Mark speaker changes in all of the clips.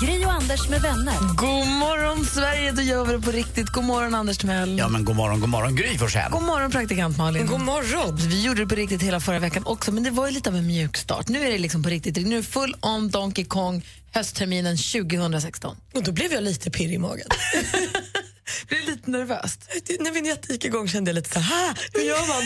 Speaker 1: Gri och Anders med vänner.
Speaker 2: God morgon, Sverige! Då gör vi det på riktigt. God morgon, Anders Timell.
Speaker 3: Ja, men god morgon, god morgon Gry Forssell.
Speaker 2: God morgon, praktikant Malin.
Speaker 4: God morgon.
Speaker 2: Vi gjorde det på riktigt hela förra veckan också, men det var ju lite av en mjuk start. Nu är det liksom på riktigt. Nu är det full on Donkey Kong höstterminen 2016.
Speaker 4: Och då blev jag lite pirrig i magen.
Speaker 2: Blir lite nervöst.
Speaker 4: När vignetten gick igång kände jag lite så här, hur gör man?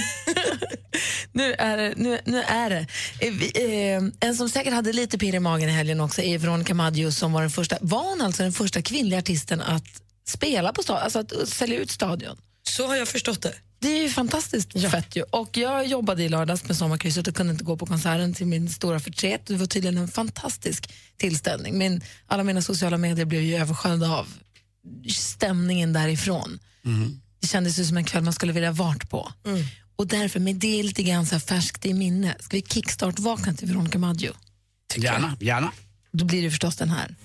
Speaker 2: nu är det. Nu, nu är det. Eh, eh, en som säkert hade lite pirr i magen i helgen också är Veronica Maggio som var den första, var hon alltså den första kvinnliga artisten att spela på stadion, alltså att sälja ut stadion.
Speaker 4: Så har jag förstått det.
Speaker 2: Det är ju fantastiskt
Speaker 4: Ja.
Speaker 2: fett ju. Och jag jobbade i lördags med Sommarkrysset och kunde inte gå på konserten till min stora förtret. Det var tydligen en fantastisk tillställning. Min, alla mina sociala medier blev ju översköljda av stämningen därifrån. Det kändes ju som en kväll man skulle vilja varit på. Och därför, med det lite grann så färskt i minne, ska vi kickstart-vakna till Veronica Maggio.
Speaker 3: Gärna, gärna.
Speaker 2: Då blir det förstås den här.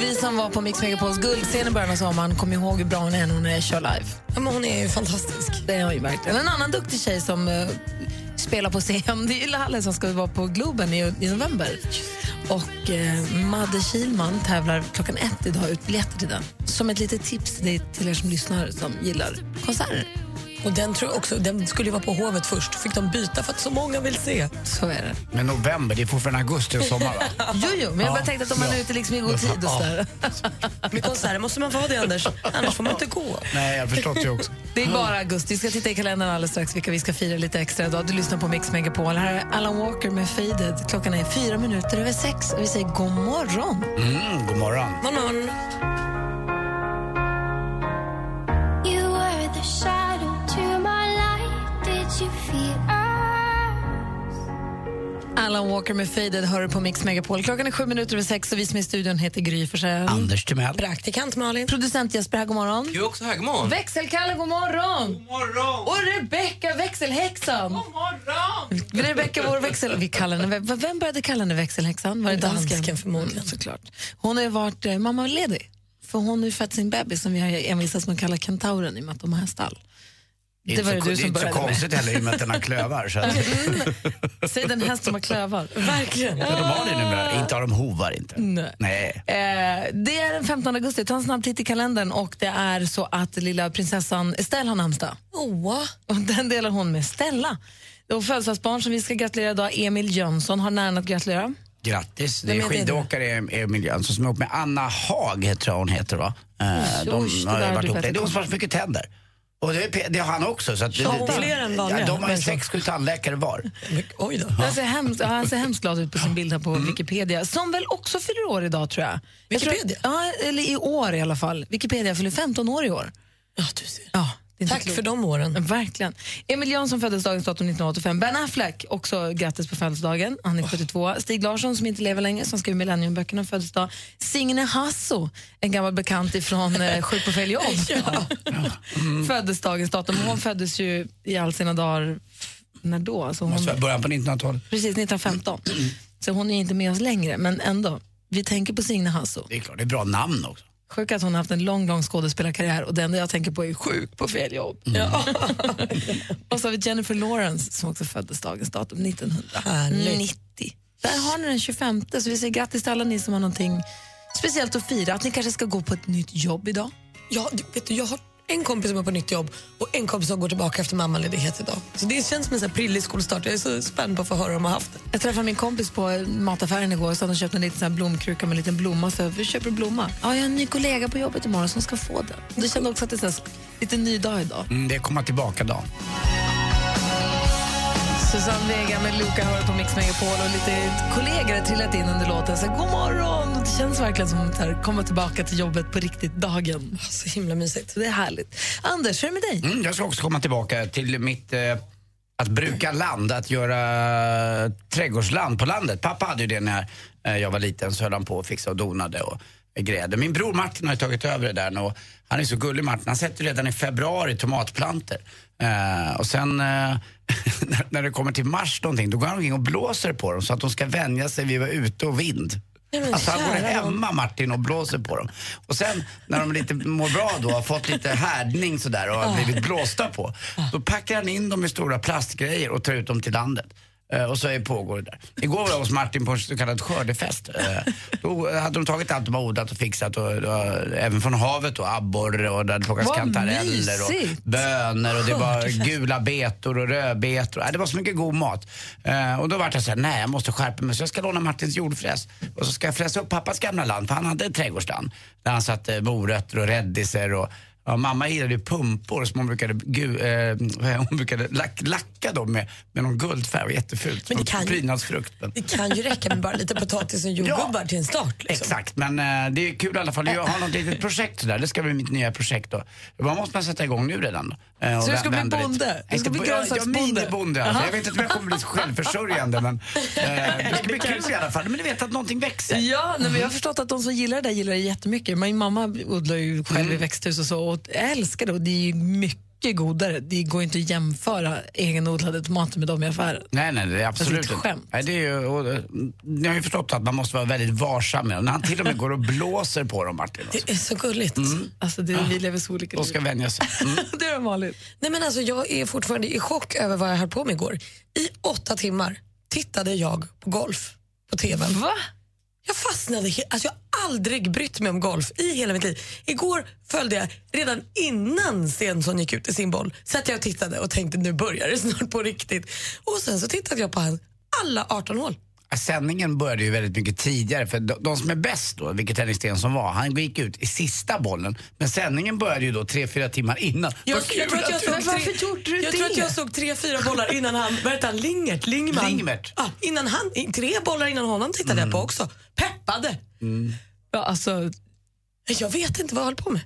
Speaker 2: Vi som var på Mix Megapols guldscen i början av sommaren kommer ihåg hur bra hon är när hon kör live.
Speaker 4: Ja, men hon är ju fantastisk.
Speaker 2: Det är hon ju verkligen. En annan duktig tjej som eh, spelar på scen, det är Lalle som ska vara på Globen i, i november. Och eh, Madde Kilman tävlar klockan ett idag ut biljetter till den. Som ett litet tips till, till er som lyssnar som gillar konserter.
Speaker 4: Och den, tror jag också, den skulle ju vara på Hovet först. Fick de byta för att så många vill se.
Speaker 2: Så är det.
Speaker 3: Men november, det är fortfarande augusti och sommar va?
Speaker 2: Jo, jo, men jag bara
Speaker 3: Ja,
Speaker 2: tänkte att om man är ute liksom i god tid och sådär.
Speaker 4: Med konserter måste man vara det, Anders. Annars får man inte gå.
Speaker 3: Nej, jag förstått det också.
Speaker 2: Det är bara augusti. Vi ska titta i kalendern alldeles strax vilka vi ska fira lite extra idag. Du lyssnar på Mix Megapol. Här är Alan Walker med Faded. Klockan är fyra minuter över sex och vi säger god morgon.
Speaker 3: Mm, god morgon.
Speaker 4: Man, man.
Speaker 2: Alan Walker med Faded hör du på Mix Megapol. Klockan är sju minuter över sex och vi som är i studion heter Gry Forssell.
Speaker 3: Anders Timell.
Speaker 4: Praktikant Malin.
Speaker 2: Producent Jesper här, god morgon.
Speaker 5: Du är också här, god morgon.
Speaker 2: Växelkalle, god morgon.
Speaker 5: God morgon.
Speaker 2: Och Rebecka, växelhäxan.
Speaker 5: God morgon.
Speaker 2: Rebecka, vår växel... Vi kallar henne, vem började kalla henne växelhäxan? Var det dansken?
Speaker 4: Dansken förmodligen.
Speaker 2: Mm, såklart. Hon har ju varit eh, mammaledig. För hon har ju fött sin bebis som vi har envisats med att kalla kentauren i och med att de har stall.
Speaker 3: Det är
Speaker 2: Det var
Speaker 3: inte
Speaker 2: det
Speaker 3: så,
Speaker 2: du
Speaker 3: det
Speaker 2: som
Speaker 3: är inte så
Speaker 2: började med.
Speaker 3: konstigt heller i och med att den har klövar. Så att,
Speaker 2: Säg den häst som har klövar.
Speaker 4: Verkligen.
Speaker 3: men de har det numera. Inte har de hovar inte.
Speaker 2: Nej.
Speaker 3: Nej.
Speaker 2: Eh, det är den 15 augusti. Ta en snabb titt i kalendern. Och det är så att lilla prinsessan Estelle har namnsdag. Och den delar hon med Stella. Och födelsedagsbarn som vi ska gratulera idag, Emil Jönsson, har nära att gratulera.
Speaker 3: Grattis. Det är
Speaker 4: är det
Speaker 3: skidåkare i i miljön som är ihop med Anna Haag, heter hon heter va? Eh,
Speaker 2: det
Speaker 3: har varit
Speaker 2: du
Speaker 3: ihop. Det är hon som har så mycket tänder. Och det, det har han också. Så att det, det-
Speaker 4: fler än vanliga
Speaker 3: Ja, de har ju sex, sju tandläkare var.
Speaker 4: Oj då.
Speaker 2: Han ser hemskt, han ser hemskt glad ut på sin bild här på Wikipedia. Som väl också fyller år idag tror jag. jag tror-
Speaker 4: Wikipedia?
Speaker 2: ja, eller i år i alla fall. Wikipedia fyller 15 år i år.
Speaker 4: Ja, du ser.
Speaker 2: Ja,
Speaker 4: Tack för de åren.
Speaker 2: Verkligen. Emil Jönsson föddes dagens datum 1985. Ben Affleck, också grattis på födelsedagen. Han är 72. Stig Larsson, som inte lever längre, som skriver Millenniumböckerna, föddes dag. Signe Hasso, en gammal bekant ifrån eh, Sjuk på fel jobb. föddes dagens datum. Hon föddes ju i all sina dagar, när då? Alltså hon,
Speaker 3: Måste vara början på 1900-talet.
Speaker 2: precis, 1915. Så hon är inte med oss längre, men ändå. Vi tänker på Signe Hasso.
Speaker 3: Det är klart, det är bra namn också.
Speaker 2: Sjuk att hon har haft en lång, lång skådespelarkarriär och det enda jag tänker på är sjuk på fel jobb.
Speaker 3: Mm.
Speaker 2: Ja. och så har vi Jennifer Lawrence som också föddes dagens datum 1990. Där har ni den 25, så vi säger grattis till alla ni som har någonting speciellt att fira. Att ni kanske ska gå på ett nytt jobb idag.
Speaker 4: Ja, vet du, jag har en kompis som är på nytt jobb och en kompis som går tillbaka efter mammaledighet idag. Så det känns som en sån prillig skolstart. Jag är så spänd på att få höra om de har haft det.
Speaker 2: Jag träffade min kompis på mataffären igår så hade hon köpt en liten sån blomkruka med en liten blomma. Så jag, vi köper blomma? Ja, jag har en ny kollega på jobbet imorgon som ska få den. Det kände också att det är lite ny dag idag.
Speaker 3: Mm, det är komma tillbaka-dagen.
Speaker 2: Susanne Vega med Luca hör på Mix Megapol och lite kollegor har trillat in under låten. Så god morgon! Och Det känns verkligen som att komma tillbaka till jobbet på riktigt dagen.
Speaker 4: Så himla mysigt.
Speaker 2: Det är härligt. Anders, hur är det med dig?
Speaker 3: Mm, jag ska också komma tillbaka till mitt eh, att bruka land, att göra trädgårdsland på landet. Pappa hade ju det när eh, jag var liten, så höll han på och fixade och donade och grädde. Min bror Martin har tagit över det där nu och han är så gullig Martin. Han sätter redan i februari tomatplanter. Eh, och sen eh, när, det kommer till mars någonting, då går han omkring och blåser på dem så att de ska vänja sig vid att vara ute och vind.
Speaker 4: men
Speaker 3: Alltså han går hemma Martin och blåser på dem. Och sen när de lite mår bra då, har fått lite härdning sådär och har blivit blåsta på. Då packar han in dem i stora plastgrejer och tar ut dem till landet. Eh, och så är pågår det där. Igår var jag hos Martin på en så kallad skördefest. Eh, då hade de tagit allt de har odlat och fixat, och, och, även från havet och abborre och det hade plockats
Speaker 2: Vad
Speaker 3: kantareller och
Speaker 2: mysigt.
Speaker 3: bönor och det var gula betor och rödbetor. Äh, Det var så mycket god mat. Eh, och då var jag såhär, nej jag måste skärpa mig så jag ska låna Martins jordfräs. Och så ska jag fräsa upp pappas gamla land, för han hade ett trädgårdsland. Där han satte morötter och rädisor och Ja, mamma gillade pumpor som hon brukade, gu, eh, hon brukade lack, lacka dem med, med någon guldfärg. Jättefult.
Speaker 4: Men det kan ju-
Speaker 3: Prydnadsfrukt. Men.
Speaker 4: Det kan ju räcka med bara lite potatis och jordgubbar till en start. Liksom.
Speaker 3: Exakt, men eh, det är kul i alla fall. Jag har något litet projekt sådär. Det ska bli mitt nya projekt då. Vad måste man sätta igång nu redan? Eh,
Speaker 2: Så du ska bli bonde? Du ska bli grönsaksbonde?
Speaker 3: Minibonde alltså. Jag vet inte om jag kommer bli självförsörjande men eh, det ska bli kul i alla fall. Men du vet att någonting växer.
Speaker 2: Ja, nej, men jag har förstått att de som gillar det där gillar det jättemycket. Min mamma odlar ju själv
Speaker 3: Mm.
Speaker 2: i växthus och så och jag älskar det och det är ju mycket godare. Det går inte att jämföra egenodlade tomater med dem i affären.
Speaker 3: Nej, nej, det är absolut
Speaker 2: Alltså, ett
Speaker 3: inte.
Speaker 2: skämt.
Speaker 3: Nej, det är ju, och, eh, ni har ju förstått att man måste vara väldigt varsam med dem. När han till och med går och blåser på dem, Martin. Alltså.
Speaker 4: Det är så gulligt.
Speaker 2: Alltså det, vi lever så olika
Speaker 3: De ska
Speaker 2: liv.
Speaker 3: vänja sig. Mm.
Speaker 2: Det är vanligt.
Speaker 4: Nej, men alltså, jag är fortfarande i chock över vad jag höll på med igår. I åtta timmar tittade jag på golf på TV.
Speaker 2: Va?
Speaker 4: Jag fastnade alltså Jag har aldrig brytt mig om golf i hela mitt liv. Igår följde jag, redan innan Stensson gick ut i sin boll, satt jag och tittade och tänkte nu börjar det snart på riktigt. Och sen så tittade jag på alla 18 hål.
Speaker 3: Sändningen började ju väldigt mycket tidigare för de, de som är bäst då, vilket Henrik Stenson var, han gick ut i sista bollen. Men sändningen började ju då tre, fyra timmar innan.
Speaker 4: Jag, jag, tror att jag, såg
Speaker 2: Men varför
Speaker 4: tre,
Speaker 2: gjorde du
Speaker 4: jag
Speaker 2: det?
Speaker 4: tror att jag såg tre, fyra bollar innan han, vad heter han, Lingert? Lingman.
Speaker 3: Lingmert.
Speaker 4: Ja, innan han, tre bollar innan honom tittade jag på också. Peppade.
Speaker 2: Ja, alltså,
Speaker 4: Jag vet inte vad jag höll på med.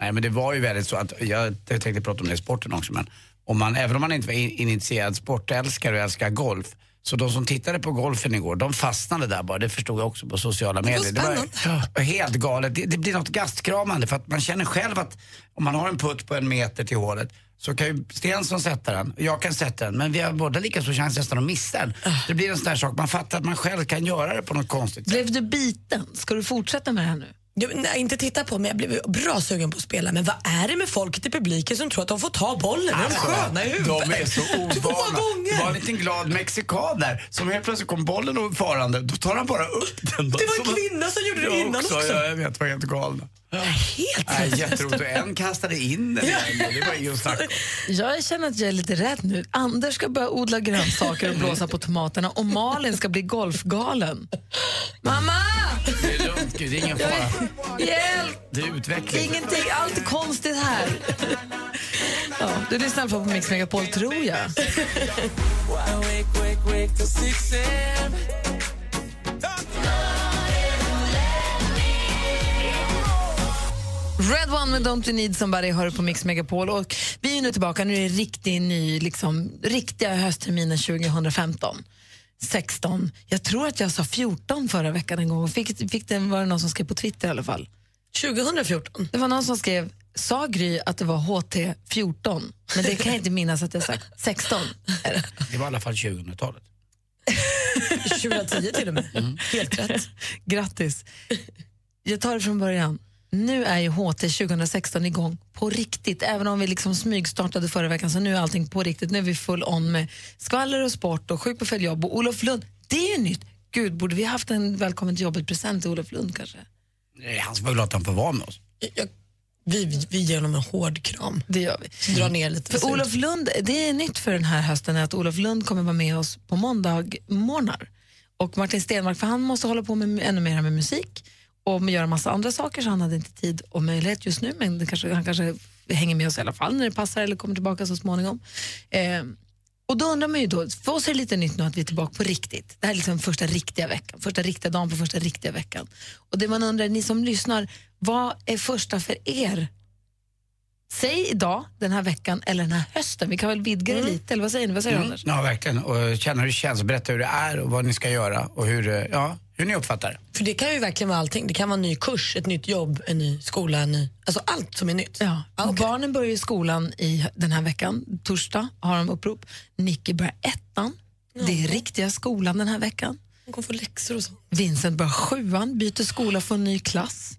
Speaker 3: Nej men det var ju väldigt så att, jag, jag tänkte prata om det i sporten också men om man, även om man inte var in- initierad sportälskare och älskar golf så de som tittade på golfen igår, de fastnade där bara. Det förstod jag också på sociala
Speaker 4: var
Speaker 3: medier.
Speaker 4: spännande.
Speaker 3: ja, helt galet. Det, det blir något gastkramande för att man känner själv att om man har en putt på en meter till hålet så kan ju Stensson sätta den, jag kan sätta den, men vi har båda lika stor chans nästan att missa den. Det blir en sån där sak, man fattar att man själv kan göra det på något konstigt sätt.
Speaker 2: blev du biten? Ska du fortsätta med det här nu?
Speaker 4: Nej, inte titta på men jag blev bra sugen på att spela. Men vad är det med folket i publiken som tror att de får ta bollen? Är de sköna i huvudet?
Speaker 3: Alltså, De är så ovana. Det var en liten glad mexikan där som helt plötsligt kom bollen och farande. Då tar han bara upp den.
Speaker 4: Det var en kvinna som gjorde det innan också.
Speaker 3: Ja, jag vet, var helt galna.
Speaker 4: Helt
Speaker 3: Nej, jätteroligt. En kastade in den igen. Det var snacka om.
Speaker 2: Jag känner att jag är lite rädd nu. Anders ska börja odla grönsaker och blåsa på tomaterna och Malin ska bli golfgalen. Mamma!
Speaker 3: Det är lugnt, Gud. Det är ingen fara.
Speaker 2: Hjälp!
Speaker 3: Det är utveckling.
Speaker 2: Ingenting, allt är konstigt här. Ja, du lyssnar på Mix Megapol, tror jag. Red One med Don't You Need Somebody hör på Mix Megapol. Och vi är nu tillbaka, nu är det riktig ny, liksom, riktiga höstterminen 2015. 16. Jag tror att jag sa 14 förra veckan en gång. Fick, fick det, var det någon som skrev på Twitter i alla fall.
Speaker 4: 2014.
Speaker 2: Det var någon som skrev, sa Gry att det var HT 14? Men det kan jag inte minnas att jag sagt. 16 är det.
Speaker 3: Var i alla fall 2000-talet.
Speaker 4: 2010 till och med. Helt rätt.
Speaker 2: Grattis. Jag tar det från början. Nu är ju HT 2016 igång på riktigt. Även om vi liksom smygstartade förra veckan så nu är allting på riktigt. Nu är vi full on med skvaller och sport och sjuk på fel jobb och Olof Lund. Det är ju nytt. Gud, borde vi haft en välkommen till jobbet-present till Olof Lund kanske?
Speaker 3: Nej, Han ska väl låta han få vara med oss.
Speaker 4: Jag, vi, vi, vi ger honom en hård kram.
Speaker 2: Det gör vi.
Speaker 4: Dra ner lite.
Speaker 2: För Olof Lund, det är nytt för den här hösten att Olof Lund kommer vara med oss på måndag morgnar. Och Martin Stenmark, för han måste hålla på med ännu mer med musik och göra massa andra saker så han hade inte tid och möjlighet just nu men kanske, han kanske hänger med oss i alla fall när det passar eller kommer tillbaka så småningom. Eh, och då undrar man ju då, för oss är det lite nytt nu att vi är tillbaka på riktigt. Det här är liksom första riktiga veckan, första riktiga dagen på första riktiga veckan. Och det man undrar, ni som lyssnar, vad är första för er Säg idag, den här veckan eller den här hösten. Vi kan väl vidga det lite, eller vad säger ni? Vad säger du, Anders?
Speaker 3: Ja, verkligen. Och känna hur det känns, berätta hur det är och vad ni ska göra och hur, eh, ja, hur ni uppfattar det.
Speaker 4: För det kan ju verkligen vara allting. Det kan vara en ny kurs, ett nytt jobb, en ny skola, en ny... Alltså allt som är nytt.
Speaker 2: Ja.
Speaker 4: Ah, okej.
Speaker 2: Barnen börjar i skolan i den här veckan. Torsdag har de upprop. Nicky börjar ettan. Det är riktiga skolan den här veckan.
Speaker 4: De kommer få läxor och så.
Speaker 2: Vincent börjar sjuan, byter skola, får en ny klass.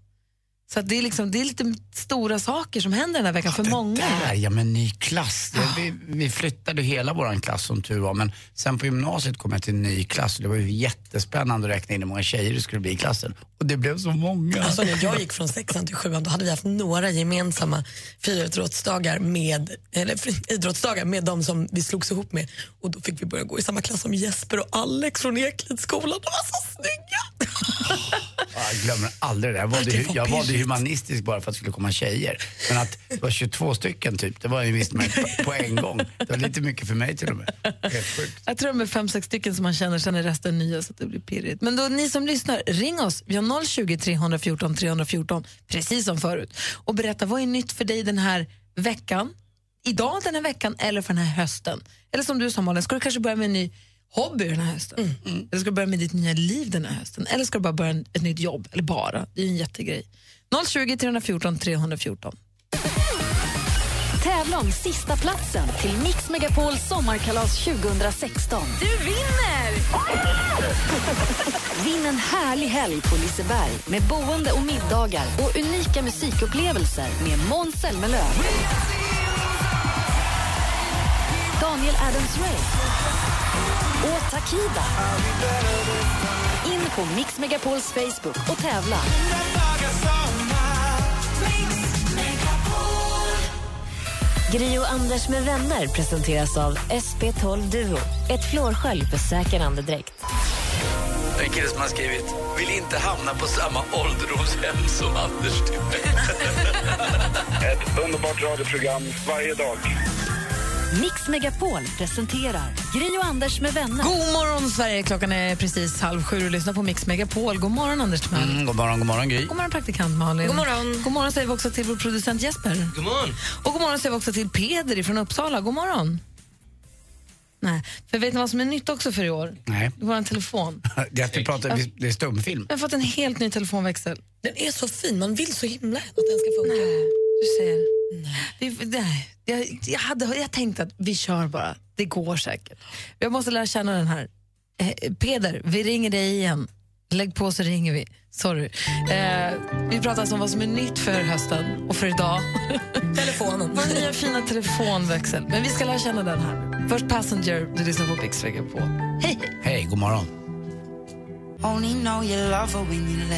Speaker 2: Så att det, är liksom, det är lite stora saker som händer den här veckan för många.
Speaker 3: Där, ja men ny klass. Det, vi, vi flyttade hela vår klass som tur var men sen på gymnasiet kom jag till en ny klass och det var ju jättespännande att räkna in hur många tjejer det skulle bli i klassen. Och det blev så många.
Speaker 4: Alltså när jag gick från sexan till sjuan då hade vi haft några gemensamma friidrottsdagar med, eller idrottsdagar med de som vi slogs ihop med. Och då fick vi börja gå i samma klass som Jesper och Alex från Eklidsskolan. De var så snygga!
Speaker 3: Ja, Jag glömmer aldrig det. Jag valde,
Speaker 4: Det
Speaker 3: ju- jag valde humanistisk bara för att det skulle komma tjejer. Men att det var 22 stycken typ, det var ju visst på, på en gång. Det var lite mycket för mig till och med. Helt sjukt.
Speaker 2: Jag tror de är fem, sex stycken som man känner, sen är resten nya så det blir pirrigt. Men då ni som lyssnar, ring oss. Vi har 020 314 314, precis som förut. Och berätta, vad är nytt för dig den här veckan? Idag den här veckan eller för den här hösten? Eller som du sa Malin, ska du kanske börja med en ny hobby den här hösten? Eller ska du börja med ditt nya liv den här hösten? Eller ska du bara börja en- ett nytt jobb? Eller bara? Det är ju en jättegrej. 020 314 314.
Speaker 1: Tävla om sista platsen till Mix Megapols sommarkalas 2016.
Speaker 2: Du vinner!
Speaker 1: Vinn en härlig helg på Liseberg med boende och middagar och unika musikupplevelser med Måns Zelmerlöw. Daniel Adams-Ray. Och Takida. In på Mix Megapols Facebook och tävla. Gri och Anders med vänner presenteras av SP12 Duo. Ett flårskölj för säker andedräkt.
Speaker 3: En kille som har skrivit, vill inte hamna på samma ålderdomshem som Anders
Speaker 6: Ett underbart radioprogram varje dag.
Speaker 1: Mix Megapol presenterar Gri och Anders med vänner.
Speaker 2: God morgon Sverige, klockan är precis halv sju och lyssnar på Mix Megapol. God morgon Anders Timell.
Speaker 3: Mm, god morgon, god morgon Gry.
Speaker 2: God morgon praktikant Malin.
Speaker 4: God morgon.
Speaker 2: God morgon säger vi också till vår producent Jesper.
Speaker 5: God morgon.
Speaker 2: Och god morgon säger vi också till Peder från Uppsala. God morgon. Nej, för vet ni vad som är nytt också för i år?
Speaker 3: Nej,
Speaker 2: Vår telefon.
Speaker 3: det är att vi pratar, vi- det är stumfilm.
Speaker 2: Vi har fått en helt ny telefonväxel.
Speaker 4: Den är så fin, man vill så himla att den ska funka.
Speaker 2: Du ser. Vi, nej, jag, jag, hade, jag tänkte att vi kör bara. Det går säkert. Jag måste lära känna den här. Eh, Peder, vi ringer dig igen. Lägg på så ringer vi. Sorry. Eh, vi pratar alltså om vad som är nytt för hösten och för idag.
Speaker 4: Telefonen.
Speaker 2: Vår nya fina telefonväxel. Men vi ska lära känna den här. Först Passenger, du lyssnar på Mix på. Hej, hej!
Speaker 3: Hej, god morgon.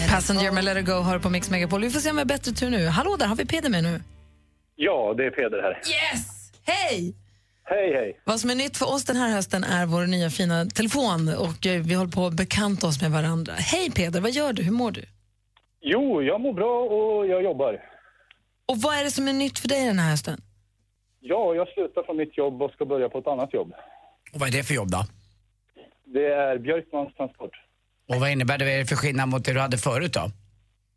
Speaker 2: Passenger med Let it go hör på Mix Megapol. Vi får se om vi har bättre tur nu. Hallå där, har vi Peder med nu?
Speaker 6: Ja, det är Peder här.
Speaker 2: Yes! Hej!
Speaker 6: Hej, hej.
Speaker 2: Vad som är nytt för oss den här hösten är vår nya fina telefon och eh, vi håller på att bekanta oss med varandra. Hej Peder, vad gör du? Hur mår du?
Speaker 6: Jo, jag mår bra och jag jobbar.
Speaker 2: Och vad är det som är nytt för dig den här hösten?
Speaker 6: Ja, jag slutar från mitt jobb och ska börja på ett annat jobb.
Speaker 3: Och vad är det för jobb då?
Speaker 6: Det är Björkmans Transport.
Speaker 3: Och vad innebär det, för skillnad mot det du hade förut då?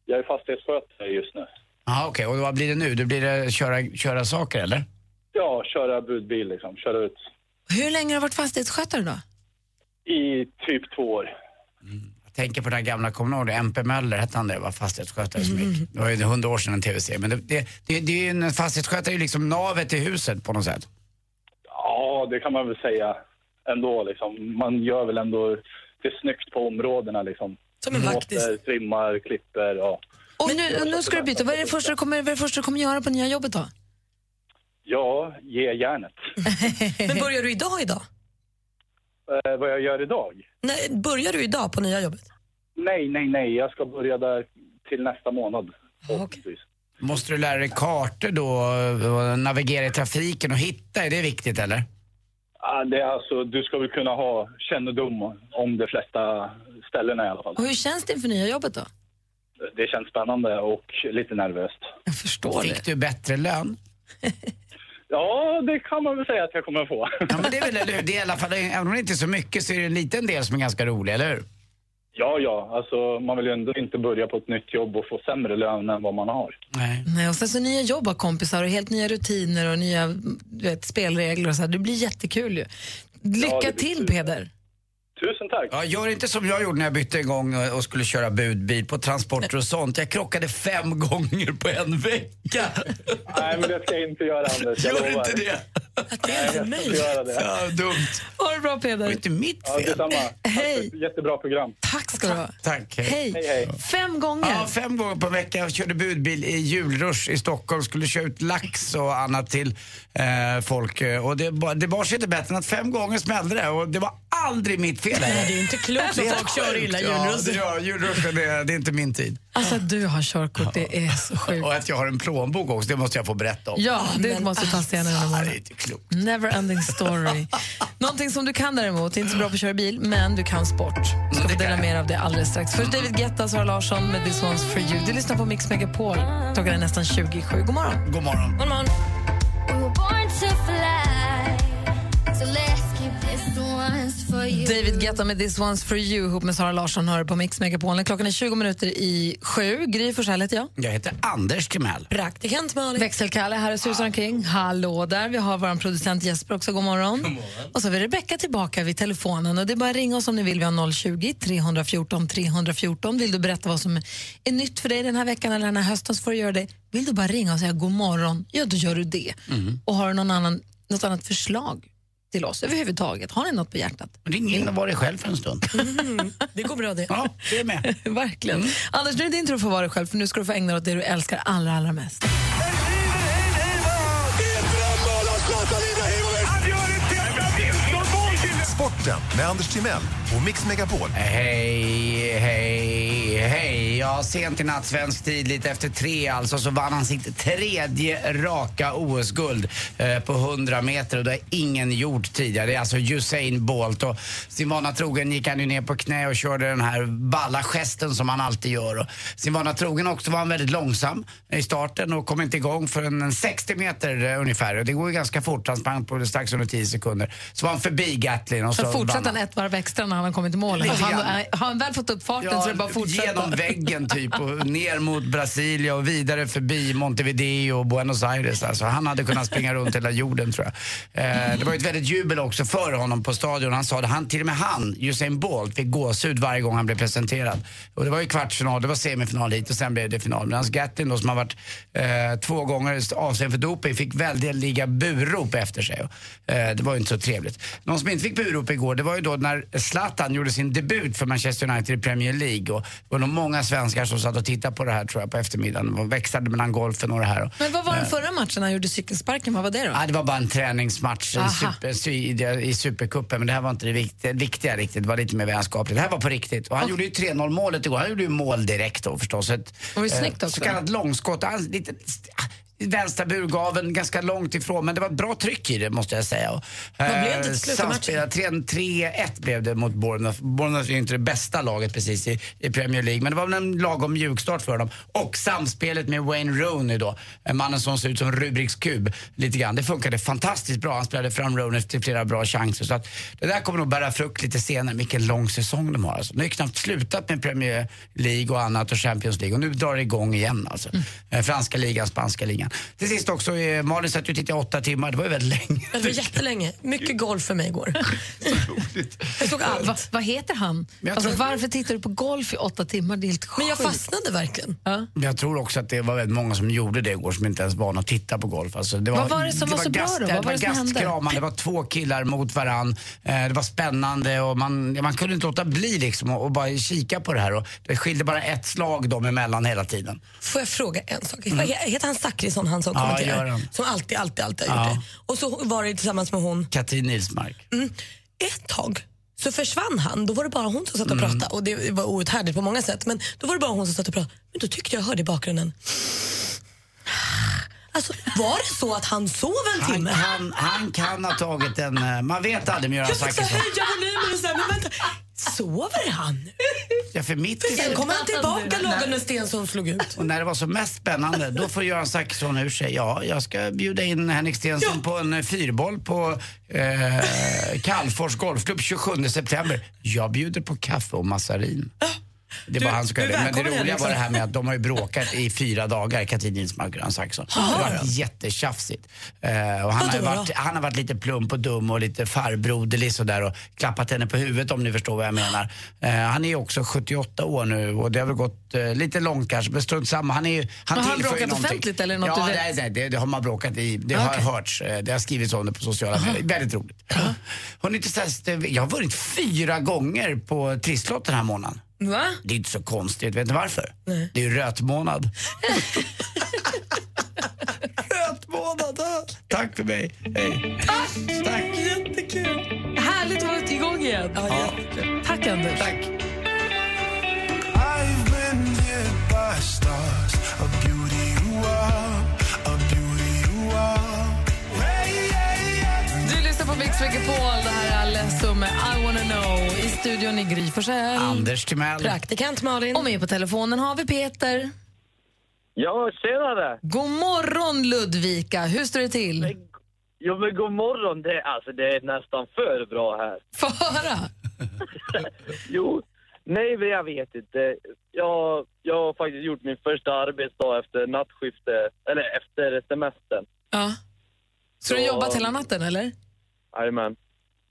Speaker 6: Jag är fastighetsskötare just nu.
Speaker 3: Ja, okej. Och vad blir det nu? Det blir det köra, köra saker eller?
Speaker 6: Ja, köra budbil liksom. Köra ut
Speaker 2: Hur länge har du varit fastighetsskötare då?
Speaker 6: i typ två år.
Speaker 3: Jag tänker på den här gamla, kommer du? MP Möller hette han det, var fastighetsskötare som gick. Det var ju hundra år sedan en tv-serie. Men det, det, det, det är ju en fastighetsskötare är ju liksom navet i huset på något sätt.
Speaker 6: Ja, det kan man väl säga ändå liksom. Man gör väl ändå det snyggt på områdena liksom.
Speaker 4: Som en vaktis.
Speaker 6: Låter, trimmar, klipper, ja.
Speaker 2: Och nu, nu ska du byta. Vad är det första du kommer, vad är det första du kommer göra på nya jobbet då?
Speaker 6: Ja, ge järnet.
Speaker 4: Men börjar du idag idag?
Speaker 6: Eh, vad jag gör idag?
Speaker 4: Nej, börjar du idag på nya jobbet?
Speaker 6: Nej, nej, nej. Jag ska börja där till nästa månad. förhoppningsvis.
Speaker 3: Måste du lära dig kartor då, och navigera i trafiken och hitta? Är det viktigt eller?
Speaker 6: Ja, det är alltså, du ska väl kunna ha kännedom om de flesta ställena i alla fall.
Speaker 2: Och hur känns det inför nya jobbet då?
Speaker 6: Det känns spännande och lite nervöst.
Speaker 2: Jag förstår
Speaker 3: Fick du bättre lön?
Speaker 6: Ja, det kan man väl säga att jag kommer att få.
Speaker 3: Ja men det är väl, eller hur? Det är i alla fall, även om det inte är så mycket så är det en liten del som är ganska rolig, eller hur?
Speaker 6: Ja, ja, alltså man vill ju ändå inte börja på ett nytt jobb och få sämre lön än vad man har.
Speaker 3: Nej.
Speaker 2: Nej, och sen så nya jobb och kompisar och helt nya rutiner och nya du vet, spelregler och så här. Det blir jättekul ju. Lycka
Speaker 6: Ja, det
Speaker 2: till. Peder.
Speaker 6: Tusen tack!
Speaker 3: Ja, gör inte som jag gjorde när jag bytte en gång och skulle köra budbil på transporter och sånt. Jag krockade fem gånger på en vecka.
Speaker 6: Nej, men det ska jag inte göra, Anders. Jag
Speaker 3: Gör
Speaker 6: lovar.
Speaker 3: inte det.
Speaker 4: Det är inte
Speaker 6: det.
Speaker 3: Ja, dumt.
Speaker 2: Ha det bra
Speaker 3: Det
Speaker 2: Peder.
Speaker 3: var inte mitt
Speaker 6: Ja,
Speaker 3: fel.
Speaker 6: detsamma. Tack
Speaker 2: Hej.
Speaker 6: Jättebra program.
Speaker 2: Tack ska du ha.
Speaker 3: Tack. Hej.
Speaker 2: Hej.
Speaker 6: Hej.
Speaker 2: Fem gånger.
Speaker 3: Ja, fem gånger på veckan. Jag körde budbil i julrush i Stockholm. Skulle köra ut lax och annat till eh, folk. Och det, det bar sig inte bättre än att fem gånger smällde det. Och det var aldrig mitt fel.
Speaker 4: Nej, det är inte klokt att folk kör illa
Speaker 3: Ja,
Speaker 4: julrush.
Speaker 3: det, ja, julrushen, det, det är inte min tid.
Speaker 2: Alltså att du har körkort, det är så sjukt.
Speaker 3: Och att jag har en plånbok också, det måste jag få berätta om.
Speaker 2: Ja, det
Speaker 4: Men
Speaker 2: måste tas igen en
Speaker 3: Ja, det är
Speaker 2: morgon.
Speaker 3: inte klokt.
Speaker 2: Never ending story. Någonting som du kan däremot, inte så bra på att köra bil, men du kan sport. Ska få dela mer av det alldeles strax. Först David Guetta, Sara Larsson med This One's For You. Du lyssnar på Mix Megapol. Klockan är nästan 27. God morgon.
Speaker 3: God morgon.
Speaker 4: God morgon.
Speaker 2: David Guetta med This One's For You ihop med Sara Larsson hör på Mix Megapol. Klockan är 20 minuter i sju. Gry Forssell heter jag.
Speaker 3: Jag heter Anders Timell.
Speaker 4: Praktikant Malin.
Speaker 2: Växelkalle här och susar omkring. Hallå där. Vi har vår producent Jesper också. God morgon. Och så har vi Rebecka tillbaka vid telefonen. Och det är bara att ringa oss om ni vill. Vi har 020 314 314. Vill du berätta vad som är nytt för dig den här veckan eller den här hösten så får du göra det. Vill du bara ringa och säga god morgon, ja då gör du det. Och har du någon annan, något annat förslag till oss överhuvudtaget? Har ni något på hjärtat?
Speaker 3: Ring in och var dig själv för en stund.
Speaker 4: Det går bra det.
Speaker 3: Ja, det är med.
Speaker 2: Verkligen. Anders, nu är det din tur att få vara dig själv för nu ska du få ägna dig åt det du älskar allra, allra mest.
Speaker 7: Sporten med Anders Timell och Mix Megapol.
Speaker 3: Hej, hej, hej. Ja, sent i natt, svensk tid, lite efter tre alltså, så vann han sitt tredje raka OS-guld eh, på 100 meter och det har ingen gjort tidigare. Det är alltså Usain Bolt och sin vana trogen gick han ju ner på knä och körde den här balla gesten som han alltid gör. Och sin vana trogen också var han väldigt långsam i starten och kom inte igång förrän en 60 meter eh, ungefär. Och det går ju ganska fort, han sprang på strax under 10 sekunder. Så var han förbi Gatlin och så
Speaker 2: Så fortsatte han ett varv extra när han har kommit i mål. Har han, han väl fått upp farten så är det bara att fortsätta?
Speaker 3: Genom väggen typ och ner mot Brasilia och vidare förbi Montevideo och Buenos Aires. Alltså, han hade kunnat springa runt hela jorden tror jag. Eh, det var ju ett väldigt jubel också för honom på stadion. Han sa det, han, till och med han, Usain Bolt, fick gåshud varje gång han blev presenterad. Och det var ju kvartsfinal, det var semifinal hit och sen blev det final. Medan Gatlin då som har varit eh, två gånger avstängd för doping fick väldiga burop efter sig. Eh, det var ju inte så trevligt. Någon som inte fick burop igår, det var ju då när Zlatan gjorde sin debut för Manchester United i Premier League. Och var nog många svenskar som satt och tittade på det här tror jag på eftermiddagen. Och växlade mellan golfen och det här. Och,
Speaker 2: Men vad var den förra matchen han gjorde cykelsparken? Vad var det då?
Speaker 3: Ja, det var bara en träningsmatch i,
Speaker 2: Aha.
Speaker 3: super, i, i Supercupen, men det här var inte det viktiga, viktiga riktigt. Det var lite mer vänskapligt. Det här var på riktigt. Och han gjorde ju 3-0 målet igår. Han gjorde ju mål direkt då förstås. Ett,
Speaker 2: var ju snyggt också.
Speaker 3: Så kallat långskott. Han, lite, vänstra burgaveln ganska långt ifrån, men det var ett bra tryck i det måste jag säga. Och,
Speaker 4: Vad blev det till slut matchen?
Speaker 3: samspel- 3 3-1 blev det mot Bournemouth. Bournemouth är ju inte det bästa laget precis i, i Premier League, men det var väl en lagom mjukstart för dem. Och samspelet med Wayne Rooney då, mannen som ser ut som Rubiks kub lite grann. Det funkade fantastiskt bra. Han spelade fram Rooney till flera bra chanser. Så att det där kommer nog bära frukt lite senare. Vilken lång säsong de har alltså. De har ju knappt slutat med Premier League och annat och Champions League och nu drar det igång igen alltså. Eh, Franska ligan, spanska ligan. Till sist också, eh, Malin satt ju och tittade i åtta timmar. Det var ju väldigt länge.
Speaker 4: Det var jättelänge. Mycket golf för mig igår. Jag såg allt.
Speaker 2: Va, vad heter han? Alltså,
Speaker 3: tror-
Speaker 2: varför tittar du på golf i åtta timmar? Det är helt
Speaker 4: Men jag
Speaker 2: sjukt.
Speaker 4: fastnade verkligen.
Speaker 2: Ja.
Speaker 3: Jag tror också att det var väldigt många som gjorde det igår som inte ens var vana att titta på golf. Alltså det var,
Speaker 2: Vad var det som var så bra då? Vad var det som hände?
Speaker 3: det var två killar mot varann. Eh, det var spännande och man, man kunde inte låta bli liksom och, och bara kika på det här. Och det skilde bara ett slag dem emellan hela tiden.
Speaker 4: Får jag fråga en sak? He- Heter han Zachrisson, han som
Speaker 3: Ja,
Speaker 4: kommenterar? Som alltid, alltid, alltid har
Speaker 3: Ja.
Speaker 4: gjort det. Och så var det tillsammans med hon.
Speaker 3: Katrin Nilsmark.
Speaker 4: Ett tag så försvann han. Då var det bara hon som satt och pratade. Och det var outhärdligt på många sätt. Men då var det bara hon som satt och pratade. Men då tyckte jag hörde i bakgrunden. Alltså, var det så att han sov en
Speaker 3: Han,
Speaker 4: timme?
Speaker 3: han, han kan ha tagit en... eh, Man vet aldrig med Göran
Speaker 4: Jag fick
Speaker 3: Zachrisson.
Speaker 4: höja volymen och här, men vänta. Sover han nu?
Speaker 3: Ja, för mitt i
Speaker 4: Sen kom han tillbaka när Stensson slog ut.
Speaker 3: Och när det var som mest spännande, då får Göran Zachrisson ur sig. Ja, jag ska bjuda in Henrik Stenson på en eh, fyrboll på eh, Kallfors Golfklubb 27 september. Jag bjuder på kaffe och massarin. Det var han som
Speaker 4: är
Speaker 3: skulle Men det roliga
Speaker 4: Henrik.
Speaker 3: var det här med att de har ju bråkat i fyra dagar, Katrin Nilsmark och Göran Zachrisson. Det har varit jättetjafsigt. Eh, och han, har varit, han har varit lite plump och dum och lite farbroderlig sådär och klappat henne på huvudet om ni förstår vad jag menar. Eh, han är ju också 78 år nu och det har väl gått eh, lite långt kanske, men strunt samma. Han är ju, han
Speaker 2: har han bråkat
Speaker 3: någonting.
Speaker 2: offentligt eller något
Speaker 3: ja? Nej, nej, det, det har man bråkat i. Det har
Speaker 2: Okej.
Speaker 3: hörts. Det har skrivits om det på sociala medier. Väldigt roligt. Till sist, eh, jag har vunnit fyra gånger på Trisslott den här månaden.
Speaker 4: Va?
Speaker 3: Det är inte så konstigt. Vet ni varför? Det är ju rötmånad. rötmånad! Tack för mig. Hej. Tack.
Speaker 4: Jättekul.
Speaker 2: Härligt att vara igång igen.
Speaker 4: Ja,
Speaker 2: Tack Anders.
Speaker 3: Tack.
Speaker 8: Stars, a beauty you are, a beauty you are.
Speaker 2: Mix Megapol. Det här är Alesso med I wanna know. I studion i Gry Forssell.
Speaker 3: Anders Timell.
Speaker 4: Praktikant Malin.
Speaker 2: Och med på telefonen har vi Peter.
Speaker 9: Ja, tjenare!
Speaker 2: God morgon Ludvika. Hur står det till?
Speaker 9: Jo, men god morgon. Det, alltså, det är nästan för bra här.
Speaker 2: Få höra.
Speaker 9: Jo, nej, men jag vet inte. Jag, jag har faktiskt gjort min första arbetsdag efter nattskifte, eller efter semestern.
Speaker 2: Ja. Så du har
Speaker 9: Så-
Speaker 2: jobbat hela natten eller?
Speaker 9: Jajamän.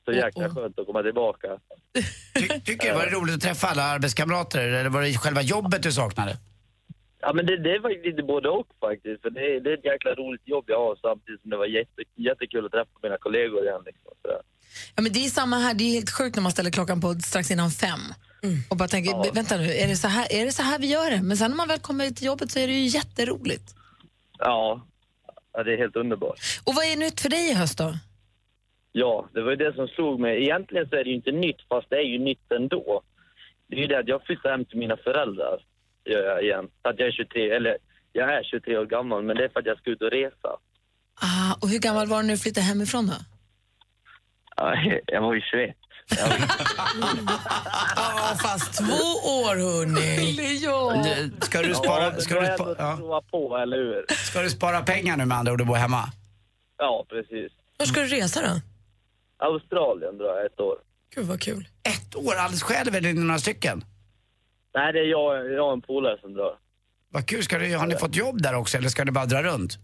Speaker 9: Så jäkla skönt att komma tillbaka.
Speaker 3: Ty, tycker du var det roligt att träffa alla arbetskamrater eller var det själva jobbet du saknade?
Speaker 9: Ja, men det, det är faktiskt lite både och faktiskt. För det, är- det är ett jäkla roligt jobb jag har samtidigt som det var jätte, jättekul att träffa mina kollegor igen. Liksom, sådär.
Speaker 2: Ja, men det är samma här. Det är helt sjukt när man ställer klockan på strax innan fem. Och bara tänker,
Speaker 9: Ja.
Speaker 2: vänta nu, är det, så här, är det så här vi gör det? Men sen när man väl kommer till jobbet så är det ju jätteroligt.
Speaker 9: Ja, ja, det är helt underbart.
Speaker 2: Och vad är nytt för dig i höst då?
Speaker 9: Ja, det var ju det som slog mig. Egentligen så är det ju inte nytt, fast det är ju nytt ändå. Det är ju det att jag flyttar hem till mina föräldrar, gör jag igen. För Att jag är 23, eller jag är 23 år gammal, men det är för att jag ska ut och resa.
Speaker 2: Ah, och hur gammal var du när du flyttade hemifrån då?
Speaker 9: Ja, Jag var ju 21. Jag var...
Speaker 4: Ja, fast två år hörni.
Speaker 2: Ja.
Speaker 3: Ska du spara, ska du spara, ja.
Speaker 9: prova på, eller hur?
Speaker 3: ska du spara pengar nu med andra ord och bo hemma?
Speaker 9: Ja, precis.
Speaker 4: Var ska du resa då?
Speaker 9: Australien drar jag ett år.
Speaker 4: Gud vad kul.
Speaker 3: Ett år, alldeles själv eller är ni några stycken?
Speaker 9: Nej, det är jag, jag och en polare som drar.
Speaker 3: Vad kul, ska du, har ni fått jobb där också eller ska ni bara dra runt?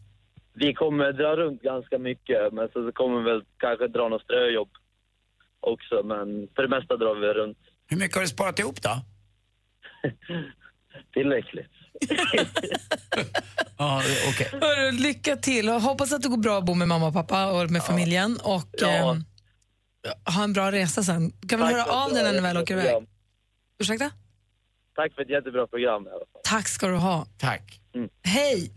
Speaker 9: Vi kommer dra runt ganska mycket, men så kommer vi väl kanske dra något ströjobb också. Men för det mesta drar vi runt
Speaker 3: Hur mycket har du sparat ihop då?
Speaker 9: tillräckligt.
Speaker 3: Ja, okej.
Speaker 2: Hörru, lycka till och hoppas att det går bra att bo med mamma och pappa och med familjen. Och
Speaker 9: Ja.
Speaker 2: Ha en bra resa sen. Kan
Speaker 9: Tack
Speaker 2: höra av dig när du väl åker iväg?
Speaker 9: program.
Speaker 2: Ursäkta?
Speaker 9: Tack för ett jättebra program i alla fall.
Speaker 2: Tack ska du ha.
Speaker 3: Tack.
Speaker 2: Hej!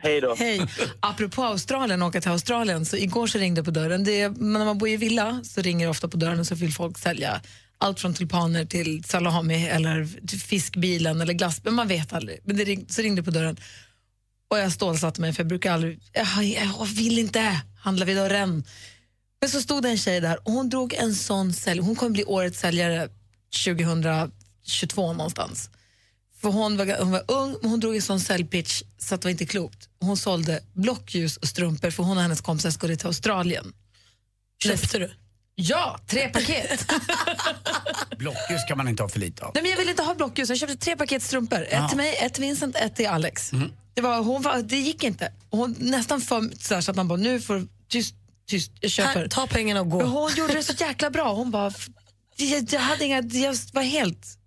Speaker 9: Hej då.
Speaker 2: Hej! Apropå Australien, åka till Australien, så igår så ringde på dörren. Det är, när man bor i villa så ringer det ofta på dörren och så vill folk sälja allt från tulpaner till salami eller till fiskbilen eller glass. Men man vet aldrig. Men det ring, så ringde på dörren. Och jag stålsatte mig för jag brukar aldrig, jag, jag vill inte handla vid dörren. Men så stod det en tjej där och hon drog en sån sälj. Hon kommer bli årets säljare 2022 någonstans. För hon var, hon var ung, men hon drog en sån säljpitch så att det var inte klokt. Hon sålde blockljus och strumpor för hon och hennes kompisar skulle till Australien.
Speaker 4: Köpte du?
Speaker 2: Ja, tre paket.
Speaker 3: Blockljus kan man inte ha för lite av.
Speaker 2: Nej, men jag ville inte ha blockljus, jag köpte tre paket strumpor. Ett till mig, ett till Vincent, ett till Alex. Det, var, hon var, det gick inte. Hon nästan för så, så att man bara, nu får tyst, tyst, jag köper.
Speaker 4: Här, ta pengarna och gå.
Speaker 2: Hon gjorde det så jäkla bra. Hon bara, jag, jag hade inga, jag var helt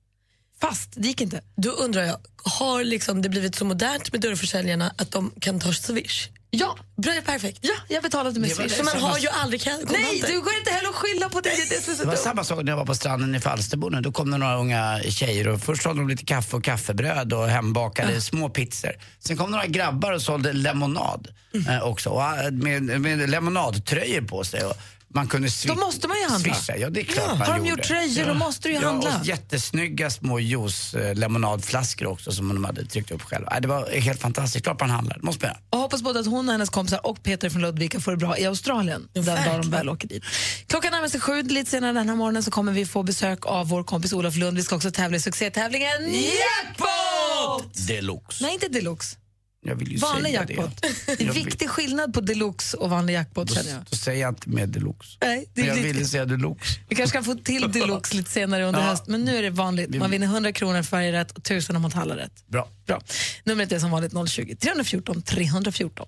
Speaker 2: fast. Det gick inte.
Speaker 4: Då undrar jag, har liksom det blivit så modernt med dörrförsäljarna att de kan ta swish?
Speaker 2: Ja,
Speaker 4: Bra, perfekt.
Speaker 2: ja jag betalade med Swish.
Speaker 4: Så man har ju aldrig kontanter.
Speaker 2: Nej, du går inte heller att skylla på det. Det, är det, är
Speaker 3: var samma sak när jag var på stranden i Falsterbo. Då kom det några unga tjejer och först sålde de lite kaffe och kaffebröd och hembakade små pizzor. Sen kom några grabbar och sålde lemonad eh, också. Och, eh, med, med lemonadtröjor på sig. Och man kunde swi-
Speaker 2: Då måste man ju handla.
Speaker 3: swisha. Ja, det är klart
Speaker 2: Ja.
Speaker 3: man
Speaker 2: Har de
Speaker 3: gjorde.
Speaker 2: gjort tröjor, då måste du ju
Speaker 3: ja,
Speaker 2: handla.
Speaker 3: Och jättesnygga små juice, eh, lemonadflaskor också som de hade tryckt upp själva. Nej, Det var helt fantastiskt. Klart man handlar. Det måste man.
Speaker 2: Och hoppas både att hon och hennes kompisar och Peter från Ludvika får det bra i Australien den dag de väl åker dit. Klockan närmar sig sju, lite senare den här morgonen så kommer vi få besök av vår kompis Olof Lund. Vi ska också tävla i succétävlingen Jackpot!
Speaker 3: Deluxe.
Speaker 2: Nej, inte deluxe.
Speaker 3: Jag vill ju
Speaker 2: Vanlig
Speaker 3: säga
Speaker 2: jackpot.
Speaker 3: det.
Speaker 2: Det är viktig skillnad på deluxe och vanlig jackpot
Speaker 3: Då,
Speaker 2: känner jag.
Speaker 3: då säger jag inte med deluxe.
Speaker 2: Nej, det
Speaker 3: Men jag ville säga deluxe.
Speaker 2: Vi kanske kan få till deluxe lite senare under
Speaker 3: Ja.
Speaker 2: höst, men nu är det vanligt. Man vinner 100 kronor för varje rätt och 1000 om man talar rätt.
Speaker 3: Bra.
Speaker 2: Bra. Numret är som vanligt 020 314 314.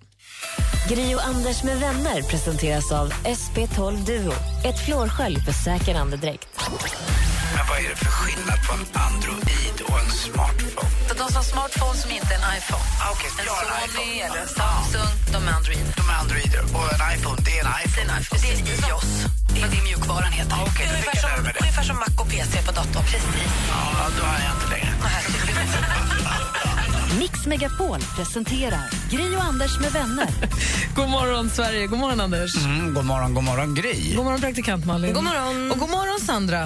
Speaker 1: Gri och Anders med vänner presenteras av SP12 Duo. Ett flårskölj för säker andedräkt.
Speaker 3: Men vad är det för skillnad på en Android och en smartphone?
Speaker 2: För de som har smartphone som inte är en iPhone.
Speaker 3: Ah, okej,
Speaker 2: en
Speaker 3: jag har en
Speaker 2: Sony
Speaker 3: iPhone.
Speaker 2: eller en Samsung, de är Android.
Speaker 3: De är Androider och en iPhone, det är en iPhone.
Speaker 2: Det är en iPhone. Det är en iOS. Det är det mjukvaran heter.
Speaker 3: Ah, lära mig det.
Speaker 2: ungefär som Mac och PC på datorn. Precis.
Speaker 3: Ja, då har jag inte längre.
Speaker 1: Mix Megapol presenterar Gri och Anders med vänner.
Speaker 2: God morgon, Sverige. God morgon, Anders.
Speaker 3: Mm, god morgon, god morgon Gry.
Speaker 2: God morgon, praktikant Malin.
Speaker 4: God morgon.
Speaker 2: Och god morgon, Sandra.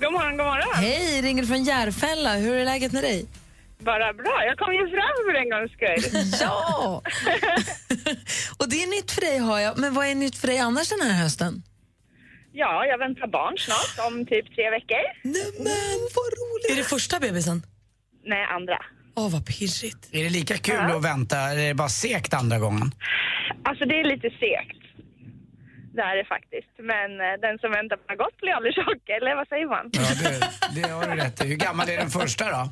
Speaker 10: God morgon, god morgon.
Speaker 2: Hej, ringer från Järfälla. Hur är läget med dig?
Speaker 10: Bara bra. Jag kom ju fram för en gångs skull.
Speaker 2: Ja! och det är nytt för dig, har jag. Men vad är nytt för dig annars den här hösten?
Speaker 10: ja, jag väntar barn snart, om typ tre veckor.
Speaker 2: Nej, men vad roligt!
Speaker 4: Är det första bebisen?
Speaker 10: Nej, andra.
Speaker 4: Åh, vad pirrigt.
Speaker 3: Är det lika kul att vänta eller är det bara segt andra gången?
Speaker 10: Alltså, det är lite segt. Det är det faktiskt. Men eh, den som väntar på gott blir aldrig tjock, eller vad säger man?
Speaker 3: Ja, det, det har du rätt i. Hur gammal är den första då?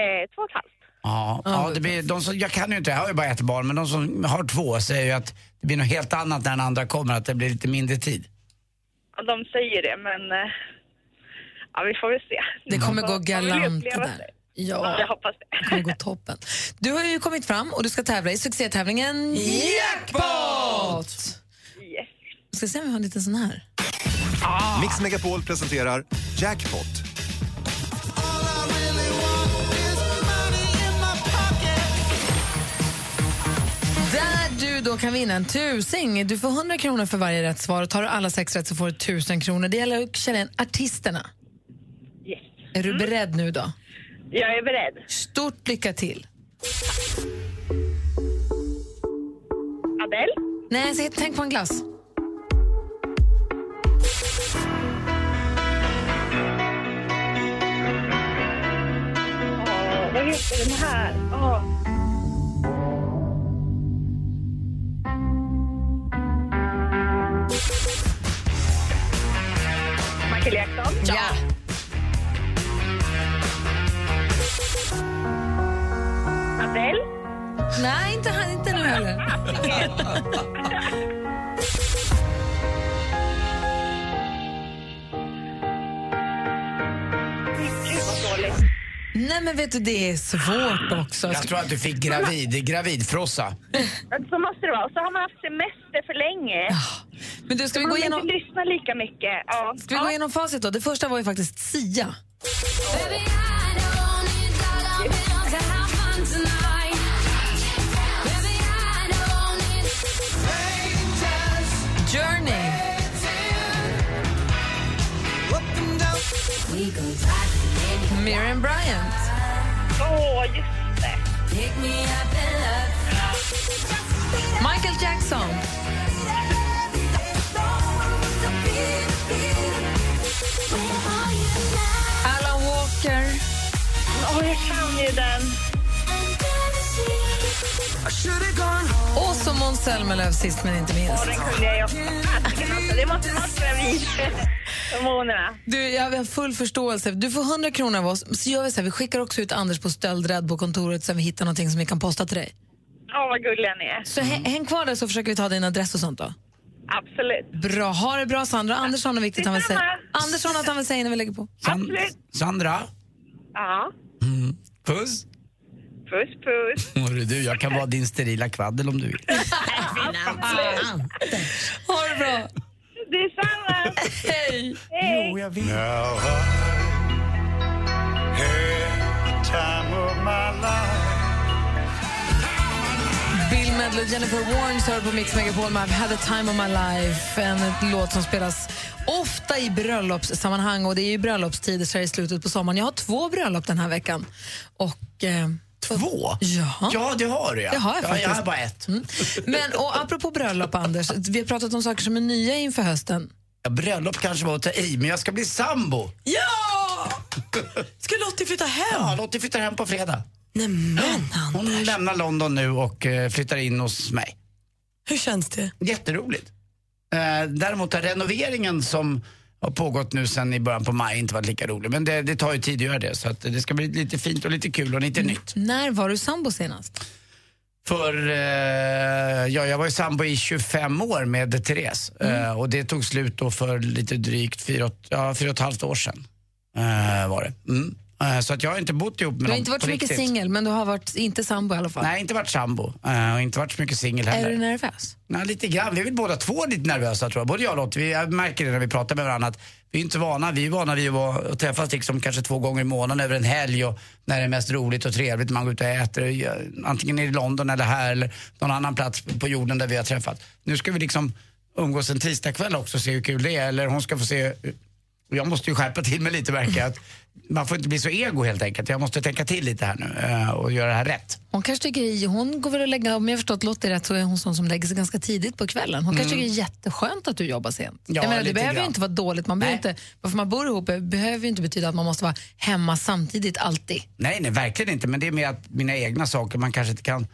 Speaker 10: Eh, två och ett halvt.
Speaker 3: Ja, ja det blir, de som, jag kan ju inte, jag har ju bara ett barn, men de som har två säger ju att det blir något helt annat när den andra kommer, att det blir lite mindre tid.
Speaker 10: Ja, de säger det, men eh, ja, vi får väl se.
Speaker 2: Det kommer gå
Speaker 10: Man vill
Speaker 2: galant det där. Ja,
Speaker 10: Jag hoppas det.
Speaker 2: det kommer gå toppen. Du har ju kommit fram och du ska tävla i succétävlingen Jackpot!
Speaker 10: Yes.
Speaker 2: Ska se om vi har en liten sån här.
Speaker 7: Mix Megapol presenterar Jackpot.
Speaker 2: Där du då kan vinna en tusing. Du får 100 kronor för varje rätt svar. Och tar du alla sex rätt så får du 1000 kronor. Det gäller att känna igen artisterna.
Speaker 10: yes.
Speaker 2: Är du beredd nu då?
Speaker 10: Jag är beredd.
Speaker 2: Stort lycka till.
Speaker 10: Adele?
Speaker 2: Nej, så tänk på en glass.
Speaker 10: Åh, vad heter den här? Åh. Michael Jackson?
Speaker 2: Ja.
Speaker 10: Adele?
Speaker 2: Nej, inte, han, inte nu heller. Nej, men vet du, det är svårt också.
Speaker 3: Jag tror att du fick gravid, gravidfrossa.
Speaker 10: Så måste det vara. Och så har man haft semester för länge.
Speaker 2: Men du, ska vi
Speaker 10: Man
Speaker 2: gå igenom,
Speaker 10: inte lyssna lika mycket. Ja.
Speaker 2: ska vi gå igenom facit då? Det första var ju faktiskt Sia. Journey. Miriam Bryant.
Speaker 10: Åh, just det.
Speaker 2: Michael Jackson. Alan Walker.
Speaker 10: Åh, jag kan ju den.
Speaker 2: Och så Måns Zelmerlöw sist men inte minst.
Speaker 10: Åh, den kunde jag ju alltså. Det måste vara. Hormonerna.
Speaker 2: Du, jag har full förståelse. Du får 100 kronor av oss. Så gör vi så här, vi skickar också ut Anders på stöldrädd på kontoret så vi hittar någonting som vi kan posta till dig.
Speaker 10: Åh, vad gulliga ni är.
Speaker 2: Så hä- häng kvar där så försöker vi ta din adress och sånt då.
Speaker 10: Absolut.
Speaker 2: Bra, ha det bra Sandra. Anders har viktigt han vill säga.
Speaker 10: Detsamma.
Speaker 2: Anders har något han vill säga innan vi lägger på.
Speaker 3: San-
Speaker 10: Absolut.
Speaker 3: Sandra?
Speaker 10: Ja.
Speaker 3: Puss.
Speaker 10: Puss, puss.
Speaker 3: Hörru du, jag kan vara din sterila kvaddel om du vill.
Speaker 2: Ha det bra.
Speaker 10: Detsamma.
Speaker 2: Hej.
Speaker 10: Hej.
Speaker 3: jag vill.
Speaker 2: Bill Medley Jennifer Warnes hör på Mix Megapol med I've had a time of my life. En låt som spelas ofta i bröllopssammanhang och det är ju bröllopstider så här i slutet på sommaren. Jag har två bröllop den här veckan. Och, eh,
Speaker 3: Två?
Speaker 2: Ja.
Speaker 3: Ja, det har du ja.
Speaker 2: Det har jag
Speaker 3: ja, jag har bara ett.
Speaker 2: Mm. Men och apropå bröllop, Anders, vi har pratat om saker som är nya inför hösten.
Speaker 3: Ja, bröllop kanske var att ta i, men jag ska bli sambo.
Speaker 4: Ja! Ska Lottie flytta hem?
Speaker 3: Ja, Lottie flyttar hem på fredag.
Speaker 4: Nämen,
Speaker 3: Hon lämnar London nu och eh, flyttar in hos mig.
Speaker 4: Hur känns det?
Speaker 3: Jätteroligt. Eh, däremot har renoveringen som har pågått nu sen i början på maj inte varit lika rolig. Men det, det tar ju tid att göra det så att det ska bli lite fint och lite kul och lite nytt.
Speaker 2: När var du sambo senast?
Speaker 3: För eh, ja, jag var ju sambo i 25 år med Therese eh, och det tog slut då för lite drygt fyra, ja, fyra och ett halvt år sedan. Eh, var det. Mm. Eh, så att jag har inte bott ihop med
Speaker 2: Du har
Speaker 3: någon
Speaker 2: inte varit så mycket singel, men du har varit inte sambo i alla fall.
Speaker 3: Nej, inte varit sambo eh, och inte varit så mycket singel heller.
Speaker 2: Är du nervös?
Speaker 3: Nej, lite grann. Vi är väl båda två lite nervösa tror jag. Både jag och Lottie. Vi jag märker det när vi pratar med varandra att vi är inte vana. Vi är vana vid att, träffas liksom kanske två gånger i månaden över en helg och när det är mest roligt och trevligt. Man går ut och äter. Antingen i London eller här eller någon annan plats på jorden där vi har träffat. Nu ska vi liksom umgås en tisdagkväll också och se hur kul det är. Eller hon ska få se jag måste ju skärpa till mig lite jag. Att Man får inte bli så ego helt enkelt. Jag måste tänka till lite här nu eh, och göra det här rätt.
Speaker 2: Hon kanske tycker, hon går väl och lägga, om jag förstått Lottie rätt så är hon sån som lägger sig ganska tidigt på kvällen. Hon kanske
Speaker 3: Mm.
Speaker 2: tycker det är jätteskönt att du jobbar sent.
Speaker 3: Ja,
Speaker 2: jag menar, det behöver ju
Speaker 3: grann.
Speaker 2: inte vara dåligt. Man behöver
Speaker 3: Nej.
Speaker 2: inte, varför man bor ihop behöver ju inte betyda att man måste vara hemma samtidigt alltid.
Speaker 3: Nej, nej, verkligen inte. Men det är mer att mina egna saker, man kanske inte kan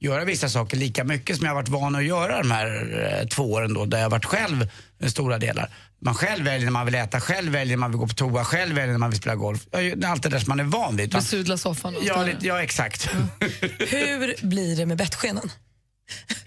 Speaker 3: göra vissa saker lika mycket som jag har varit van att göra de här eh, två åren då, där jag har varit själv stora delar. Man själv väljer när man vill äta, själv väljer när man vill gå på toa, själv väljer när man vill spela golf. Ja, Allt det där som man är van vid.
Speaker 2: Besudla soffan
Speaker 3: Ja, lite, ja exakt.
Speaker 4: Hur blir det med bettskenan?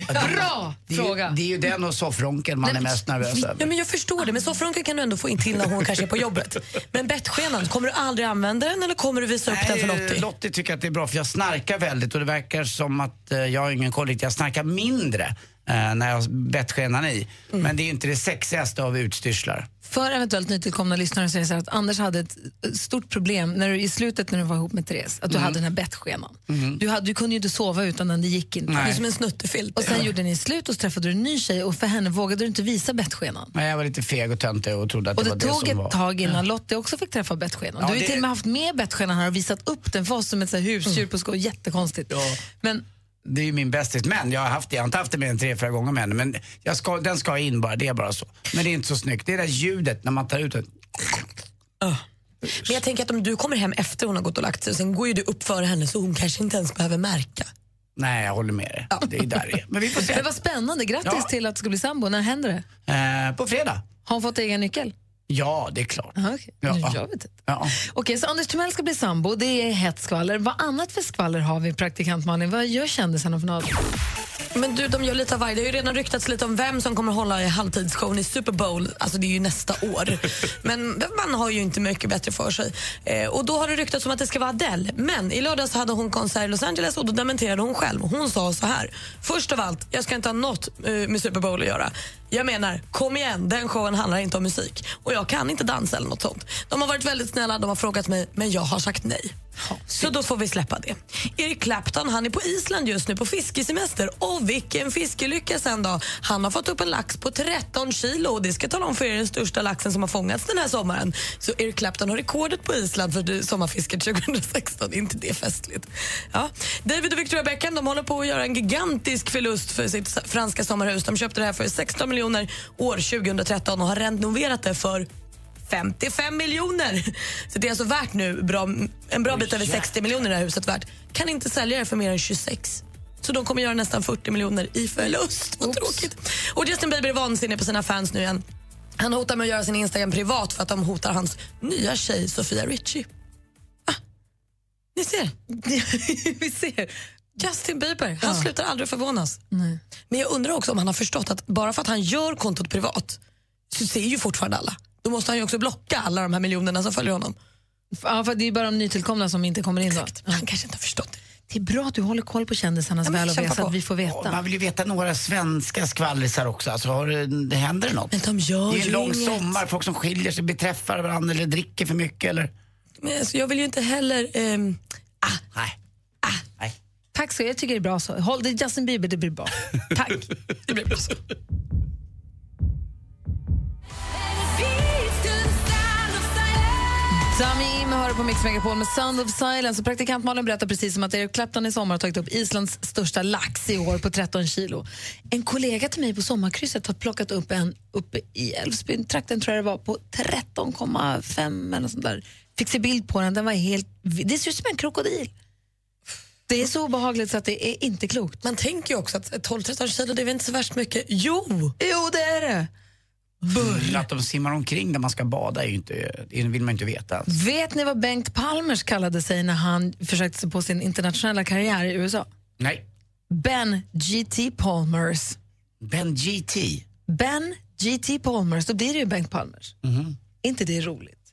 Speaker 2: Bra
Speaker 3: Det är,
Speaker 2: fråga!
Speaker 3: det är ju den och soffronken man är mest nervös
Speaker 4: Ja,
Speaker 3: över.
Speaker 4: men jag förstår det, men soffronken kan du ändå få in till när hon kanske är på jobbet. Men bettskenan, kommer du aldrig använda den eller kommer du visa upp den för
Speaker 3: Nej,
Speaker 4: Lottie?
Speaker 3: Lottie tycker att det är bra för jag snarkar väldigt och det verkar som att eh, jag har ingen koll Jag snarkar mindre eh, när jag bettskenan i.
Speaker 2: Mm.
Speaker 3: Men det är inte det sexigaste av utstyrslar.
Speaker 2: För eventuellt nytillkomna lyssnare så är det så att Anders hade ett eh, stort problem när du, i slutet när du var ihop med Therese, att du
Speaker 3: Mm.
Speaker 2: hade den här bettskenan. Du, hade, du kunde ju inte sova utan den, det gick inte.
Speaker 3: Nej.
Speaker 4: Det är som en snuttefilt.
Speaker 2: Och sen gjorde ni slut och så träffade du en ny tjej och för henne vågade du inte visa bettskenan.
Speaker 3: Men jag var lite feg och töntig och trodde att
Speaker 2: Och
Speaker 3: det
Speaker 2: det
Speaker 3: var det
Speaker 2: tog
Speaker 3: som
Speaker 2: ett
Speaker 3: var.
Speaker 2: tag innan Lottie också fick träffa bettskenan.
Speaker 3: Ja,
Speaker 2: du har ju
Speaker 3: det-
Speaker 2: till och med haft med bettskenan här och visat upp den för oss som ett så här husdjur på skoj. Jättekonstigt. Men
Speaker 3: Det är ju min bästis. Men jag har haft det. Jag har inte haft det mer än tre, fyra gånger med henne. Men jag ska, den ska in bara. Det är bara så. Men det är inte så snyggt. Det är det där ljudet när man tar ut det.
Speaker 4: Men jag tänker att om du kommer hem efter hon har gått och lagt sig, sen går ju du upp före henne så hon kanske inte ens behöver märka.
Speaker 3: Nej, jag håller med dig. Det är där det är. Men vi får se.
Speaker 2: Men vad spännande. Grattis
Speaker 3: Ja.
Speaker 2: till att du ska bli sambo. När händer det?
Speaker 3: Eh, på fredag.
Speaker 2: Har hon fått egen nyckel?
Speaker 3: Ja, det är klart.
Speaker 2: Aha, okej.
Speaker 3: Ja.
Speaker 2: Jag vet inte.
Speaker 3: Ja.
Speaker 2: Okej, så Anders Timell ska bli sambo. Det är hett skvaller. Vad annat för skvaller har vi, praktikant Malin? Vad gör kändisarna för något?
Speaker 4: Men du, de gör lite av varje. Det har ju redan ryktats lite om vem som kommer hålla i halvtidsshowen i Super Bowl. Alltså det är ju nästa år. Men man har ju inte mycket bättre för sig. Eh, och då har det ryktats om att det ska vara Adele. Men i lördags hade hon konsert i Los Angeles och då dementerade hon själv. Hon sa så här. Först av allt, jag ska inte ha något eh, med Super Bowl att göra. Jag menar, kom igen, den showen handlar inte om musik. Och jag kan inte dansa eller något sånt. De har varit väldigt snälla, de har frågat mig, men jag har sagt nej. Så då får vi släppa det. Eric Clapton han är på Island just nu på fiskesemester. Och vilken fiskelycka sen då. Han har fått upp en lax på 13 kilo och det ska jag tala om för er den största laxen som har fångats den här sommaren. Så Eric Clapton har rekordet på Island för sommarfisket 2016. Är inte det festligt? Ja. David och Victoria Beckham de håller på att göra en gigantisk förlust för sitt franska sommarhus. De köpte det här för 16 miljoner år 2013 och har renoverat det för 55 miljoner. Så det är alltså värt nu bra, en bra bit över 60 miljoner det här huset värt. Kan inte sälja det för mer än 26. Så de kommer göra nästan 40 miljoner i förlust. Vad tråkigt. Och Justin Bieber är vansinnig på sina fans nu igen. Han hotar med att göra sin Instagram privat för att de hotar hans nya tjej Sofia Richie. Ah, ni ser.
Speaker 2: vi ser.
Speaker 4: Justin Bieber, han
Speaker 2: Ja.
Speaker 4: slutar aldrig förvånas.
Speaker 2: Nej.
Speaker 4: Men jag undrar också om han har förstått att bara för att han gör kontot privat så ser ju fortfarande alla. Då måste han ju också blocka alla de här miljonerna som följer honom.
Speaker 2: Ja, för det är bara de nytillkomna som inte kommer in då.
Speaker 4: Han kanske inte har förstått det.
Speaker 2: Det är bra att du håller koll på kändisarnas
Speaker 4: Ja,
Speaker 2: väl och ve så att vi får veta.
Speaker 3: Man vill ju veta några svenska skvallisar också. Alltså, har det, det händer något?
Speaker 4: Men de gör
Speaker 3: det är en lång
Speaker 4: inget.
Speaker 3: sommar, folk som skiljer sig, beträffar varandra eller dricker för mycket eller...
Speaker 4: Men alltså, jag vill ju inte heller... ehm,
Speaker 3: Nej. Nej.
Speaker 2: Tack så jag tycker det är bra så. Håll det Justin Bieber, det blir bra. Tack.
Speaker 4: det blir bra så.
Speaker 2: Dami Im hör på Mix Megapol med Sound of Silence. Praktikant Malin berättar precis om att Eric Clapton i sommar har tagit upp Islands största lax i år på 13 kilo. En kollega till mig på sommarkrysset har plockat upp en uppe i Älvsbyn-trakten tror jag det var på 13,5 eller sånt där. Fick se bild på den, den var helt... Det ser ut som en krokodil. Det är så obehagligt så att det är inte klokt.
Speaker 4: Man tänker ju också att 12-13 kilo, det är väl inte så värst mycket. Jo!
Speaker 2: Jo, det är det.
Speaker 3: Mm, Att de simmar omkring där man ska bada är inte, det vill man inte veta. ens.
Speaker 2: Vet ni vad Bengt Palmers kallade sig när han försökte sig på sin internationella karriär i USA?
Speaker 3: Nej.
Speaker 2: Ben G.T. Palmers.
Speaker 3: Ben G.T.?
Speaker 2: Ben G.T. Palmers, då blir det ju Bengt Palmers.
Speaker 3: Mhm.
Speaker 2: inte det roligt?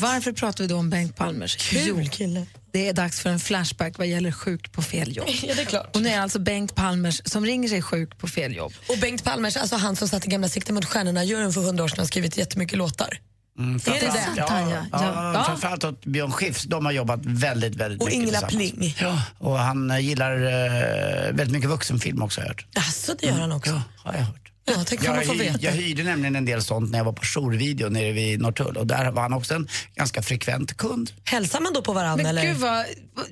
Speaker 2: Varför pratar vi då om Bengt Palmers?
Speaker 4: Kul kille.
Speaker 2: Det är dags för en flashback vad gäller sjuk på fel jobb.
Speaker 4: Ja, det är klart.
Speaker 2: Och nu är det alltså Bengt Palmers som ringer sig sjuk på fel jobb.
Speaker 4: Och Bengt Palmers, alltså han som satt i gamla Sikte mot stjärnorna-juryn för hundra år sedan har skrivit jättemycket låtar.
Speaker 3: Mm,
Speaker 4: Är det det?
Speaker 3: Ja,
Speaker 2: Tanja?
Speaker 3: ja,
Speaker 2: Ja. Ja.
Speaker 3: framförallt åt Björn Skifs. De har jobbat väldigt, väldigt
Speaker 4: Och
Speaker 3: mycket
Speaker 4: Ingela. Pling.
Speaker 3: Ja, och han eh, gillar eh, väldigt mycket vuxenfilm också har jag hört.
Speaker 4: Alltså det gör han också.
Speaker 3: Ja, har jag hört.
Speaker 4: Ja, tänk vad man
Speaker 3: Jag,
Speaker 4: får
Speaker 3: hy-
Speaker 4: veta.
Speaker 3: jag hyrde nämligen en del sånt när jag var på jourvideo nere vid Norrtull och där var han också en ganska frekvent kund.
Speaker 4: Hälsar man då på varandra
Speaker 2: Men
Speaker 4: eller?
Speaker 2: gud vad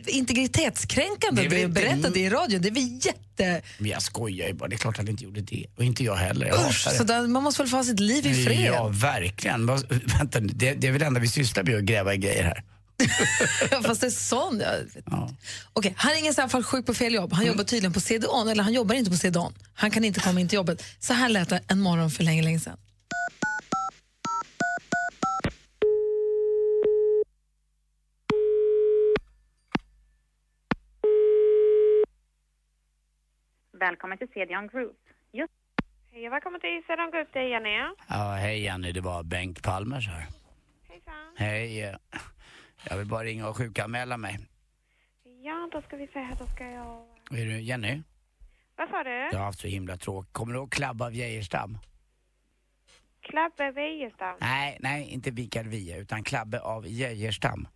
Speaker 2: integritetskränkande
Speaker 3: Det
Speaker 2: att berätta det i radio. Det är väl jätte...
Speaker 3: Men jag skojar ju bara, det är klart att han inte gjorde det. Och inte jag heller. Jag
Speaker 2: Usch, så där, man måste väl få ha sitt liv i fred?
Speaker 3: Ja, verkligen. Vänta, det, det är väl det enda vi sysslar med, att gräva i grejer här.
Speaker 2: Fast det är sån. Jag vet. Okej, han ringer i alla fall sjuk på fel jobb. Han jobbar tydligen på CDON, eller han jobbar inte på CDON. Han kan inte komma in till jobbet. Så här lät det en morgon för länge, länge sedan.
Speaker 11: Välkommen till CDON Group. Just... Hej och välkommen till CDON Group, det är Jenny.
Speaker 3: Ja, hej Jenny, det var Bengt Palmers här.
Speaker 11: Hejsan.
Speaker 3: Hej. Jag vill bara ringa och sjukanmäla mig.
Speaker 11: Ja, då ska vi se här, då ska jag...
Speaker 3: Är du Jenny?
Speaker 11: Vad sa du?
Speaker 3: Jag har haft så himla tråkigt. Kommer du ihåg Klabbe av Geijerstam?
Speaker 11: Klabbe Wiejestam.
Speaker 3: Nej, nej, inte Mikael Wiehe, utan Klabbe av Geijerstam.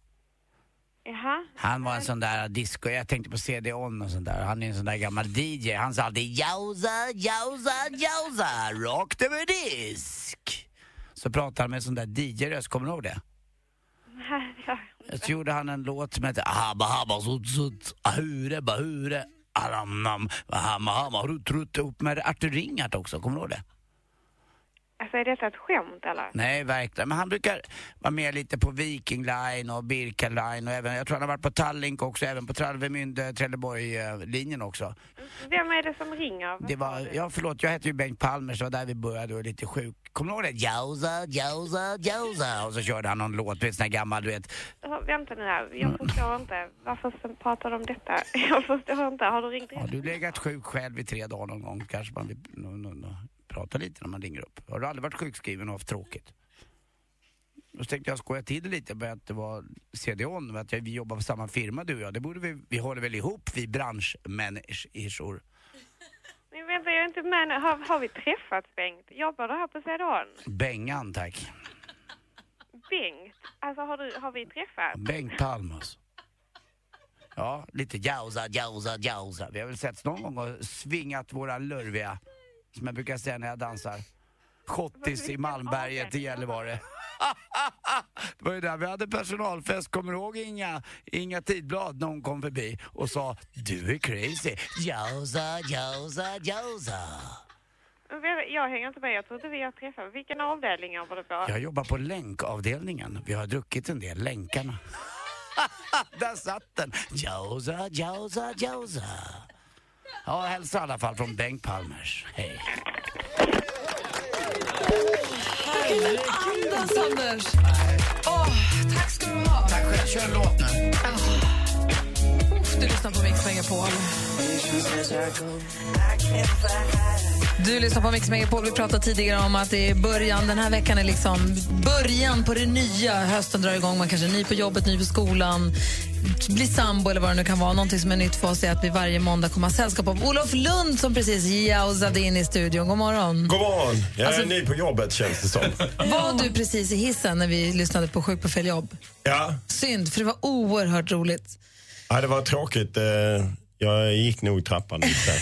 Speaker 11: Jaha.
Speaker 3: Han var en sån där disco, jag tänkte på CD-ON och sånt där. Han är en sån där gammal DJ. Han sa alltid jausa, jausa, jausa, rakt över disk. Så pratade han med en sån där DJ-röst, kommer du ihåg det?
Speaker 11: Ja.
Speaker 3: Så gjorde han en låt som hette Habba habba sut sut ahure bahure aramnam hamma hamma rutt rutt ihop med Artur Ringart också, kommer du ihåg det?
Speaker 11: Alltså är detta ett skämt eller?
Speaker 3: Nej, verkligen. Men han brukar vara med lite på Viking Line och Birka Line och även, jag tror han har varit på Tallink också, även på Travemünde, Trelleborg-linjen också.
Speaker 11: Vem är det som ringer?
Speaker 3: Det var, ja förlåt, jag heter ju Bengt Palmer så var där vi började och är lite sjuk. Kommer du ihåg det? Jausa, jausa, jausa. Och så körde han någon låt, du vet sån här gammal, du vet.
Speaker 11: Vänta nu här, jag förstår inte. Varför pratar de om detta? Jag förstår inte. Har du ringt
Speaker 3: Har du legat sjuk själv i tre dagar någon gång kanske man vill no, no, no, prata lite när man ringer upp. Har du aldrig varit sjukskriven och haft tråkigt? Då tänkte jag skoja till det lite med att det var CDON, att vi jobbar på samma firma du och jag. Det borde vi, vi håller väl ihop vi branschmänniskor.
Speaker 11: Men vänta, jag är inte med. Har, har vi träffats Bengt? Jobbar du här på CDON?
Speaker 3: Bengan tack.
Speaker 11: Bengt? Alltså har, du, har vi träffats?
Speaker 3: Bengt Palmus. Ja, lite jausa, jausa, jausa. Vi har väl setts någon gång och svingat våra lurviga, som jag brukar säga när jag dansar, schottis i Malmberget i Gällivare. Det var ju där vi hade personalfest, kommer du ihåg Inga, Inga Tidblad när hon kom förbi och sa Du är crazy, jausa.
Speaker 11: Men vänta, Jag hänger inte med. Jag trodde vi har träffats. Vilken avdelning jobbar du på?
Speaker 3: Jag jobbar på länkavdelningen, vi har druckit en del, länkarna. Där satt den! Jausa, jausa, jausa. Ja, hälsa i alla fall från Bengt Palmers. Hej.
Speaker 2: Andas, Anders! Åh, tack ska du ha.
Speaker 3: Tack själv. Kör en låt nu.
Speaker 2: Uff, du lyssnar på Mix Megapol. Du lyssnar på Mix Megapol. Vi pratade tidigare om att det är början. Den här veckan är liksom början på det nya. Hösten drar igång. Man kanske är ny på jobbet, ny på skolan, blir sambo eller vad det nu kan vara. Någonting som är nytt för oss är att vi varje måndag kommer ha sällskap av Olof Lund som precis jausade in i studion. God morgon.
Speaker 12: God morgon. Jag
Speaker 2: Alltså-
Speaker 12: är ny på jobbet känns det som.
Speaker 2: Var du precis i hissen när vi lyssnade på Sjuk på fel jobb?
Speaker 12: Ja.
Speaker 2: Synd, för det var oerhört roligt.
Speaker 12: Ja, det var tråkigt. Jag gick nog trappan lite.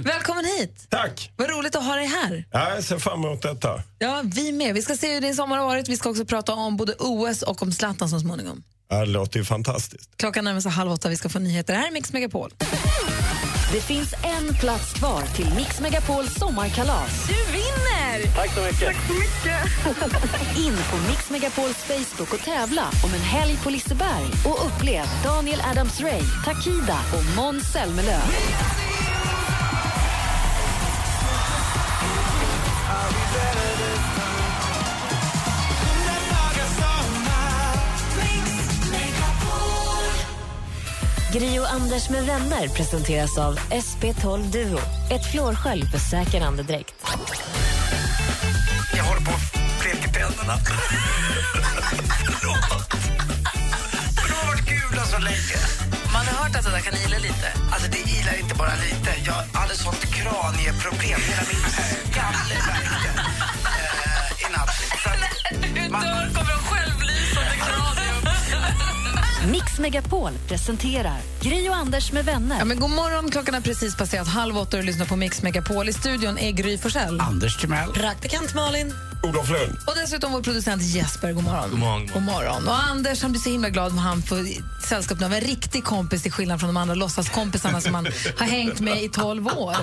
Speaker 2: Välkommen hit!
Speaker 12: Tack!
Speaker 2: Vad roligt att ha dig här.
Speaker 12: Ja, jag ser fram emot detta.
Speaker 2: Ja, vi med. Vi ska se hur din sommar har varit. Vi ska också prata om både OS och om Zlatan så småningom.
Speaker 12: Ja, det låter ju fantastiskt.
Speaker 2: Klockan närmar sig halv åtta. Vi ska få nyheter. Det här är Mix Megapol.
Speaker 1: Det finns en plats kvar till Mix Megapols sommarkalas.
Speaker 5: Du vinner!
Speaker 1: Tack så mycket. Tack så mycket. In på Mix Megapols Facebook och tävla om en helg på Liseberg och upplev Daniel Adams-Ray, Takida och Måns Zelmerlöw. Gri och Anders med vänner presenteras av SP12 Duo. Ett flårskölj för säker andedräkt.
Speaker 3: Jag håller på att peka tänderna. Förlåt. Men de har varit gula så länge.
Speaker 2: Man har hört att det där kan ila lite.
Speaker 3: Alltså det ilar inte bara lite. Jag hade sånt kranieproblem. Hela min skalle värkte eh, i natt. Att
Speaker 2: Du dör, kommer självlysande kranium.
Speaker 1: Mix Megapol presenterar Gri och Anders med vänner.
Speaker 2: Ja, men god morgon, klockan är precis passerat halv åtta och lyssnar på Mix Megapol. I studion är Gry Forssell.
Speaker 3: Anders Timell.
Speaker 2: Praktikant Malin.
Speaker 12: Olof Lund.
Speaker 2: Och dessutom vår producent Jesper. God morgon.
Speaker 5: God morgon.
Speaker 2: God morgon. Och Anders han blir så himla glad när han får sällskap av en riktig kompis till skillnad från de andra låtsaskompisarna som han har hängt med i 12 år.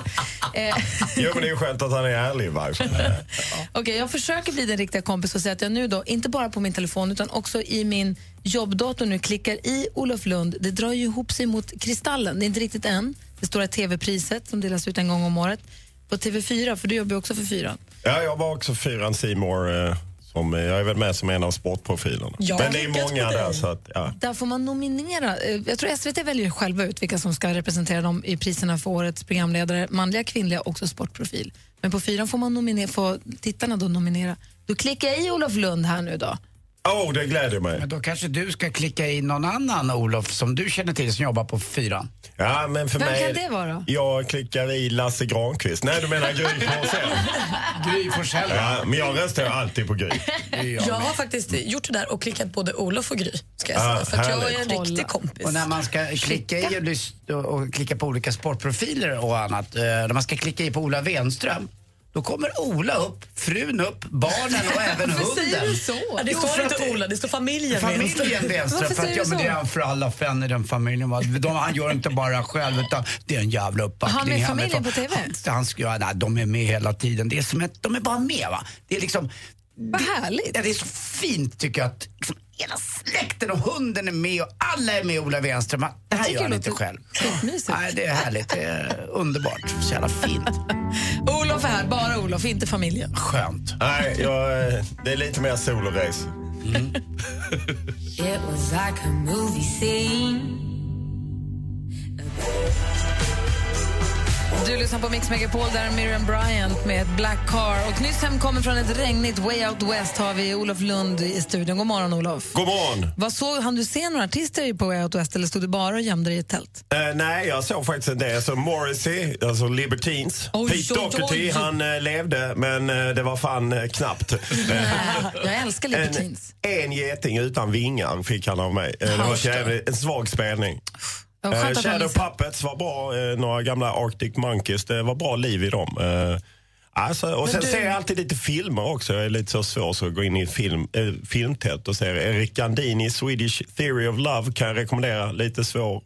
Speaker 2: Eh,
Speaker 12: Jo, men det är ju skönt att han är ärlig fall.
Speaker 2: Okej, jag försöker bli den riktiga kompis och säga att jag nu då, inte bara på min telefon utan också i min jobbdator nu klickar i Olof Lund. Det drar ju ihop sig mot Kristallen. Det är inte riktigt än. Det stora TV-priset som delas ut en gång om året. På TV4, för du jobbar ju också för fyran.
Speaker 12: Ja, jag var också fyran Simor eh, som eh, Jag är väl med som en av sportprofilerna.
Speaker 2: Ja.
Speaker 12: Men det är många där, så att, ja.
Speaker 2: Där får man nominera. eh, Jag tror SVT väljer själva ut vilka som ska representera dem i priserna för årets programledare. Manliga, kvinnliga och sportprofil. Men på fyran får man nominera, får tittarna då nominera. Då klickar i Olof Lund här nu då.
Speaker 12: Oh, det gläder mig.
Speaker 3: Men då kanske du ska klicka i någon annan Olof som du känner till som jobbar på fyran.
Speaker 12: Ja, men för
Speaker 2: Vem
Speaker 12: mig...
Speaker 2: kan det vara?
Speaker 12: Jag klickar i Lasse Granqvist. Nej, du menar Gry Forssell.
Speaker 3: Gry Forssell.
Speaker 12: Ja, men jag röstar alltid på Gry.
Speaker 4: Jag har faktiskt gjort det där och klickat både Olof och Gry. Ska jag
Speaker 12: Ah,
Speaker 4: säga, för att jag är en riktig kompis.
Speaker 3: Och när man ska klicka i och, och klicka på olika sportprofiler och annat, eh, när man ska klicka i på Ola Wenström, då kommer Ola upp, frun upp, barnen och även
Speaker 4: Varför
Speaker 3: hunden.
Speaker 4: säger du så? Ja, det står inte Ola, det står familjen
Speaker 3: Familjen
Speaker 4: Wenström. Varför
Speaker 3: för att ja, men det är han för alla fem i den familjen. va. De, han gör inte bara själv utan det är en jävla uppbackning.
Speaker 2: Han med familjen på TV?
Speaker 3: Han, han, ska- ja, nej, de är med hela tiden. Det är som ett, de är bara med va. Det är liksom...
Speaker 2: Vad härligt.
Speaker 3: Ja, det är så fint tycker jag att liksom, hela släkten och hunden är med och alla är med Ola Wenström. Det här gör han inte själv. Nej, det är härligt. Det är underbart. Så jävla fint.
Speaker 2: Olof är här, bara Olof, inte familjen.
Speaker 3: Skönt.
Speaker 12: Nej, jag, det är lite mer solorace.
Speaker 5: It was like a movie scene.
Speaker 2: Du lyssnar på Mix Megapol, där är Miriam Bryant med ett Black Car. Och nyss hemkommen från ett regnigt Way Out West har vi Olof Lund i studion. God morgon Olof.
Speaker 12: God morgon.
Speaker 2: Vad såg, hann du se några artister på Way Out West eller stod du bara och gömde dig i ett tält?
Speaker 12: Eh, nej, jag såg faktiskt en del. Så Morrissey, alltså Libertines.
Speaker 2: Oj,
Speaker 12: Pete
Speaker 2: oj,
Speaker 12: Doherty, han eh, levde, men eh, det var fan knappt.
Speaker 2: Jag älskar
Speaker 12: en,
Speaker 2: Libertines.
Speaker 12: en geting utan vingar fick han av mig. Det var en svag spelning. Eh, Shadow. Puppets var bra, eh, några gamla Arctic Monkeys. Det var bra liv i dem. Eh, Alltså, och
Speaker 4: Men
Speaker 12: sen
Speaker 4: du-
Speaker 12: ser jag alltid lite filmer också. Jag är lite så svår så att gå in i film, eh, filmtätt och ser Erik Gandini, Swedish Theory of Love kan jag rekommendera. Lite svår.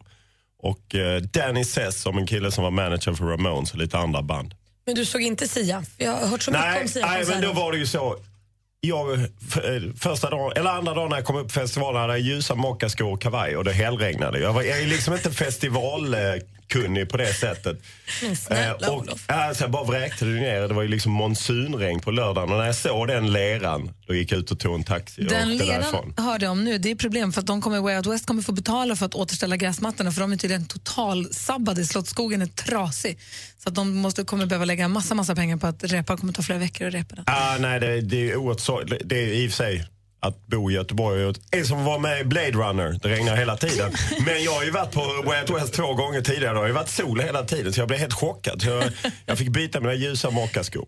Speaker 12: Och eh, Danny Sess som en kille som var manager för Ramones och lite andra band.
Speaker 4: Men du såg inte Sia? Jag har hört så mycket
Speaker 12: Nej,
Speaker 4: om Sia.
Speaker 12: nej men då var det ju så. Jag, eh, första dagen, eller andra dagen när jag kom upp på festivalen hade jag ljusa mockaskor och kavaj och det hällregnade. Jag, var, jag är liksom inte festival... Eh, festivalkunnig på det sättet.
Speaker 4: Men snälla
Speaker 12: Eh, och,
Speaker 4: Olof.
Speaker 12: alltså, jag bara vräkte det ner. Det var ju liksom monsunregn på lördagen och när jag såg den leran då gick jag ut och tog en taxi och
Speaker 2: Den
Speaker 12: åkte
Speaker 2: leran
Speaker 12: därifrån.
Speaker 2: hörde jag om nu. Det är problem för att de kommer, Way Out West kommer få betala för att återställa gräsmattorna för de är tydligen totalsabbade. Slottsskogen är trasig. Så att de måste, kommer behöva lägga massa, massa pengar på att repa. Det kommer ta flera veckor att repa den.
Speaker 12: Ah, nej, det, det är oerhört sorgligt. Det är i och för sig att bo i Göteborg. En som var med i Blade Runner, det regnar hela tiden. Men jag har ju varit på Way Out West två gånger tidigare. Det har ju varit sol hela tiden så jag blev helt chockad. Jag, jag fick byta mina ljusa mockaskor.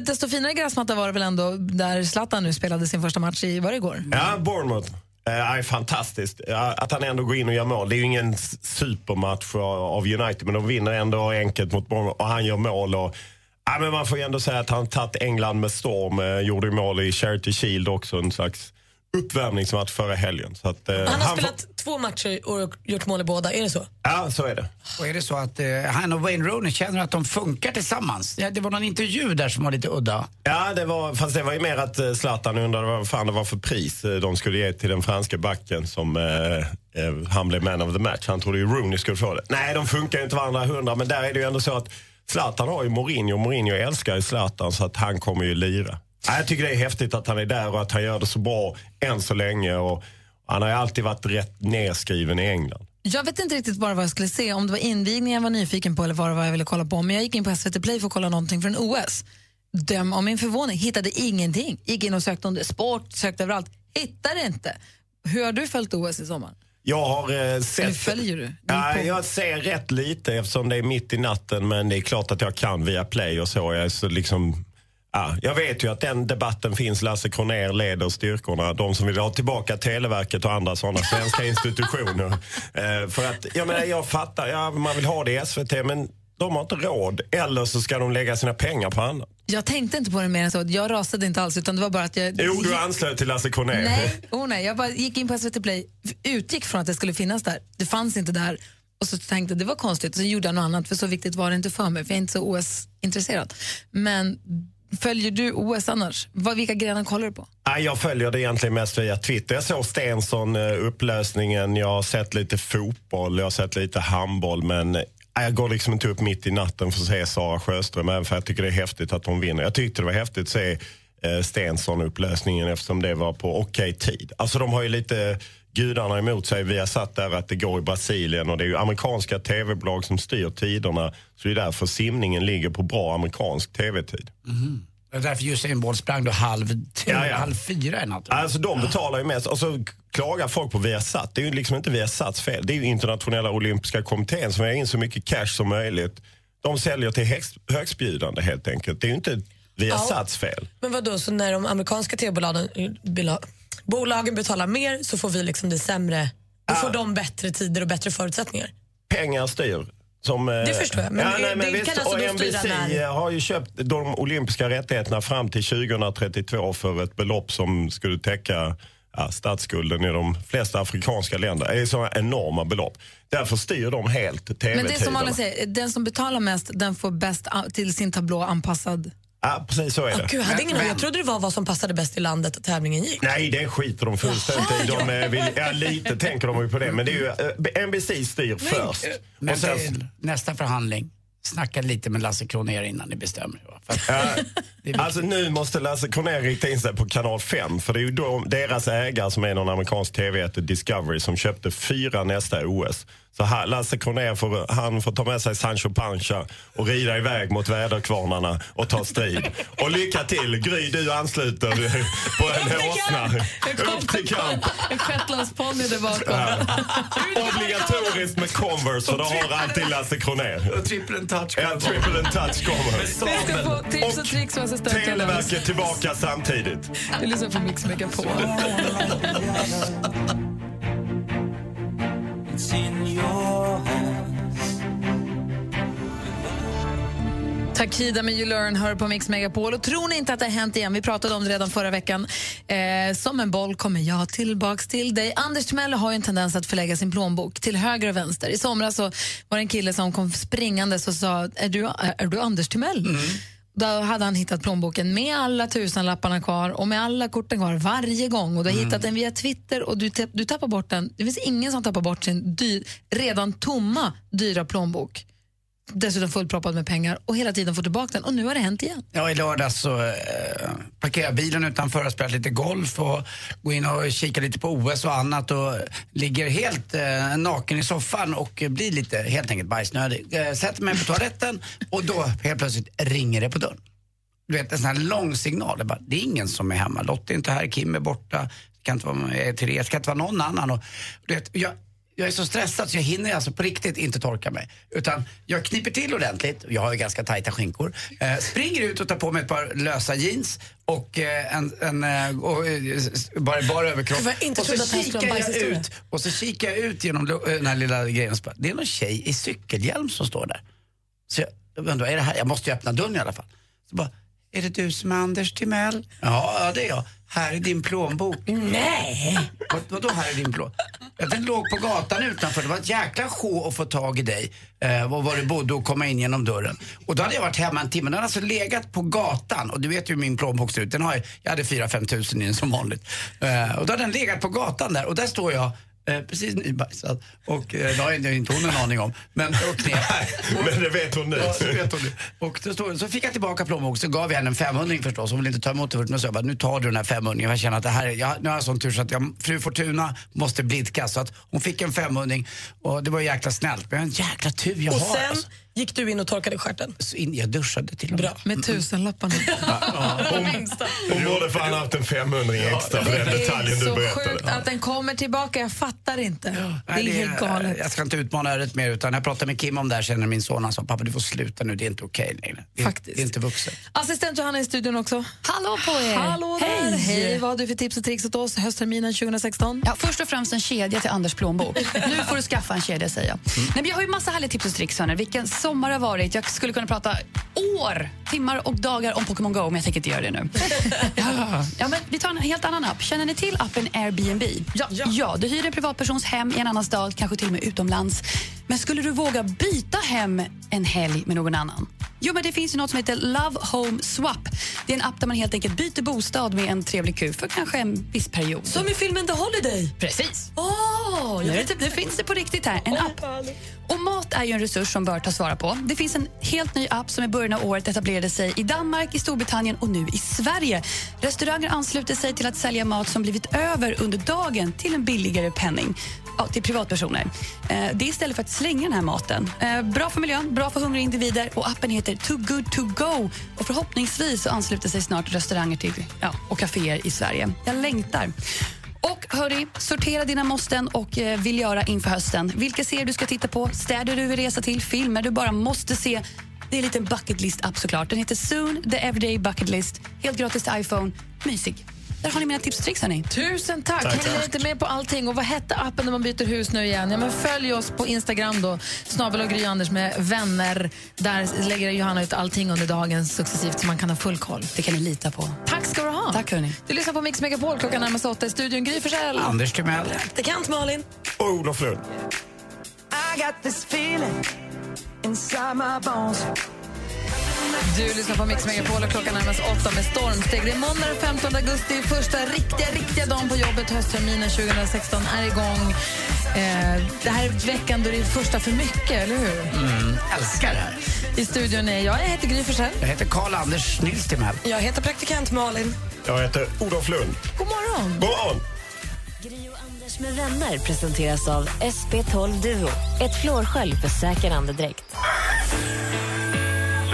Speaker 2: Desto finare gräsmatta var det väl ändå där Zlatan nu spelade sin första match i, var det igår?
Speaker 12: Ja, Bournemouth. Eh, är fantastiskt. Att han ändå går in och gör mål. Det är ju ingen supermatch av av United, men de vinner ändå enkelt mot Bournemouth och han gör mål. Och, ja, men man får ju ändå säga att han tagit England med storm. Eh, gjorde ju mål i Charity Shield också, en slags uppvärmningsmatch förra helgen. Så att, eh,
Speaker 4: Han har
Speaker 12: får-
Speaker 4: spelat två matcher och gjort mål i båda, är det så?
Speaker 12: Ja, så är det.
Speaker 3: Och är det så att eh, han och Wayne Rooney känner att de funkar tillsammans? Ja, det var någon intervju där som var lite udda.
Speaker 12: Ja, det var, fast det var ju mer att eh, Zlatan undrade vad fan det var för pris eh, de skulle ge till den franska backen som eh, eh, han blev man of the match. Han trodde ju Rooney skulle få det. Nej, de funkar ju inte varandra hundra, men där är det ju ändå så att Zlatan har ju Mourinho, Mourinho älskar ju Zlatan så att han kommer ju lira. Jag tycker det är häftigt att han är där och att han gör det så bra än så länge. Och han har ju alltid varit rätt nedskriven i England.
Speaker 2: Jag vet inte riktigt bara vad jag skulle se, om det var invigningen jag var nyfiken på eller vad det var jag ville kolla på. Men jag gick in på SVT Play för att kolla någonting från OS. Döm om min förvåning, hittade ingenting. Gick in och sökte under sport, sökte överallt. Hittade inte. Hur har du följt OS i sommar?
Speaker 12: Jag har eh, sett...
Speaker 2: Eller följer du?
Speaker 12: Ja, jag ser rätt lite eftersom det är mitt i natten men det är klart att jag kan via play och så. Jag, är så liksom, ja, jag vet ju att den debatten finns. Lasse Kronér leder styrkorna. De som vill ha tillbaka Televerket och andra sådana svenska institutioner. Eh, för att, jag menar, jag fattar, ja, man vill ha det i SVT men de har inte råd. Eller så ska de lägga sina pengar på annat.
Speaker 2: Jag tänkte inte på det mer än så. Jag rasade inte alls, utan det var bara att jag...
Speaker 12: Jo, du anslöt till Lasse Kronér.
Speaker 2: Nej, oh nej, jag bara gick in på SVT Play, utgick från att det skulle finnas där. Det fanns inte där. Och så tänkte jag det var konstigt och så gjorde jag något annat för så viktigt var det inte för mig för jag är inte så OS-intresserad. Men följer du OS annars? Vad, vilka grenar kollar du på?
Speaker 12: Jag följer det egentligen mest via Twitter. Jag såg Stensson eh, upplösningen, jag har sett lite fotboll, jag har sett lite handboll men jag går liksom inte upp mitt i natten för att se Sara Sjöström även för jag tycker det är häftigt att hon vinner. Jag tyckte det var häftigt att se eh, Stensson-upplösningen eftersom det var på okej tid. Alltså de har ju lite gudarna emot sig. Vi har satt där att det går i Brasilien och det är ju amerikanska tv-bolag som styr tiderna. Så det är därför simningen ligger på bra amerikansk tv-tid. Mhm.
Speaker 3: Det var därför Usain Bolt sprang då halv,
Speaker 12: Ja, ja.
Speaker 3: halv fyra i natt.
Speaker 12: Alltså de betalar ju mest. Och så klagar folk på Viasat. Det är ju liksom inte Viasats fel. Det är ju internationella olympiska kommittén som har in så mycket cash som möjligt. De säljer till högst, högstbjudande helt enkelt. Det är ju inte Viasats fel.
Speaker 4: Men vad då så när de amerikanska tv-bolagen bolagen betalar mer så får vi liksom det sämre, då får de bättre tider och bättre förutsättningar?
Speaker 12: Pengar styr. Som, eh,
Speaker 4: Det förstår jag, men det- det
Speaker 12: visst,
Speaker 4: kan alltså
Speaker 12: NBC
Speaker 4: när-
Speaker 12: har ju köpt de olympiska rättigheterna fram till 2032 för ett belopp som skulle täcka ja, statsskulden i de flesta afrikanska länder. Det är sådana enorma belopp. Därför styr de helt
Speaker 2: Men det är som
Speaker 12: tv-tiderna.
Speaker 2: alla säger, den som betalar mest den får bäst till sin tablå anpassad.
Speaker 12: Ja, precis så är det.
Speaker 4: Gud, jag, hade ingen aning. jag trodde det var vad som passade bäst i landet att tävlingen gick.
Speaker 12: Nej, det skiter de fullständigt i. De eh, vill, ja, lite tänker de ju på det. Men det är ju, eh, NBC styr först.
Speaker 3: Men
Speaker 12: Och sen,
Speaker 3: till nästa förhandling, snacka lite med Lasse Kronér innan ni bestämmer er. va? För att,
Speaker 12: Ja, alltså nu måste Lasse Kronér rikta in sig på kanal 5 för det är ju de, deras ägare som är någon amerikansk tv-jätte Discovery som köpte fyra nästa OS. Så här, Lasse Kronér får, han får ta med sig Sancho Panza och rida iväg mot väderkvarnarna och ta strid. Och lycka till! Gry, du ansluter på en åsna. Upp till kamp!
Speaker 2: En shetlandsponny där bakom.
Speaker 12: Obligatoriskt med Converse för då har alltid Lasse Kronér.
Speaker 3: Och triple and touch.
Speaker 12: Ja, triple and touch kommer.
Speaker 2: Vi ska få tips och tricks assistent.
Speaker 12: Televerket tillbaka samtidigt.
Speaker 2: Du lyssnar på Mix Megapol. Takida med You Learn hör på Mix Megapol. Och tror ni inte att det har hänt igen? Vi pratade om det redan förra veckan. Eh, som en boll kommer jag tillbaks till dig. Anders Timell har ju en tendens att förlägga sin plånbok till höger och vänster. I somras så var det en kille som kom springande och sa är du, är du Anders Timell? Mm. Då hade han hittat plånboken med alla tusenlapparna kvar och med alla korten kvar varje gång. Och Du har hittat den via Twitter och du, du tappar bort den. Det finns ingen som tappar bort sin dyr, redan tomma dyra plånbok. Dessutom fullproppad med pengar och hela tiden får tillbaka den. Och nu har det hänt igen.
Speaker 3: Ja, i lördags så eh, parkerade jag bilen utanför och spelade lite golf och gå in och kika lite på OS och annat och ligger helt eh, naken i soffan och blir lite helt enkelt bajsnödig. Eh, sätter mig på toaletten och då helt plötsligt ringer det på dörren. Du vet en sån här lång signal. Det, är bara, det är ingen som är hemma. Lotta är inte här, Kim är borta, det kan inte vara Therese, det kan inte vara någon annan. Och, du vet, jag, jag är så stressad så jag hinner alltså på riktigt inte torka mig. Utan jag kniper till ordentligt, jag har ju ganska tajta skinkor, eh, springer ut och tar på mig ett par lösa jeans och eh, en, en eh, och, eh, bara, bara överkropp. Och så kikar jag ut och så kikar jag ut genom eh, den här lilla grejen bara, det är någon tjej i cykelhjälm som står där. Så jag, jag undrar, är det här? Jag måste ju öppna dörren i alla fall. Så bara, är det du som är Anders Timell? Ja, ja det är jag. Här är din plånbok. Nej! Vad, vadå här är din plånbok? Den låg på gatan utanför. Det var ett jäkla sjå att få tag i dig. Eh, och var du bodde och komma in genom dörren. Och då hade jag varit hemma en timme. Den hade alltså legat på gatan. Och du vet ju hur min plånbok ser ut. Den har, ju- jag hade 4-5 tusen i den som vanligt. Eh, och då hade den legat på gatan där. Och där står jag. Eh, precis nybajsad. Och eh, det har inte inte hon en aning om. Men, och knep.
Speaker 12: Men det vet hon nu.
Speaker 3: Ja, det vet hon nu. Och då stod, så fick jag tillbaka plånboken så gav jag henne en 500 förstås. Hon ville inte ta emot det först. Men så jag bara, nu tar du den här 500 Jag känner att det här, är- jag, nu har jag sån tur så att jag, fru Fortuna måste blidka. Så att hon fick en 500 och det var jäkla snällt. Men en jäkla tur jag
Speaker 4: och
Speaker 3: har.
Speaker 4: sen
Speaker 3: alltså.
Speaker 4: Gick du in och torkade stjärten?
Speaker 3: Så in, jag duschade till och med.
Speaker 4: Bra.
Speaker 2: Med tusenlapparna.
Speaker 12: Hon borde fan haft en 500 extra för den
Speaker 2: Det
Speaker 12: detaljen
Speaker 2: är
Speaker 12: du
Speaker 2: så
Speaker 12: berättade.
Speaker 2: sjukt att den kommer tillbaka. Jag fattar inte. Det är
Speaker 3: Nej,
Speaker 2: helt galet.
Speaker 3: Jag ska inte utmana öret mer utan jag pratade med Kim om det här känner min son. Han sa, pappa du får sluta nu, det är inte okej längre. Det är,
Speaker 2: Faktiskt.
Speaker 3: det är inte vuxet.
Speaker 2: Assistent Johanna i studion också.
Speaker 13: Hallå på er!
Speaker 2: Hallå där!
Speaker 13: Hej!
Speaker 2: Hej! Vad har du för tips och tricks åt oss höstterminen 2016?
Speaker 13: Ja, först och främst en kedja till Anders plånbok. Nu får du skaffa en kedja säger jag. Nej, men jag har ju massa härliga tips och tricks. Hörni. Vilken sommar det har varit. Jag skulle kunna prata år, timmar och dagar om Pokémon Go, men jag tänker inte göra det nu. ja. Men vi tar en helt annan app. Känner ni till appen Airbnb? Ja. ja. Du hyr en privatpersons hem i en annan stad, kanske till och med utomlands. Men skulle du våga byta hem en helg med någon annan? Jo, men det finns ju något som heter Love Home Swap. Det är en app där man helt enkelt byter bostad med en trevlig kuk för kanske en viss period.
Speaker 4: Som i filmen The Holiday?
Speaker 13: Precis. Är det, nu finns det på riktigt här, en app. Och mat är ju en resurs som bör tas vara på. Det finns en helt ny app som i början av året etablerade sig i Danmark, i Storbritannien och nu i Sverige. Restauranger ansluter sig till att sälja mat som blivit över under dagen till en billigare penning. Ja, till privatpersoner. Eh, det är istället för att slänga den här maten. Eh, bra för miljön, bra för hungriga individer och appen heter Too Good To Go. Och förhoppningsvis så ansluter sig snart restauranger till, ja, och kaféer i Sverige. Jag längtar. Och hörni, sortera dina måsten och eh, vill göra inför hösten. Vilka serier du ska titta på, städer du vill resa till, filmer du bara måste se. Det är en liten bucket list-app såklart. Den heter Soon, the everyday bucket list. Helt gratis till iPhone. Mysig. Där har ni mina tips och tricks hörni.
Speaker 2: Tusen tack!
Speaker 13: Tack,
Speaker 2: Hänger inte med på allting. Och vad hette appen när man byter hus nu igen? Ja, men följ oss på Instagram då. Snabel och Gry Anders med vänner. Där lägger Johanna ut allting under dagen successivt så man kan ha full koll.
Speaker 13: Det kan ni lita på.
Speaker 2: Tack ska du ha.
Speaker 13: Tack hörni.
Speaker 2: Du lyssnar på Mix Megapol klockan närmar sig åtta i studion. Gry Forssell.
Speaker 3: Anders Timell.
Speaker 4: Praktikant Malin.
Speaker 12: Och Olof Lund.
Speaker 8: I got this feeling inside my bones.
Speaker 2: Du lyssnar på Mix Megapol och klockan närmar sig åtta med stormsteg. Det är måndag den 15 augusti, första riktiga, riktiga dagen på jobbet. Höstterminen 2016 är igång. Eh, det här är veckan då det är första för mycket, eller hur?
Speaker 3: Mm, älskar det här.
Speaker 2: I studion är jag, jag heter Gry Forssell.
Speaker 3: Jag heter Karl-Anders Nils Timell.
Speaker 4: Jag heter praktikant Malin.
Speaker 12: Jag heter Olof Lund.
Speaker 2: God morgon!
Speaker 12: God morgon!
Speaker 1: Anders med vänner presenteras av SP12 Duo. Ett flårskölj för säker andedräkt.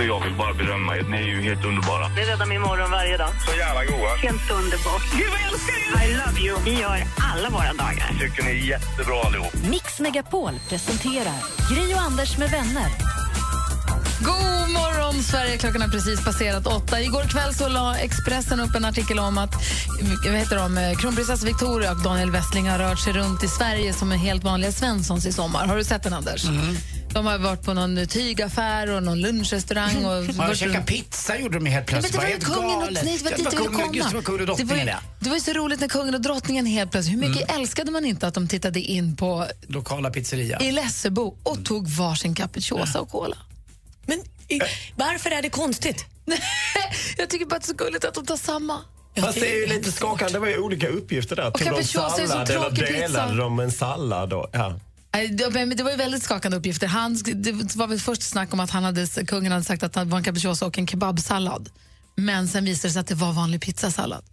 Speaker 14: Jag vill bara berömma er. Ni är ju helt underbara.
Speaker 15: Det räddar min morgon varje dag.
Speaker 14: Så jävla goa.
Speaker 15: Helt underbart. Gud, vad jag älskar er! I love you. Vi gör alla våra dagar.
Speaker 14: Tycker ni är jättebra allihop.
Speaker 1: Mix Megapol presenterar Gry och Anders med vänner.
Speaker 2: God morgon, Sverige! Klockan har precis passerat åtta. Igår kväll så la Expressen upp en artikel om att vad heter de, kronprinsessa Victoria och Daniel Westling har rört sig runt i Sverige som en helt vanliga Svenssons i sommar. Har du sett den, Anders? De har varit på någon tygaffär och någon lunchrestaurang. Och
Speaker 3: Ja,
Speaker 2: varit
Speaker 3: käka
Speaker 2: runt-
Speaker 3: pizza gjorde de helt
Speaker 2: Ja, men
Speaker 3: plötsligt.
Speaker 2: det var ju kungen och, nej, det var dit jag ville
Speaker 3: kungen- Just det, var kungen och
Speaker 2: komma. Det var,
Speaker 3: drottningen
Speaker 2: det var ju så roligt när kungen och drottningen helt plötsligt, hur mycket
Speaker 3: Mm.
Speaker 2: älskade man inte att de tittade in på
Speaker 3: Lokala pizzeria.
Speaker 2: i Lessebo och tog varsin capricciosa och cola.
Speaker 4: Men i, varför är det konstigt?
Speaker 2: jag tycker bara att det är så gulligt att de tar samma.
Speaker 12: Fast det är ju lite skakande. Det var ju olika uppgifter där. Tog de
Speaker 2: capricciosa är så
Speaker 12: sallad eller delade de en sallad? Och, ja.
Speaker 2: Äh, det det var ju väldigt skakande uppgifter. Han, det var väl först snack om att han hade, kungen hade sagt att det var en capricciosa och en kebabsallad. Men sen visade det sig att det var vanlig pizzasallad.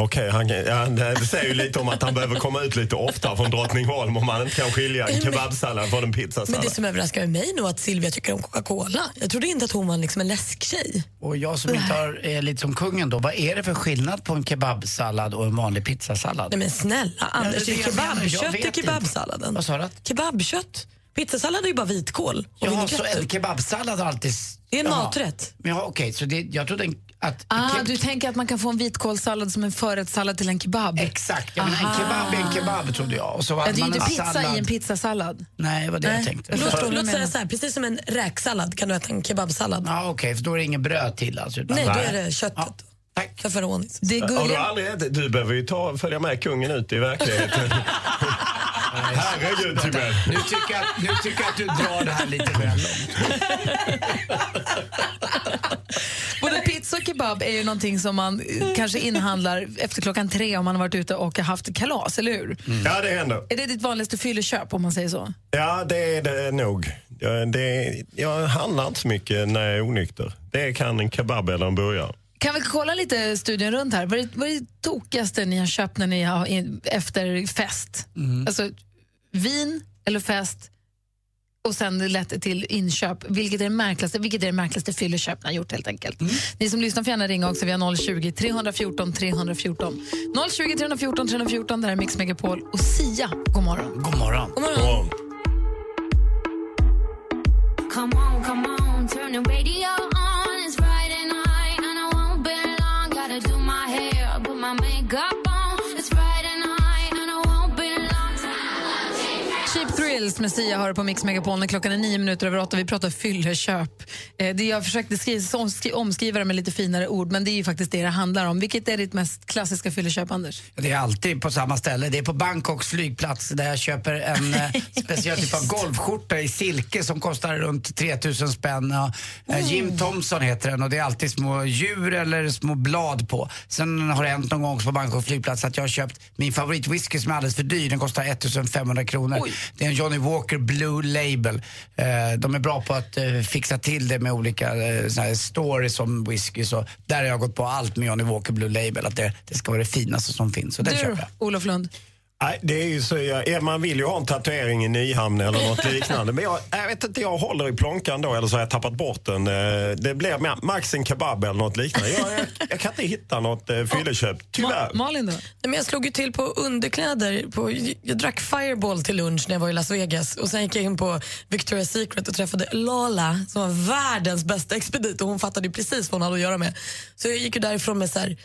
Speaker 12: Okej, han, ja, det säger ju lite om att han behöver komma ut lite oftare från Drottningholm om man inte kan skilja en kebabsallad från en
Speaker 4: Men
Speaker 12: pizzasallad.
Speaker 4: det som överraskar mig nu är att Silvia tycker om Coca-Cola. Jag trodde inte att hon var liksom en läsktjej.
Speaker 3: Och jag som inte har, är lite som kungen då, vad är det för skillnad på en kebabsallad och en vanlig pizzasallad?
Speaker 4: Nej men snälla Anders,
Speaker 3: det är
Speaker 4: det är kebabkött i kebabsalladen.
Speaker 3: Vad sa du?
Speaker 4: Kebabkött. Pizzasallad är ju bara vitkål och
Speaker 3: Ja, så en kebabsallad har alltid...
Speaker 4: Det är en
Speaker 3: Jaha.
Speaker 4: maträtt.
Speaker 3: Men Ja, okej, så det, jag trodde att...
Speaker 2: Ah,
Speaker 3: ke-
Speaker 2: du tänker att man kan få en vitkålssallad som en förrättssallad till en kebab?
Speaker 3: Exakt, ja, men en kebab är en kebab trodde jag. Och så
Speaker 2: Ja, det är ju
Speaker 3: man
Speaker 2: inte
Speaker 3: en
Speaker 2: pizza
Speaker 3: sallad.
Speaker 2: i en pizzasallad.
Speaker 3: Nej, det var det jag
Speaker 2: Nej.
Speaker 3: tänkte.
Speaker 4: Låt, låt säga så här, precis som en räksallad kan du äta en kebabsallad.
Speaker 3: Ja, okej, för då är det inget bröd till alltså? Utan
Speaker 4: Nej, då är det köttet.
Speaker 3: Tack.
Speaker 4: För förvånings.
Speaker 2: Det är
Speaker 12: Har du
Speaker 2: gulliga.
Speaker 12: aldrig ätit? Du behöver ju ta, följa med kungen ut i verkligheten. Herregud, Timell.
Speaker 3: Nu tycker, jag, nu tycker jag att du drar det här lite väl långt.
Speaker 2: Både pizza och kebab är ju någonting som man kanske inhandlar efter klockan tre om man har varit ute och haft kalas, eller hur?
Speaker 12: Ja, det händer.
Speaker 2: Är det ditt vanligaste fylleköp om man säger så?
Speaker 12: Ja, det är det nog. Jag, det, jag handlar inte så mycket när jag är onykter. Det kan en kebab eller en burgare.
Speaker 2: Kan vi kolla lite studion runt här? Vad är, vad är det tokigaste ni har köpt när ni har in, efter fest? Alltså vin eller fest och sen det lett till inköp. Vilket är det märkligaste, vilket är det märkligaste fylleköp ni har gjort helt enkelt? Ni som lyssnar får gärna ringa också via 020 314 314. 020 314 314, där är Mix Megapol och Sia. God morgon.
Speaker 3: God morgon.
Speaker 2: God morgon.
Speaker 5: Come on, come on, turn the radio on.
Speaker 2: Cheap Thrills med Sia har du på Mix Megapol när klockan är nio minuter över åtta. Vi pratar fylleköp. Eh, det jag försökte skriva, omskri- omskriva det med lite finare ord, men det är ju faktiskt det det handlar om. Vilket är ditt mest klassiska fylleköp, Anders?
Speaker 3: Det är alltid på samma ställe. Det är på Bangkoks flygplats där jag köper en eh, speciell typ av golfskjorta i silke som kostar runt 3000 spänn. Eh, Jim Thompson heter den och det är alltid små djur eller små blad på. Sen har det hänt någon gång på Bangkoks flygplats att jag har köpt min favoritwhisky som är alldeles för dyr. Den kostar 1500 kronor. Det är en Johnny Walker Blue Label. Eh, de är bra på att eh, fixa till det med olika eh, stories om whisky. Så där har jag gått på allt med Johnny Walker Blue Label. Att det, det ska vara det finaste som finns. Så
Speaker 2: Du,
Speaker 3: köper jag.
Speaker 2: Olof Lund?
Speaker 12: Nej, det är ju så, jag, ja, man vill ju ha en tatuering i Nyhamn eller något liknande. Men jag, jag vet inte, jag håller i plånkan då eller så har jag tappat bort den. Eh, Det blir ma- max en kebab eller något liknande. Jag, jag, jag kan inte hitta något eh, fylleköp, tyvärr.
Speaker 2: Malin då?
Speaker 4: Nej, men jag slog ju till på underkläder. På, jag drack Fireball till lunch när jag var i Las Vegas. Och Sen gick jag in på Victoria's Secret och träffade Lala som var världens bästa expedit. Och Hon fattade ju precis vad hon hade att göra med. Så jag gick ju därifrån med så här,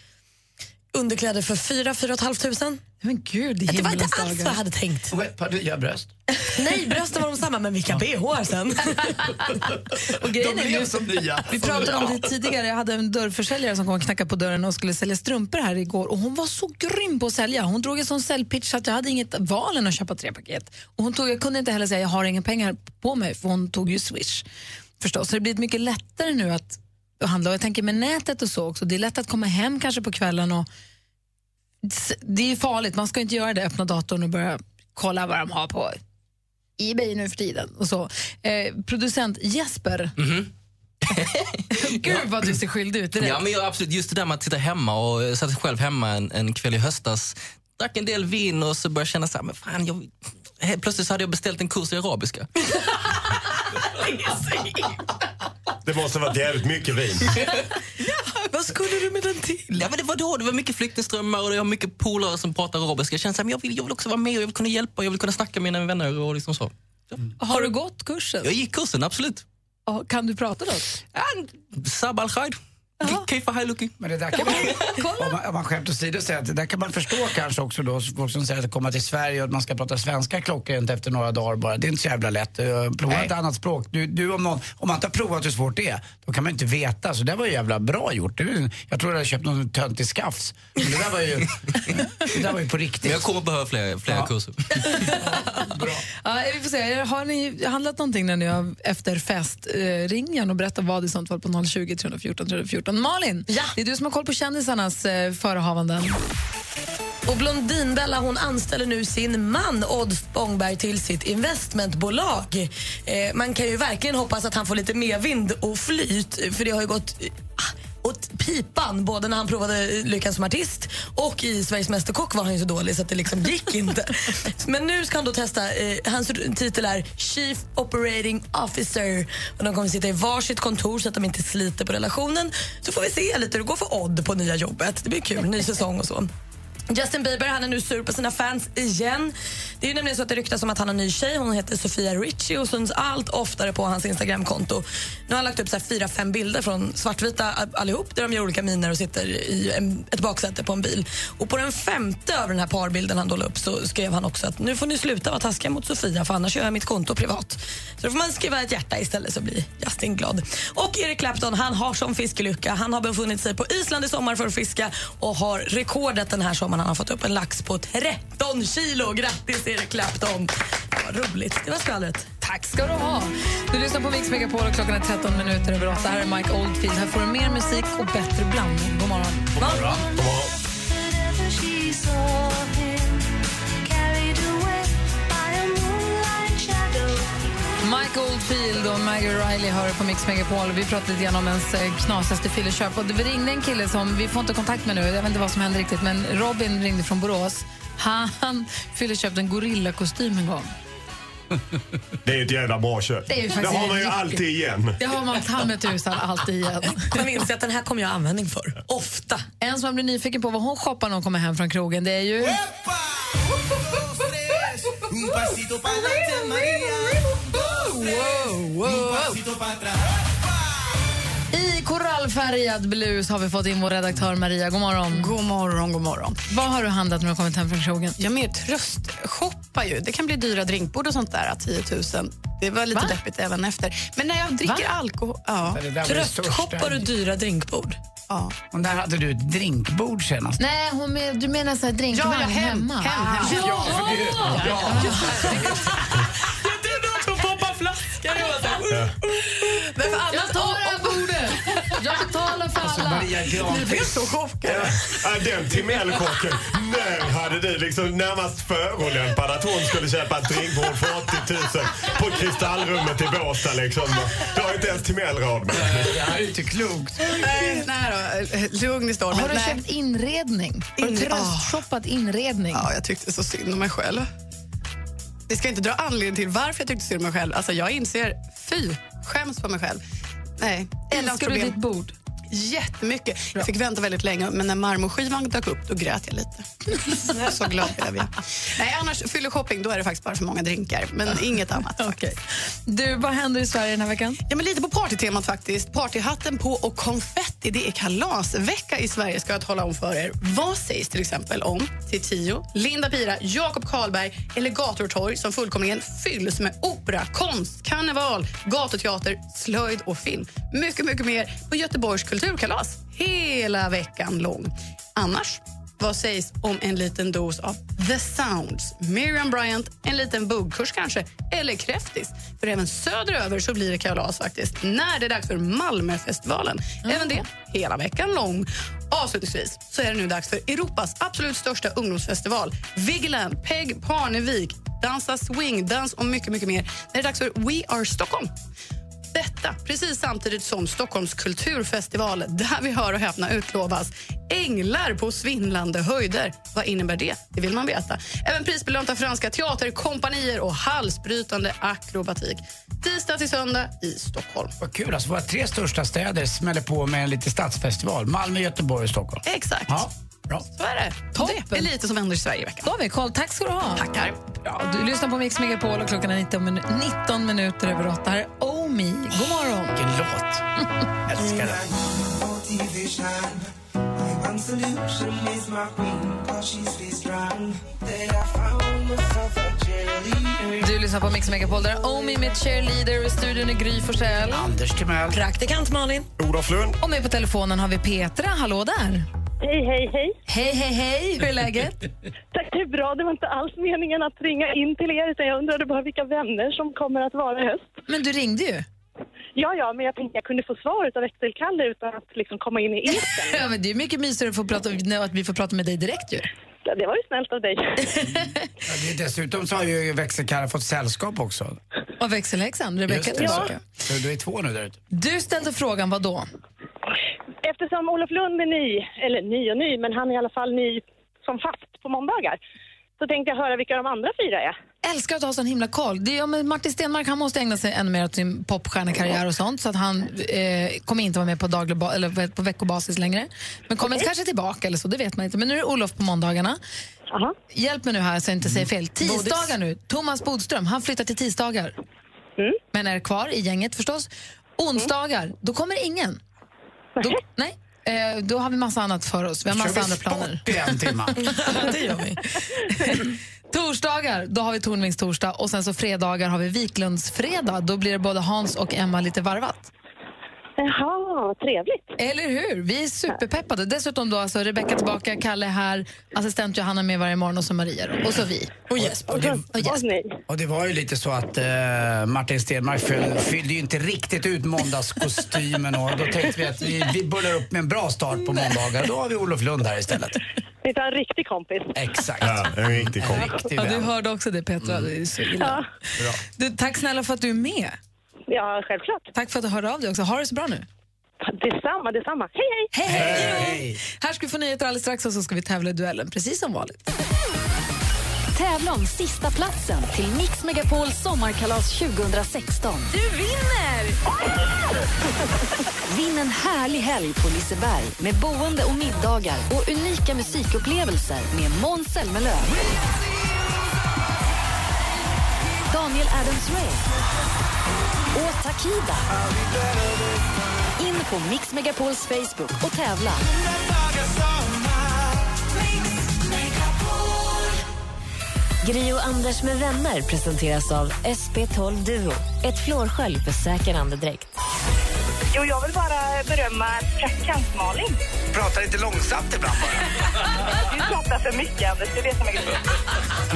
Speaker 4: underkläder för 4 4 500.
Speaker 2: Men gud,
Speaker 4: det var inte alls vad jag hade tänkt.
Speaker 3: Har du gör bröst?
Speaker 4: Nej, brösten var de samma, men vilka bh sen.
Speaker 2: Och grejen
Speaker 3: De
Speaker 2: är
Speaker 3: blev
Speaker 2: nu-
Speaker 3: som nya.
Speaker 2: Vi pratade om det tidigare. Jag hade en dörrförsäljare som kom och knackade på dörren och skulle sälja strumpor här igår. Och Hon var så grym på att sälja. Hon drog en sån säljpitch så att jag hade inget val än att köpa tre paket. Och hon tog, jag kunde inte heller säga jag har inga pengar på mig för hon tog ju Swish. Förstås. Så det blir mycket lättare nu att handla. Och jag tänker med nätet och så också. Det är lätt att komma hem kanske på kvällen och det är farligt. Man ska inte göra det. Öppna datorn och börja kolla vad de har på Ebay nu för tiden. Och så. Eh, producent Jesper. Gud vad du ser skyldig ut.
Speaker 16: Ja, men jag, absolut, just det där med att sitta hemma och jag satt själv hemma en, en kväll i höstas, drack en del vin och så började jag känna så här, men fan, jag, plötsligt så hade jag beställt en kurs i arabiska.
Speaker 12: Det måste ha varit jävligt mycket vin.
Speaker 4: Vad skulle du med den till?
Speaker 16: Ja, men det, var då, det var mycket flyktingströmmar och jag har mycket polare som pratar arabiska. Jag kände men jag vill, jag vill också vara med och jag vill kunna hjälpa, jag vill kunna snacka med mina vänner och liksom så.
Speaker 2: Har du gått kursen?
Speaker 16: Jag gick kursen, absolut.
Speaker 2: Ja, Kan du prata då?
Speaker 16: Sab al khair. Kayfa hailuki.
Speaker 3: Men det där kan man, om man, om man skämt åsido säger att det där kan man förstå kanske också då, folk som säger att komma till Sverige och att man ska prata svenska klockrent efter några dagar bara. Det är inte så jävla lätt. Prova ett annat språk. Du, du, om, någon, om man inte har provat hur svårt det är, då kan man inte veta. Så det var ju jävla bra gjort. Du, jag tror jag hade köpt någon töntig skafs. Men det där var ju, det där var ju på riktigt.
Speaker 16: Men jag kommer behöva fler, fler
Speaker 3: Ja.
Speaker 16: kurser.
Speaker 2: Ja, vi får se. Har ni handlat någonting när ni har efter fest? Eh, ring och berätta vad i sånt fall på 020 314 314. Malin, det är du som har koll på kändisarnas eh, förehavanden.
Speaker 4: Och Blondinbella hon anställer nu sin man Odd Spångberg till sitt investmentbolag. Eh, man kan ju verkligen hoppas att han får lite mer vind och flyt för det har ju gått ah, Och t- pipan, både när han provade Lyckan som artist och i Sveriges Mästerkock var han ju så dålig så att det liksom gick inte. Men nu ska han då testa, eh, hans titel är Chief Operating Officer. Och de kommer sitta i varsitt kontor så att de inte sliter på relationen. Så får vi se lite hur det går för Odd på nya jobbet. Det blir kul, ny säsong och så. Justin Bieber han är nu sur på sina fans igen. Det är ju nämligen så att det ryktas om att han har en ny tjej. Hon heter Sofia Richie och syns allt oftare på hans Instagramkonto. Nu har han lagt upp så här fyra, fem bilder från svartvita allihop där de gör olika miner och sitter i en, ett baksäte på en bil. Och på den femte av den här parbilden han då upp så skrev han också att nu får ni sluta vara taskiga mot Sofia för annars gör jag mitt konto privat. Så då får man skriva ett hjärta istället så blir Justin glad. Och Eric Clapton han har som fiskelycka. Han har befunnit sig på Island i sommar för att fiska och har rekordet den här sommaren. Han har fått upp en lax på 13 kilo. Grattis Eric Clapton! Vad roligt. Det var skvallret.
Speaker 2: Tack ska du ha. Du lyssnar på Mix Megapol och klockan är 13 minuter över 8. Här är Mike Oldfield. Här får du mer musik och bättre blandning. God morgon. God morgon. Mike Oldfield och Maggie Riley hör på Mix Megapol. Vi pratade lite grann om ens eh, knasigaste fylleköp. Och det ringde en kille som vi får inte kontakt med nu. Jag vet inte vad som hände riktigt, men Robin ringde från Borås. Han fylleköpte en gorillakostym en gång.
Speaker 12: Det är ett jävla bra köp.
Speaker 2: Det faktiskt
Speaker 12: har man ju alltid igen.
Speaker 2: Det har man ta mig tusan alltid igen.
Speaker 4: Man inser att den här kommer jag användning för. Ofta.
Speaker 2: En som man blir nyfiken på vad hon shoppar när hon kommer hem från krogen, det är ju...
Speaker 8: Un pasito para adelante, María.
Speaker 2: Wow, wow.
Speaker 8: Un pasito para atrás.
Speaker 2: I korallfärgad blus har vi fått in vår redaktör Maria. God morgon.
Speaker 17: God morgon, god morgon.
Speaker 2: Vad har du handlat när du har kommit hem från krogen?
Speaker 17: Jag mer tröstshoppar ju. Det kan bli dyra drinkbord och sånt där, 10 000. Det var lite
Speaker 2: Va?
Speaker 17: deppigt även efter. Men när jag dricker
Speaker 2: Va?
Speaker 17: alkohol... Ja.
Speaker 4: Tröstshoppar du dyra drinkbord?
Speaker 17: Ja.
Speaker 3: Och där hade du ett drinkbord senast.
Speaker 2: Nej, hon men, du menar så här drinkvagn
Speaker 17: Ja, ja, hem,
Speaker 2: hemma?
Speaker 17: hem, hem.
Speaker 2: Ja!
Speaker 3: Ja, för det- ja.
Speaker 4: Jag trodde att hon poppade flaskan. Jag var så här,
Speaker 2: Jag tar bordet! Jag betalar för
Speaker 3: Alltså,
Speaker 2: alla.
Speaker 3: Maria
Speaker 17: Ni blev
Speaker 3: Granqvist.
Speaker 17: så chockade.
Speaker 12: Ja, den Timellkocken. När hade du liksom närmast förolämpad att hon skulle köpa ett drinkbord för 80 000 på Kristallrummet i Båstad liksom? Det har inte ens Timell råd med.
Speaker 3: Det här är inte klokt.
Speaker 17: Nej, nej då. Lugn i stormen.
Speaker 2: Har du
Speaker 17: nej.
Speaker 2: köpt inredning? Har du
Speaker 17: In-
Speaker 2: tröstshoppat inredning?
Speaker 17: Ja, jag tyckte så synd om mig själv. Vi ska inte dra anledningen till varför jag tyckte synd om mig själv. Alltså, jag inser, fy, skäms på mig själv. Nej,
Speaker 2: Älskar du ditt bord?
Speaker 17: Jättemycket. Jag fick vänta väldigt länge, men när marmorskivan dök upp då grät jag lite. Så glad blev jag. Nej, annars, fyller shopping, då är det faktiskt bara för många drinkar. Men inget annat. faktiskt.
Speaker 2: Du, vad händer i Sverige den här veckan?
Speaker 17: Ja, men lite på partytemat faktiskt. Partyhatten på och konfetti. Det är kalasvecka i Sverige ska jag tala om för er. Vad sägs till exempel om Tio, Linda Pira, Jakob Karlberg eller gator och torg som fullkomligen fylls med opera, konst, karneval, gatuteater, slöjd och film. Mycket, mycket mer på Göteborgs kulturkalas hela veckan lång. Annars vad sägs om en liten dos av The Sounds? Miriam Bryant, en liten buggkurs kanske, eller kräftis. För även söderöver så blir det kalas faktiskt när det är dags för Malmöfestivalen. Även det hela veckan lång. Avslutningsvis så är det nu dags för Europas absolut största ungdomsfestival. Vigeland, Peg Parnevik, Dansa Swing, dans och mycket, mycket mer. Det är dags för We Are Stockholm. Detta precis samtidigt som Stockholms kulturfestival där vi hör och häpna utlovas änglar på svindlande höjder. Vad innebär det? Det vill man veta. Även prisbelönta franska teaterkompanier och halsbrytande akrobatik. Tisdag till söndag i Stockholm.
Speaker 3: Vad kul, alltså våra tre största städer smäller på med en liten stadsfestival. Malmö, Göteborg och Stockholm.
Speaker 17: Exakt.
Speaker 3: Ja, bra.
Speaker 17: Så är det. Det är lite som händer i Sverige i veckan.
Speaker 2: Då har vi koll. Tack ska du ha.
Speaker 17: Tackar.
Speaker 2: Ja, du lyssnar på Mix Megapol och klockan är 19, minu- 19 minuter över 8. Här är Oh Me. God morgon.
Speaker 3: Vilken låt. Älskar den.
Speaker 2: Du lyssnar på Mix Megapol. Där är Oh Me med Cheerleader i studion i Gry Forssell.
Speaker 3: Anders Timell.
Speaker 4: Praktikant Malin.
Speaker 12: Olof Lund.
Speaker 2: Och med på telefonen har vi Petra. Hallå där.
Speaker 10: Hej, hej, hej.
Speaker 2: Hej, hej, hej. Hur är läget?
Speaker 10: Tack, det är bra. Det var inte alls meningen att ringa in till er, utan jag undrade bara vilka vänner som kommer att vara i höst.
Speaker 2: Men du ringde ju.
Speaker 10: Ja, ja, men jag tänkte jag kunde få svar av växelkalle utan att liksom komma in i etern.
Speaker 2: Ja, men det är mycket mysigare att, få prata, att vi får prata med dig direkt ju.
Speaker 10: Ja, Det var ju snällt av dig.
Speaker 3: Ja, det är dessutom så har ju växelkarlen fått sällskap också.
Speaker 2: Och växelhäxan, Rebecka tillbaka.
Speaker 3: Så du är två nu där ute.
Speaker 2: Du ställde frågan vad då?
Speaker 10: Eftersom Olof Lund är ny, eller ny och ny, men han är i alla fall ny som fast på måndagar, så tänkte jag höra vilka de andra fyra är.
Speaker 2: Älskar att ha sån himla koll. Det är, ja, Martin Stenmark han måste ägna sig ännu mer åt sin popstjärnekarriär och sånt så att han eh, kommer inte vara med på, daglig eller på veckobasis längre. Men kommer kanske tillbaka eller så, det vet man inte. Men nu är det Olof på måndagarna. Hjälp mig nu här så jag inte säger fel. Tisdagar nu, Thomas Bodström, han flyttar till tisdagar. Men är kvar i gänget förstås. Onsdagar, då kommer ingen. Då, nej, eh, då har vi massa annat för oss. Vi har massa
Speaker 3: Kör vi
Speaker 2: andra planer.
Speaker 3: sport i en timme?
Speaker 2: det gör vi. Torsdagar, då har vi Tornvings torsdag och sen så fredagar har vi Wiklunds fredag. Då blir det både Hans och Emma lite varvat.
Speaker 10: Jaha, trevligt.
Speaker 2: Eller hur? Vi är superpeppade. Dessutom då alltså Rebecka tillbaka, Kalle här, assistent Johanna med varje morgon och så Maria då. och så vi. Och Jesper.
Speaker 3: Och det,
Speaker 2: Och Jesper.
Speaker 3: och det var ju lite så att eh, Martin Stenmark fyll, fyllde ju inte riktigt ut måndagskostymen och då tänkte vi att vi, vi börjar upp med en bra start på måndagar. Då har vi Olof Lund här istället.
Speaker 10: Vi tar en riktig kompis.
Speaker 3: Exakt.
Speaker 12: Ja, en riktig kompis.
Speaker 3: riktig
Speaker 2: Ja, du hörde också det Petra, det är så illa.
Speaker 3: Bra.
Speaker 2: Du, tack snälla för att du är med.
Speaker 10: Ja, självklart.
Speaker 2: Tack för att du hörde av dig också. Ha det så bra nu.
Speaker 10: Detsamma, detsamma. Hej, hej!
Speaker 2: Hej, hej. Här ska vi få nyheter alldeles strax och så ska vi tävla i duellen, precis som vanligt.
Speaker 1: Tävla om sista platsen till Mix Megapols sommarkalas 2016.
Speaker 2: Du vinner!
Speaker 1: Vinn en härlig helg på Liseberg med boende och middagar och unika musikupplevelser med Måns Zelmerlöw. Daniel Adams-Ray och Takida. In på Mix Megapols Facebook och tävla. Gri och Anders med vänner presenteras av SP12 Duo. Ett flårskölj för säker andedräkt.
Speaker 10: Jo, jag vill bara berömma praktikant Malin.
Speaker 3: Pratar lite långsamt ibland bara.
Speaker 10: Du pratar för mycket, Anders. Det är det som är grejen.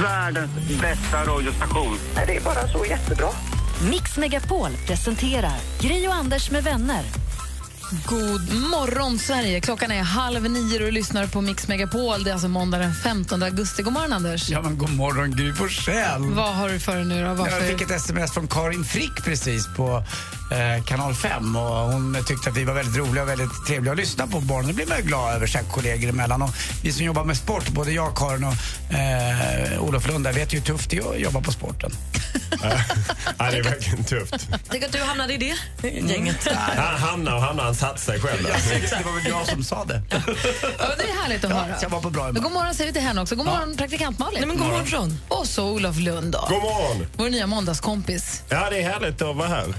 Speaker 14: Världens bästa radiostation.
Speaker 10: Nej, Det är bara så jättebra.
Speaker 1: Mix Megapol presenterar Gri och Anders med vänner.
Speaker 2: God morgon, Sverige. Klockan är halv nio och du lyssnar på Mix Megapol. Det är alltså måndag den 15 augusti. God morgon, Anders.
Speaker 3: Ja, men god morgon Gry Forssell.
Speaker 2: Vad har du för dig nu då? Varför?
Speaker 3: Jag fick ett sms från Karin Frick precis på eh, kanal 5 och hon tyckte att vi var väldigt roliga och väldigt trevliga att lyssna på. Det blir man ju glad över så här kollegor emellan. Och vi som jobbar med sport, både jag, Karin och eh, Olof Lund, där vet ju hur tufft det är att jobba på sporten.
Speaker 12: Ja, det är verkligen tufft.
Speaker 4: Tänk att du hamnade i det gänget.
Speaker 12: Han hamnar och hamnar, han satt sig själv där.
Speaker 3: Det var väl jag som sa det.
Speaker 2: Ja, det är härligt att höra.
Speaker 3: Jag var på bra
Speaker 2: Men god morgon säger vi till henne också. God morgon, praktikant Malin.
Speaker 4: Nej, men god morgon.
Speaker 2: Och så Olof Lund då.
Speaker 12: God morgon!
Speaker 2: Vår nya måndagskompis.
Speaker 12: Ja, det är härligt att vara här.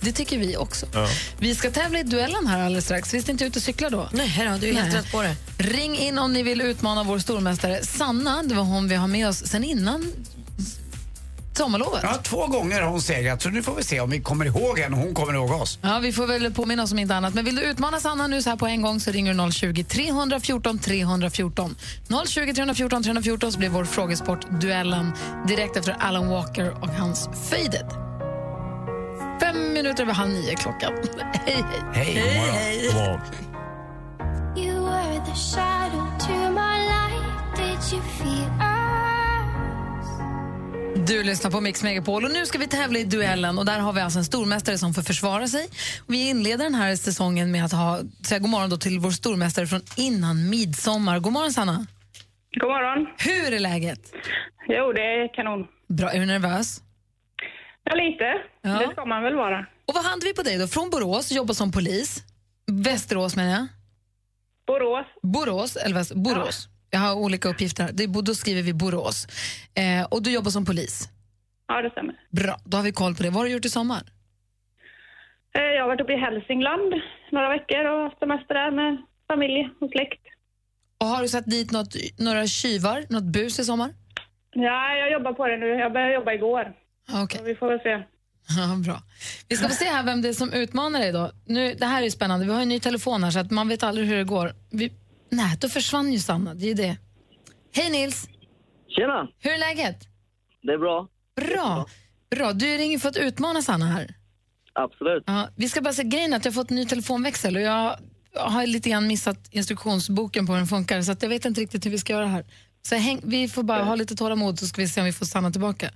Speaker 2: Det tycker vi också.
Speaker 12: Ja.
Speaker 2: Vi ska tävla i duellen här alldeles strax. Visst är inte ute och cykla då?
Speaker 4: Nej, då, du är helt rätt på det.
Speaker 2: Ring in om ni vill utmana vår stormästare Sanna. Det var hon vi har med oss sen innan sommarlovet.
Speaker 3: Ja, två gånger har hon segrat så nu får vi se om vi kommer ihåg henne och hon kommer ihåg oss.
Speaker 2: Ja, vi får väl påminna oss om inte annat. Men vill du utmana Sanna nu så här på en gång så ringer du 020 314 314. 020 314 314 så blir vår frågesport duellen direkt efter Alan Walker och hans Faded. Fem minuter över halv nio klockan. hej, hej.
Speaker 3: Hej. God morgon.
Speaker 5: You were the shadow to my light. Did you feel
Speaker 2: Du lyssnar på Mix Megapol och nu ska vi tävla i duellen och där har vi alltså en stormästare som får försvara sig. Vi inleder den här säsongen med att ha, säga god morgon då till vår stormästare från innan midsommar. God morgon Sanna.
Speaker 10: God morgon.
Speaker 2: Hur är läget?
Speaker 10: Jo, det är kanon.
Speaker 2: Bra. Är du nervös?
Speaker 10: Ja, lite.
Speaker 2: Ja.
Speaker 10: Det ska man väl vara.
Speaker 2: Och vad hade vi på dig då? Från Borås, jobbar som polis. Västerås menar jag.
Speaker 10: Borås.
Speaker 2: Borås, eller Borås. Jag har olika uppgifter här. Det är, då skriver vi Borås. Eh, och du jobbar som polis.
Speaker 10: Ja, det stämmer.
Speaker 2: Bra, då har vi koll på det. Vad har du gjort i sommar?
Speaker 10: Eh, Jag har varit uppe i Hälsingland några veckor och haft semester där med familj och släkt.
Speaker 2: Och har du satt dit något, några tjuvar, något bus i sommar?
Speaker 10: Ja, jag jobbar på det nu. Jag började jobba igår. Så vi får väl se.
Speaker 2: Ja, bra. Vi ska få se här vem det är som utmanar dig då. Nu, det här är spännande. Vi har en ny telefon här så att man vet aldrig hur det går. Vi, nej, då försvann ju Sanna. Det är ju det. Hej Nils!
Speaker 9: Tjena!
Speaker 2: Hur är läget?
Speaker 9: Det är bra.
Speaker 2: Bra. Bra. Du ringer för att utmana Sanna här.
Speaker 9: Absolut.
Speaker 2: Ja, vi ska bara säga grejen är att jag har fått en ny telefonväxel och jag har lite grann missat instruktionsboken på hur den funkar så att jag vet inte riktigt hur vi ska göra här. Så häng, vi får bara ha lite tålamod så ska vi se om vi får Sanna tillbaka.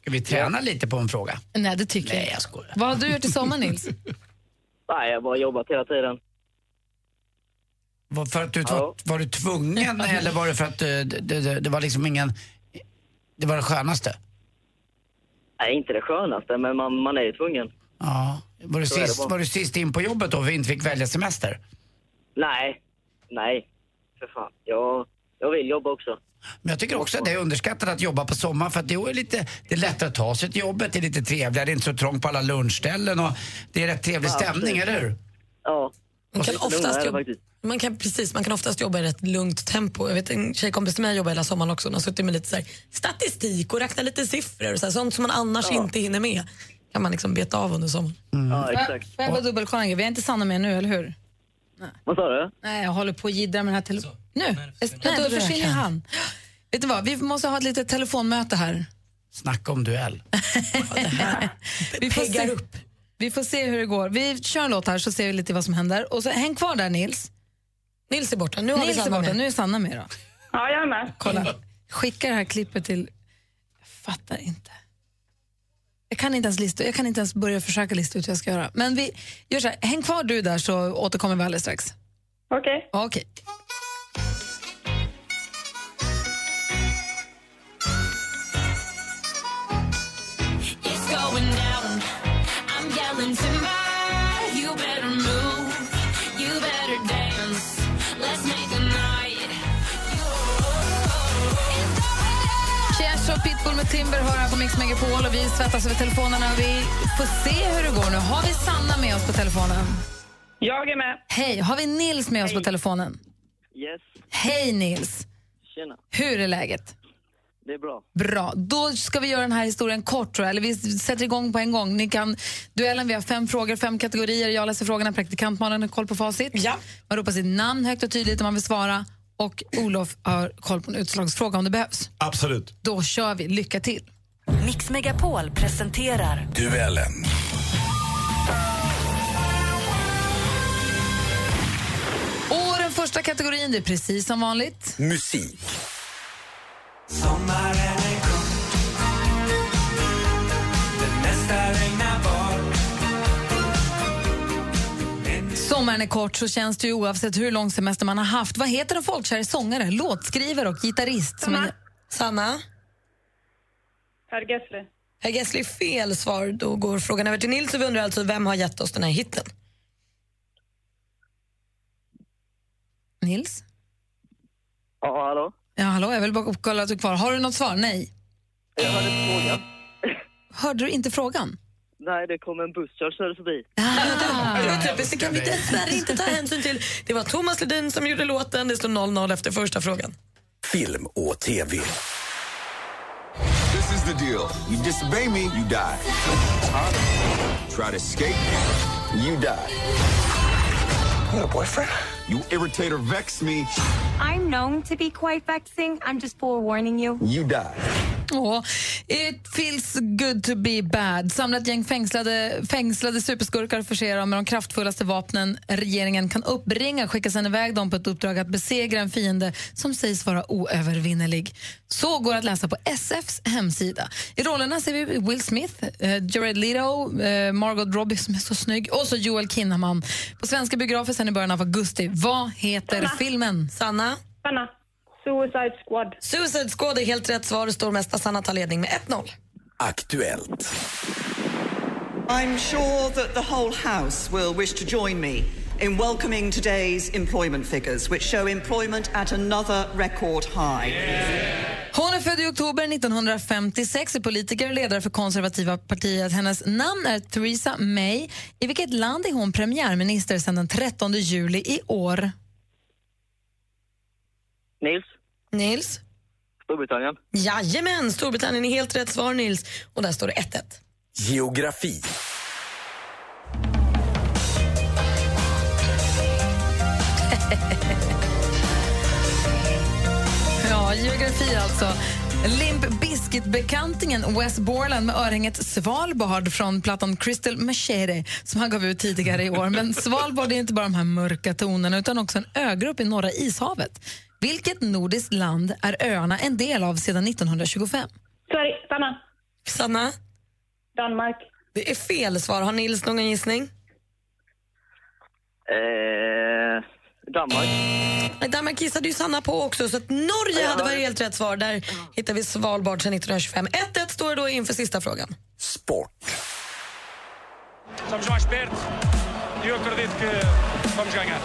Speaker 3: Ska vi träna lite på en fråga?
Speaker 2: Nej, det tycker
Speaker 3: Nej,
Speaker 2: jag
Speaker 3: jag skojar.
Speaker 2: Vad har du gjort i sommar Nils?
Speaker 9: Nej, jag har bara jobbat hela tiden.
Speaker 3: Var, för att du var, var du tvungen eller var det för att eh, det, det, det, det var liksom ingen... Det var det skönaste?
Speaker 9: Nej, inte det skönaste, men man, man är ju tvungen.
Speaker 3: Ja. Var du,
Speaker 9: Så är det
Speaker 3: sist,
Speaker 9: bara.
Speaker 3: var du sist in på jobbet då och vi inte fick välja semester?
Speaker 9: Nej, nej, för fan. Jag, jag vill jobba också.
Speaker 3: Men jag tycker också att det är underskattat att jobba på sommaren för att det är, lite, det är lättare att ta sig till jobbet, det är lite trevligare, det är inte så trångt på alla lunchställen och det är rätt trevlig
Speaker 4: Ja,
Speaker 3: stämning,
Speaker 4: absolut.
Speaker 3: eller hur?
Speaker 9: Ja.
Speaker 4: Man kan, oftast
Speaker 9: är det
Speaker 4: jobba, man, kan, precis, man kan oftast jobba i rätt lugnt tempo. Jag vet en tjejkompis till mig jobbar hela sommaren också. Hon har suttit med lite så här, statistik och räknat lite siffror och så här, sånt som man annars
Speaker 2: Ja.
Speaker 4: inte hinner med. kan man liksom beta av under sommaren.
Speaker 9: Ja,
Speaker 2: Får jag- Får jag bara dubbelkolla? Vi har inte Sanna med nu, eller hur?
Speaker 9: Vad sa du?
Speaker 2: Nej, jag håller på att jiddra med den här telefonen. Nu! Nej, då försvinner han. Vet du vad, vi måste ha ett litet telefonmöte här.
Speaker 3: Snacka om duell.
Speaker 2: Vi får se, upp. Vi får se hur det går. Vi kör en låt här så ser vi lite vad som händer. Och så, häng kvar där Nils.
Speaker 4: Nils är borta. Nu har vi
Speaker 2: Nils är
Speaker 4: Sanna
Speaker 2: borta.
Speaker 4: med.
Speaker 2: Nu är Sanna med då.
Speaker 10: Ja, jag är med.
Speaker 2: Kolla. Skicka det här klippet till... Jag fattar inte. Jag kan inte ens, lista, jag kan inte ens börja försöka lista ut hur jag ska göra. Men vi gör så här, häng kvar du där så återkommer vi alldeles strax.
Speaker 10: Okej.
Speaker 2: Okej.
Speaker 5: It's I'm yelling timber. You better move. You better dance. Let's make a night.
Speaker 2: Cash och Pitbull med Timber hör här på Mix Megapol och vi svettas över telefonerna. Vi får se hur det går nu. Har vi Sanna med oss på telefonen?
Speaker 10: Jag är med.
Speaker 2: Hej. Har vi Nils med oss på telefonen?
Speaker 9: Yes.
Speaker 2: Hej Nils.
Speaker 9: Tjena.
Speaker 2: Hur är läget?
Speaker 9: Det är bra.
Speaker 2: Bra. Då ska vi göra den här historien kort, tror jag. Eller vi sätter igång på en gång. Ni kan, duellen, vi har fem frågor, fem kategorier. Jag läser frågorna, praktikantmannen har koll på facit. Ja. Man ropar sitt namn högt och tydligt om man vill svara. Och Olof har koll på en utslagsfråga om det behövs.
Speaker 12: Absolut.
Speaker 2: Då kör vi. Lycka till.
Speaker 1: Mix Megapol presenterar
Speaker 8: Duellen.
Speaker 2: Och den första kategorin, det är precis som vanligt.
Speaker 8: Musik.
Speaker 5: Sommaren är kort. Det mesta regnar bort.
Speaker 2: Sommaren är kort så känns det ju oavsett hur lång semester man har haft. Vad heter en folkkär sångare, låtskrivare och gitarrist? Som en...
Speaker 4: Sanna?
Speaker 10: Per Gessle.
Speaker 4: Herr Gessle är fel svar. Då går frågan över till Nils och vi undrar alltså vem har gett oss den här hitten?
Speaker 2: Nils?
Speaker 9: Ja, hallå?
Speaker 2: Ja, hallå, jag vill bara kolla att du är kvar. Har du något svar? Nej.
Speaker 9: Jag hörde frågan.
Speaker 2: Hörde du inte frågan?
Speaker 9: Nej, det kom en buss jag körde förbi.
Speaker 4: Det var typiskt, det kan vi dessvärre inte ta hänsyn till. Det var Thomas Ledin som gjorde låten. Det står 0-0 efter första frågan.
Speaker 8: Film och TV. This is the deal. You disobey me, you die. Try to escape, you die. You got a boyfriend? You irritate or vex me,
Speaker 18: I'm known to be quite vexing. I'm just forewarning you.
Speaker 8: you die.
Speaker 2: Åh, it feels good to be bad. Samla ett gäng fängslade, fängslade superskurkar och förse dem med de kraftfullaste vapnen regeringen kan uppbringa. Skicka sedan iväg dem på ett uppdrag att besegra en fiende som sägs vara oövervinnerlig. Så går det att läsa på SFs hemsida. I rollerna ser vi Will Smith, eh, Jared Leto, eh, Margot Robbie som är så snygg och så Joel Kinnaman. På svenska biografer sen i början av augusti. Vad heter
Speaker 10: Sanna.
Speaker 2: filmen?
Speaker 4: Sanna?
Speaker 10: Sanna. Suicide Squad.
Speaker 4: Suicide Squad är helt rätt svar. Mesta Sanna tar ledning med 1-0.
Speaker 8: Aktuellt.
Speaker 19: I'm sure that the whole House will wish to join me in welcoming today's employment figures, which show employment at another record high.
Speaker 2: Hon är född i oktober 1956, är politiker och ledare för konservativa partiet. Hennes namn är Theresa May. I vilket land är hon premiärminister sedan den 13 juli i år?
Speaker 9: Nils?
Speaker 4: Nils?
Speaker 9: Storbritannien?
Speaker 4: Jajamän, Storbritannien är helt rätt svar Nils. Och där står det 1-1.
Speaker 8: Geografi.
Speaker 2: Ja, geografi alltså. Limp Bizkit-bekantingen Wes Borland med örhänget Svalbard från plattan Crystal Machete som han gav ut tidigare i år. Men Svalbard är inte bara de här mörka tonerna utan också en ögrupp i Norra ishavet. Vilket nordiskt land är öarna en del av sedan 1925?
Speaker 10: Sverige. Sanna.
Speaker 4: Sanna?
Speaker 10: Danmark.
Speaker 4: Det är fel svar. Har Nils någon gissning?
Speaker 9: Eh,
Speaker 20: Danmark.
Speaker 4: Nej, Danmark gissade ju Sanna på också, så att Norge
Speaker 20: Ja,
Speaker 4: hade varit helt rätt svar. Där hittar vi Svalbard sedan 1925. 1-1 står det då inför sista frågan.
Speaker 21: Estamos mais perto e eu acredito que vamos ganhar.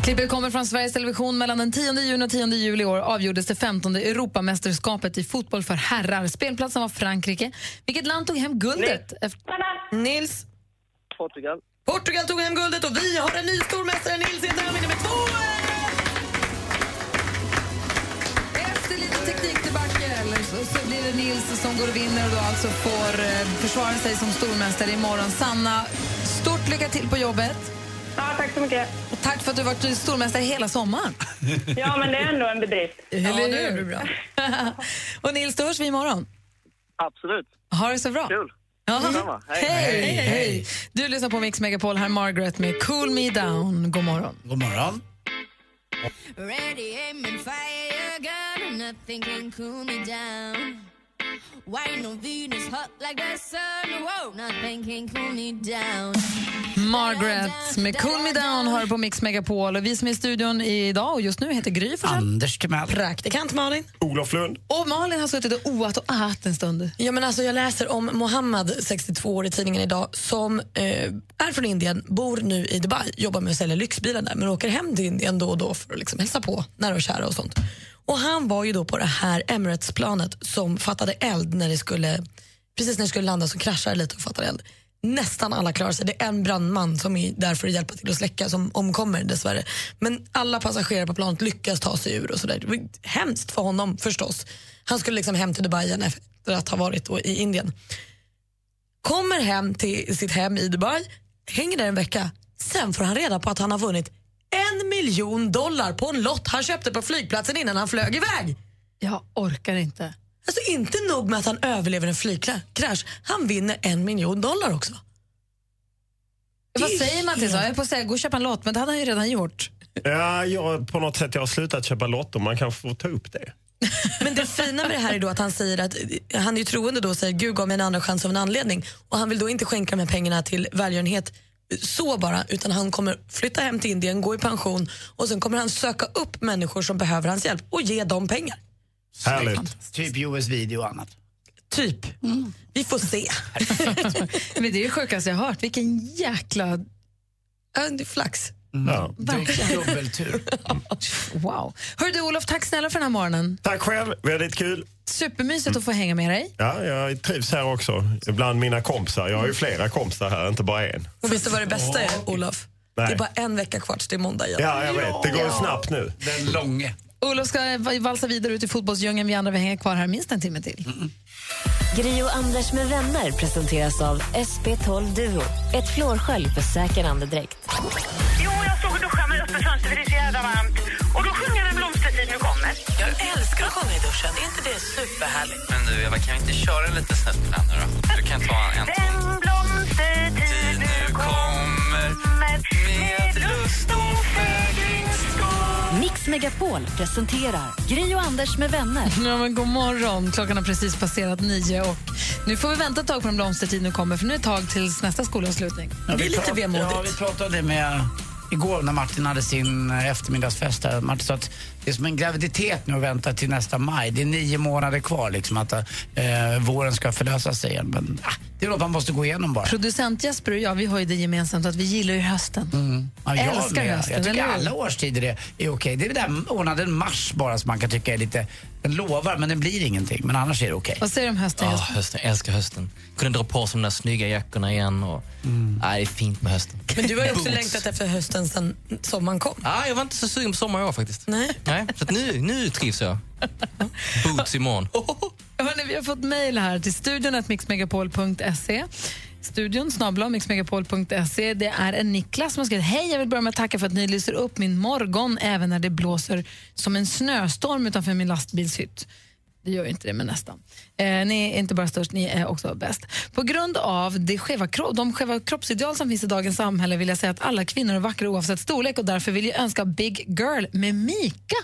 Speaker 2: Klippet kommer från Sveriges Television. Mellan den 10 juni och 10 juli i år avgjordes det 15 Europamästerskapet i fotboll för herrar. Spelplatsen var Frankrike. Vilket land tog hem guldet? Efter...
Speaker 4: Nils.
Speaker 20: Portugal.
Speaker 4: Portugal tog hem guldet och vi har en ny stormästare. Nils vinner med 2
Speaker 2: Efter lite teknikdebacle så, så blir det Nils som går och vinner och då alltså får eh, försvara sig som stormästare imorgon. Sanna, stort lycka till på jobbet.
Speaker 10: Ja, tack så mycket.
Speaker 2: Och tack för att du varit stormästare hela sommaren.
Speaker 10: Ja, men det är ändå en bedrift.
Speaker 2: Eller
Speaker 4: det
Speaker 2: hur?
Speaker 4: är bra.
Speaker 2: och Nils, då hörs vi imorgon.
Speaker 20: Absolut.
Speaker 2: Ha det så bra.
Speaker 20: Kul.
Speaker 2: Ja.
Speaker 20: Hej.
Speaker 2: Hej.
Speaker 20: Hej.
Speaker 2: Hej. Du lyssnar på Mix Megapol, här är Margaret med Cool Me Down. God morgon.
Speaker 3: God morgon.
Speaker 5: Ready, aim, and fire gun, and nothing can cool me down. Why no Venus hot like the sun? Whoa, nothing can cool me down.
Speaker 2: Margaret med Cool Me Down har på Mix Megapol. Och vi som är i studion idag och just nu heter Gry Forssell.
Speaker 3: Anders Timell.
Speaker 4: Praktikant Malin.
Speaker 12: Olof Lund.
Speaker 2: Och Malin har suttit och oat och ahat en stund.
Speaker 4: Ja, men alltså, jag läser om Mohammed, 62 år, i tidningen idag som eh, är från Indien, bor nu i Dubai, jobbar med att sälja lyxbilar där men åker hem till Indien då och då för att liksom hälsa på nära och kära och sånt. Och Han var ju då på det här Emirates-planet som fattade eld när det skulle, precis när det skulle landa så kraschade lite och fattade eld. Nästan alla klarar sig. Det är en brandman som är där för att hjälpa till att släcka som omkommer dessvärre. Men alla passagerare på planet lyckas ta sig ur och sådär. Det var hemskt för honom förstås. Han skulle liksom hem till Dubai igen efter att ha varit då i Indien. Kommer hem till sitt hem i Dubai, hänger där en vecka. Sen får han reda på att han har vunnit en miljon dollar på en lott han köpte på flygplatsen innan han flög iväg.
Speaker 2: Jag orkar inte.
Speaker 4: Alltså inte nog med att han överlever en flygkrasch, han vinner en miljon dollar också.
Speaker 2: Vad säger man till så? Jag är på att säga gå och köpa en lott, men det hade han ju redan gjort.
Speaker 12: Ja, jag, på något sätt jag har slutat köpa lotter. Man kan få ta upp det.
Speaker 4: Men det fina med det här är då att han säger att han är ju troende då och säger Gud gav mig en andra chans av en anledning. Och han vill då inte skänka de här pengarna till välgörenhet så bara, utan han kommer flytta hem till Indien, gå i pension och sen kommer han söka upp människor som behöver hans hjälp och ge dem pengar.
Speaker 12: Härligt.
Speaker 3: Typ US video och annat.
Speaker 4: Typ. Vi får se.
Speaker 2: Men det är det sjukaste jag har hört. Vilken jäkla...
Speaker 4: Ja, det är flax.
Speaker 12: Ja.
Speaker 2: Verkligen.
Speaker 3: Dubbeltur.
Speaker 2: Wow. Hör du Olof, tack snälla för den här morgonen.
Speaker 12: Tack själv, väldigt kul.
Speaker 2: Supermysigt att få hänga med dig.
Speaker 12: Ja, jag trivs här också. Bland mina kompisar. Jag har ju flera kompisar här, inte bara en.
Speaker 4: Och du vad det bästa är, Olof?
Speaker 12: Nej.
Speaker 4: Det är bara en vecka kvar tills det är måndag igen.
Speaker 12: Ja, jag vet. Det går
Speaker 4: Ja.
Speaker 12: snabbt nu.
Speaker 3: Den långe.
Speaker 2: Olof ska valsa vidare ut i fotbollsdjungeln. Vi andra vi hänger kvar här minst en timme till.
Speaker 1: Gri och Anders med vänner presenteras av SP12 Duo. Ett flårskölj för säker andedräkt.
Speaker 4: Sjunga i duschen. Är inte det superhärligt?
Speaker 22: Men du Eva, kan vi inte köra lite snett på den nu då? Du kan ta en
Speaker 15: Den blomstertid nu kommer med lust och fägringsskap.
Speaker 1: Mix Megapol presenterar Gri och Anders med vänner.
Speaker 2: Ja, men god morgon. Klockan har precis passerat nio och nu får vi vänta ett tag på den blomstertid nu kommer för nu är det ett tag tills nästa skolavslutning.
Speaker 3: Ja,
Speaker 4: Det är
Speaker 3: vi
Speaker 4: lite vemodigt.
Speaker 3: Ja, vi pratade med igår när Martin hade sin eftermiddagsfest här. Martin sa att det är som en graviditet nu att vänta till nästa maj. Det är nio månader kvar liksom att eh, våren ska förlösa sig igen. Men ah, det är något man måste gå igenom bara.
Speaker 2: Producent Jesper och jag vi har ju det gemensamt att vi gillar ju hösten.
Speaker 3: Ja, jag
Speaker 2: Älskar
Speaker 3: med.
Speaker 2: hösten,
Speaker 3: Jag tycker
Speaker 2: eller
Speaker 3: alla årstider är, är okej. Det är den där månaden mars bara som man kan tycka är lite... Den lovar men den blir ingenting. Men annars är det okej.
Speaker 2: Vad säger du om hösten
Speaker 16: Ja,
Speaker 2: Jesper?
Speaker 16: hösten. Jag älskar hösten. Kunde dra på sig de där snygga jackorna igen. Och, Nej, det är fint med hösten.
Speaker 4: Men du har ju också längtat efter hösten sen sommaren kom.
Speaker 16: Ja, jag var inte så sugen på sommar i år faktiskt.
Speaker 4: Nej.
Speaker 16: Nej, så att nu, nu trivs jag. Boots imorgon.
Speaker 2: Hörrni, vi har fått mejl här till studion mixmegapol.se. Studion snabla mixmegapol.se. Det är en Niklas som har skrivit Hej, jag vill börja med att tacka för att ni lyser upp min morgon även när det blåser som en snöstorm utanför min lastbilshytt. Det gör ju inte det, men nästan. Eh, ni är inte bara störst, ni är också bäst. På grund av det skeva, de skeva kroppsideal som finns i dagens samhälle vill jag säga att alla kvinnor är vackra oavsett storlek och därför vill jag önska Big Girl med Mika.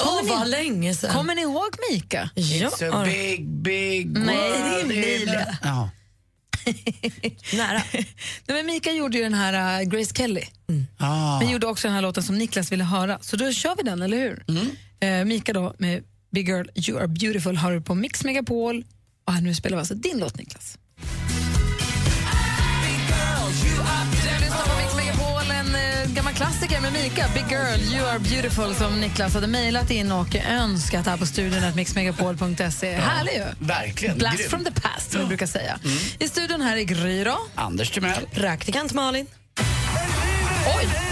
Speaker 4: Åh,
Speaker 2: Kommer
Speaker 4: vad
Speaker 2: ni-
Speaker 4: länge sedan.
Speaker 2: Kommer ni ihåg Mika?
Speaker 4: Ja.
Speaker 3: It's a big, big
Speaker 2: Nej,
Speaker 3: world
Speaker 2: det är Emilia.
Speaker 3: Ja.
Speaker 4: Nära.
Speaker 2: Nej, men Mika gjorde ju den här uh, Grace Kelly.
Speaker 3: Ah.
Speaker 2: Men gjorde också den här låten som Niklas ville höra. Så då kör vi den, eller hur? Eh, Mika då med Big Girl You Are Beautiful har du på Mix Megapol. Och här nu spelar vi alltså din låt, Niklas. Eh, gammal klassiker med Mika. Big Girl You Are Beautiful som Niklas hade mejlat in och önskat här på studion att mixmegapol.se. Härlig ju!
Speaker 3: Verkligen.
Speaker 2: Blast
Speaker 3: grym.
Speaker 2: from the past, som vi brukar säga. I studion här är Gry då.
Speaker 3: Anders Timell.
Speaker 4: Praktikant Malin.
Speaker 2: Oj!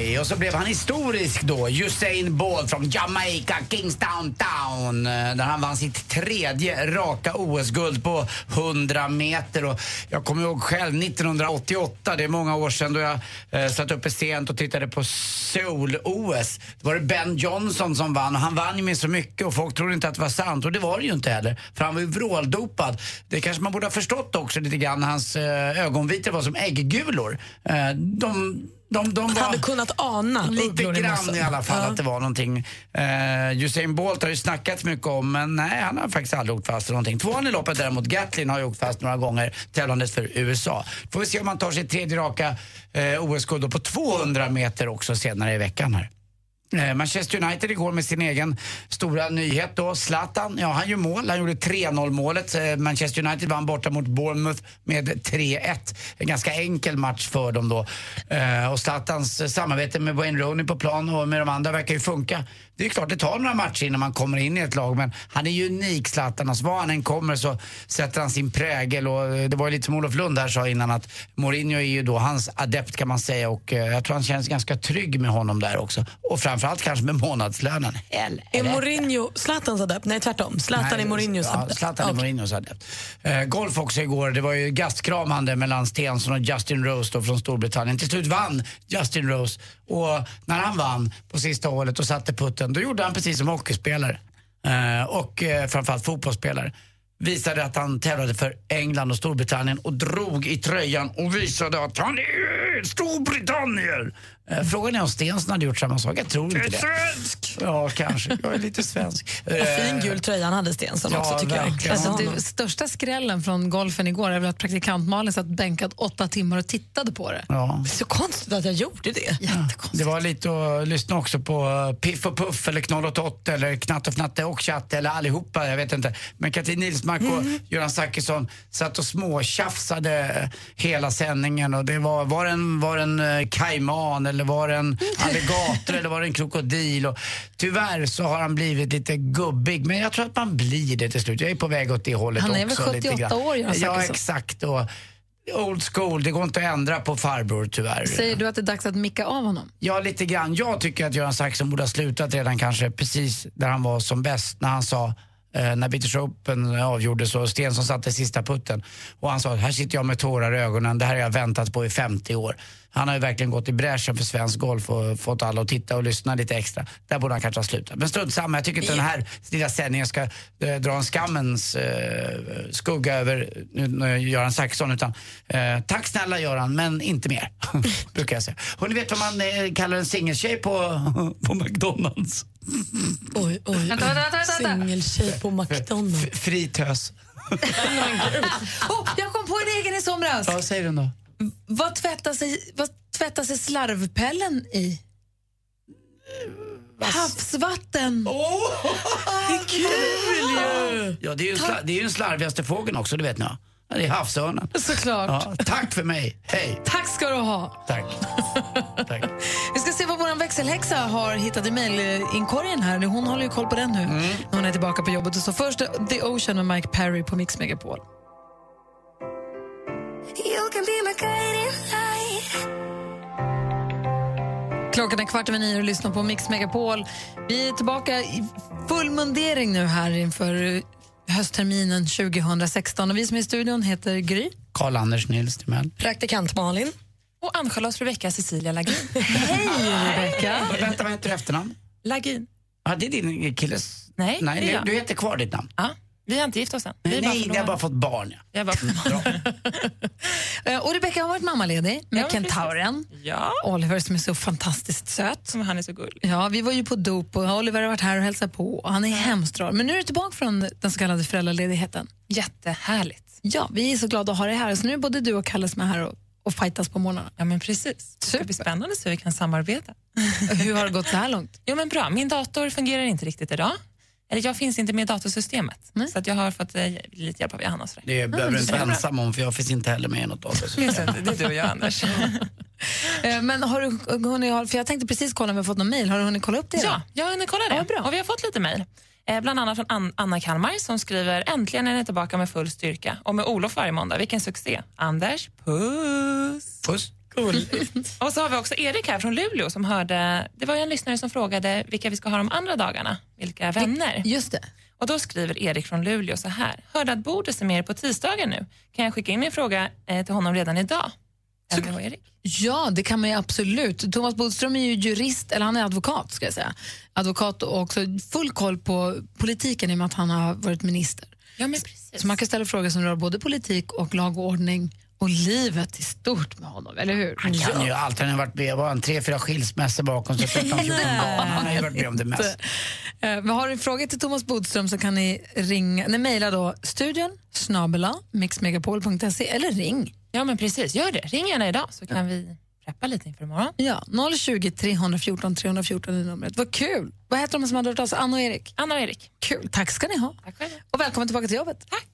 Speaker 3: Och så blev han historisk då. Usain Bolt från Jamaica, Kingstown Town. eh, Där han vann sitt tredje raka OS-guld på 100 meter. Och jag kommer ihåg själv 1988, det är många år sedan, då jag eh, satt uppe sent och tittade på Seoul-OS. Det var det Ben Johnson som vann och han vann ju med så mycket och folk trodde inte att det var sant. Och det var det ju inte heller, för han var ju vråldopad. Det kanske man borde ha förstått också lite grann. Hans eh, ögonvitor var som ägggulor. Eh, de, de, de var...
Speaker 4: Hade kunnat ana
Speaker 3: Lite
Speaker 4: i
Speaker 3: grann i alla fall
Speaker 4: Ja.
Speaker 3: att det var någonting. Uh, Usain Bolt har ju snackats mycket om men nej han har faktiskt aldrig åkt fast för någonting. Tvåan i loppet däremot, Gatlin har ju åkt fast några gånger tävlandes för USA. Får vi se om han tar sitt tredje raka uh, OS-guld då på 200 meter också senare i veckan här. Eh, Manchester United igår med sin egen stora nyhet då. Zlatan, ja han gör mål. Han gjorde 3-0 målet. Eh, Manchester United vann borta mot Bournemouth med 3-1. En ganska enkel match för dem då. Eh, och Zlatans samarbete med Wayne Rooney på plan och med de andra verkar ju funka. Det är klart det tar några matcher innan man kommer in i ett lag men han är ju unik Zlatan. Alltså, var han än kommer så sätter han sin prägel och eh, det var ju lite som Olof Lund här sa innan att Mourinho är ju då hans adept kan man säga och eh, jag tror han känns ganska trygg med honom där också. Och framförallt kanske med månadslönen. Hell,
Speaker 4: Är Mourinho Zlatans adept? Nej, tvärtom. Zlatan
Speaker 3: Nej,
Speaker 4: är Mourinhos
Speaker 3: ja,
Speaker 4: adept.
Speaker 3: Zlatan är Mourinhos adept. Eh, golf också igår. Det var ju gastkramande mellan Stensson och Justin Rose då från Storbritannien. Till slut vann Justin Rose. Och när han vann på sista hålet och satte putten, då gjorde han precis som hockeyspelare. Eh, och eh, framförallt fotbollsspelare. Visade att han tävlade för England och Storbritannien och drog i tröjan och visade att han är Storbritannien. Eh, frågan är om Stensson hade gjort samma sak. Jag tror inte det.
Speaker 4: svensk!
Speaker 3: Ja, kanske. Jag är lite svensk.
Speaker 4: Och fin gul tröja han hade Stensson
Speaker 3: Ja,
Speaker 4: också tycker jag.
Speaker 3: verkligen.
Speaker 2: Alltså,
Speaker 4: honom.
Speaker 2: det största skrällen från golfen igår är väl att praktikant Malin satt bänkad åtta timmar och tittade på det.
Speaker 3: Ja.
Speaker 4: Så konstigt att jag gjorde det.
Speaker 3: Det var lite att lyssna också på eh, Piff och Puff eller Knoll och Tott eller Knatt och Fnatte och Chatte eller allihopa, jag vet inte. Men Katrin Nilsmark och Göran Zachrisson satt och småtjafsade hela sändningen och det var, var en, var en eh, kajman eller var det en alligator eller var det en krokodil? Och tyvärr så har han blivit lite gubbig, men jag tror att man blir det till slut. Jag är på väg åt det hållet
Speaker 2: Han är väl
Speaker 3: också. lite
Speaker 2: 78
Speaker 3: grann.
Speaker 2: år, Göran
Speaker 3: Ja, exakt. Och old school, det går inte att ändra på farbror tyvärr.
Speaker 2: Säger du att det är dags att micka av honom?
Speaker 3: Ja, lite grann. Jag tycker att Göran Saxon borde ha slutat redan kanske precis där han var som bäst. När han sa, eh, när British Open avgjordes och Stensson satte sista putten. Och han sa, här sitter jag med tårar i ögonen, det här har jag väntat på i 50 år. Han har ju verkligen gått i bräschen för svensk golf och fått alla att titta och lyssna lite extra. Där borde han kanske ha slutat. Men strunt samma, jag tycker inte den här lilla sändningen ska eh, dra en skammens eh, skugga över uh, Göran Saxon. Utan, eh, tack snälla Göran, men inte mer. brukar jag säga. Och ni vet vad man eh, kallar en singeltjej på, på McDonalds?
Speaker 4: Oj, oj,
Speaker 2: Vänta, vänta, vänta, vänta.
Speaker 4: Singeltjej på McDonalds.
Speaker 3: F- fritös.
Speaker 2: oh, jag kom på en egen i somras.
Speaker 3: Ja, säg den då.
Speaker 2: Vad tvättar sig, vad tvättar sig slarvpellen i? Havsvatten.
Speaker 4: Det är kul ju!
Speaker 3: Ja, det är ju sla- det är ju den slarvigaste fågeln också, det vet ni? Ja, Det är havsörnen.
Speaker 2: Såklart.
Speaker 3: Ja, tack för mig. Hej.
Speaker 2: Tack ska du ha.
Speaker 3: Tack. tack.
Speaker 2: Vår växelhäxa har hittat i mejlinkorgen här. Hon håller ju koll på den nu
Speaker 3: Mm.
Speaker 2: hon är tillbaka på jobbet. Och så först The Ocean med Mike Perry på Mix Megapol.
Speaker 5: You can be my guiding light.
Speaker 2: Klockan är kvart över nio och lyssnar på Mix Megapol. Vi är tillbaka i full mundering nu här inför höstterminen 2016. Och vi som är i studion heter Gry.
Speaker 3: Karl-Anders Nils Timell.
Speaker 4: Praktikant Malin.
Speaker 13: Och Ann-Charlotte Rebecca Cecilia Lagin.
Speaker 2: Hej, Rebecka.
Speaker 3: Vänta, vad heter du efternamn?
Speaker 13: Lagin.
Speaker 3: Ja, det är din killes...
Speaker 13: Nej,
Speaker 3: Nej
Speaker 13: det är
Speaker 3: du heter kvar ditt namn?
Speaker 13: Ja.
Speaker 23: Vi har inte gift oss än. Vi
Speaker 3: Nej,
Speaker 23: bara
Speaker 3: ni har bara fått barn. Ja.
Speaker 23: Jag har bara fått
Speaker 2: Eh, Och Rebecca har varit mammaledig med
Speaker 23: Ja,
Speaker 2: kentauren.
Speaker 23: Ja.
Speaker 2: Oliver som är så fantastiskt söt.
Speaker 23: Han är så gullig.
Speaker 2: Ja, vi var ju på dop och Oliver har varit här och hälsat på. Och han är hemskt rar. Men nu är du tillbaka från den så kallade föräldraledigheten.
Speaker 23: Jättehärligt.
Speaker 2: Ja, vi är så glada att ha dig här. Så nu är både du och Kalle som är här och, och fightas på morgnarna.
Speaker 23: Ja, men precis. Det ska bli spännande så vi kan samarbeta.
Speaker 2: Hur har det gått så här långt?
Speaker 23: Jo, men bra. Min dator fungerar inte riktigt idag. Eller jag finns inte med i datorsystemet. Så att jag har fått eh, lite hjälp av Johanna.
Speaker 3: Det behöver du inte vara ensam om för jag finns inte heller med i något av det.
Speaker 23: Det, det är du och jag, Anders.
Speaker 2: Eh, Men har du hunnit, för jag tänkte precis kolla om vi har fått någon mail. Har du hunnit kolla upp det?
Speaker 23: Ja,
Speaker 2: då?
Speaker 23: jag har hunnit kolla det. Och vi har fått lite mejl. Eh, bland annat från An- Anna Kalmar som skriver äntligen är ni tillbaka med full styrka. Och med Olof varje måndag. Vilken succé. Anders, puss.
Speaker 3: Puss.
Speaker 23: Cool. och så har vi också Erik här från Luleå som hörde, det var ju en lyssnare som frågade vilka vi ska ha de andra dagarna, vilka vänner.
Speaker 2: Just det.
Speaker 23: Och då skriver Erik från Luleå så här, hörde att Bodis är med er på tisdagar nu. Kan jag skicka in min fråga eh, till honom redan idag? Eller vad, Erik?
Speaker 2: Ja, det kan man ju absolut. Thomas Bodström är ju jurist, eller han är advokat ska jag säga. Advokat och också full koll på politiken i och med att han har varit minister.
Speaker 23: Ja, men precis.
Speaker 2: Så man kan ställa frågor som rör både politik och lag och ordning och livet i stort med honom, eller hur?
Speaker 3: Han kan ju allt. Han har varit med var han tre, fyra skilsmässor bakom sig, 13, 14 barn. Han har ju varit med om det mest.
Speaker 2: Eh, Men har du frågor till Thomas Bodström så kan ni ringa, nej, mejla då studion snabela mixmegapol.se eller ring.
Speaker 23: Ja, men precis. Gör det. Ring gärna idag så kan vi preppa lite inför imorgon.
Speaker 2: Ja, 020 314 314 är numret. Vad kul! Vad heter de som hade hört av sig? Anna och Erik?
Speaker 23: Anna och Erik.
Speaker 2: Kul, tack ska ni ha.
Speaker 23: Tack själv.
Speaker 2: Och välkommen tillbaka till jobbet.
Speaker 23: Tack.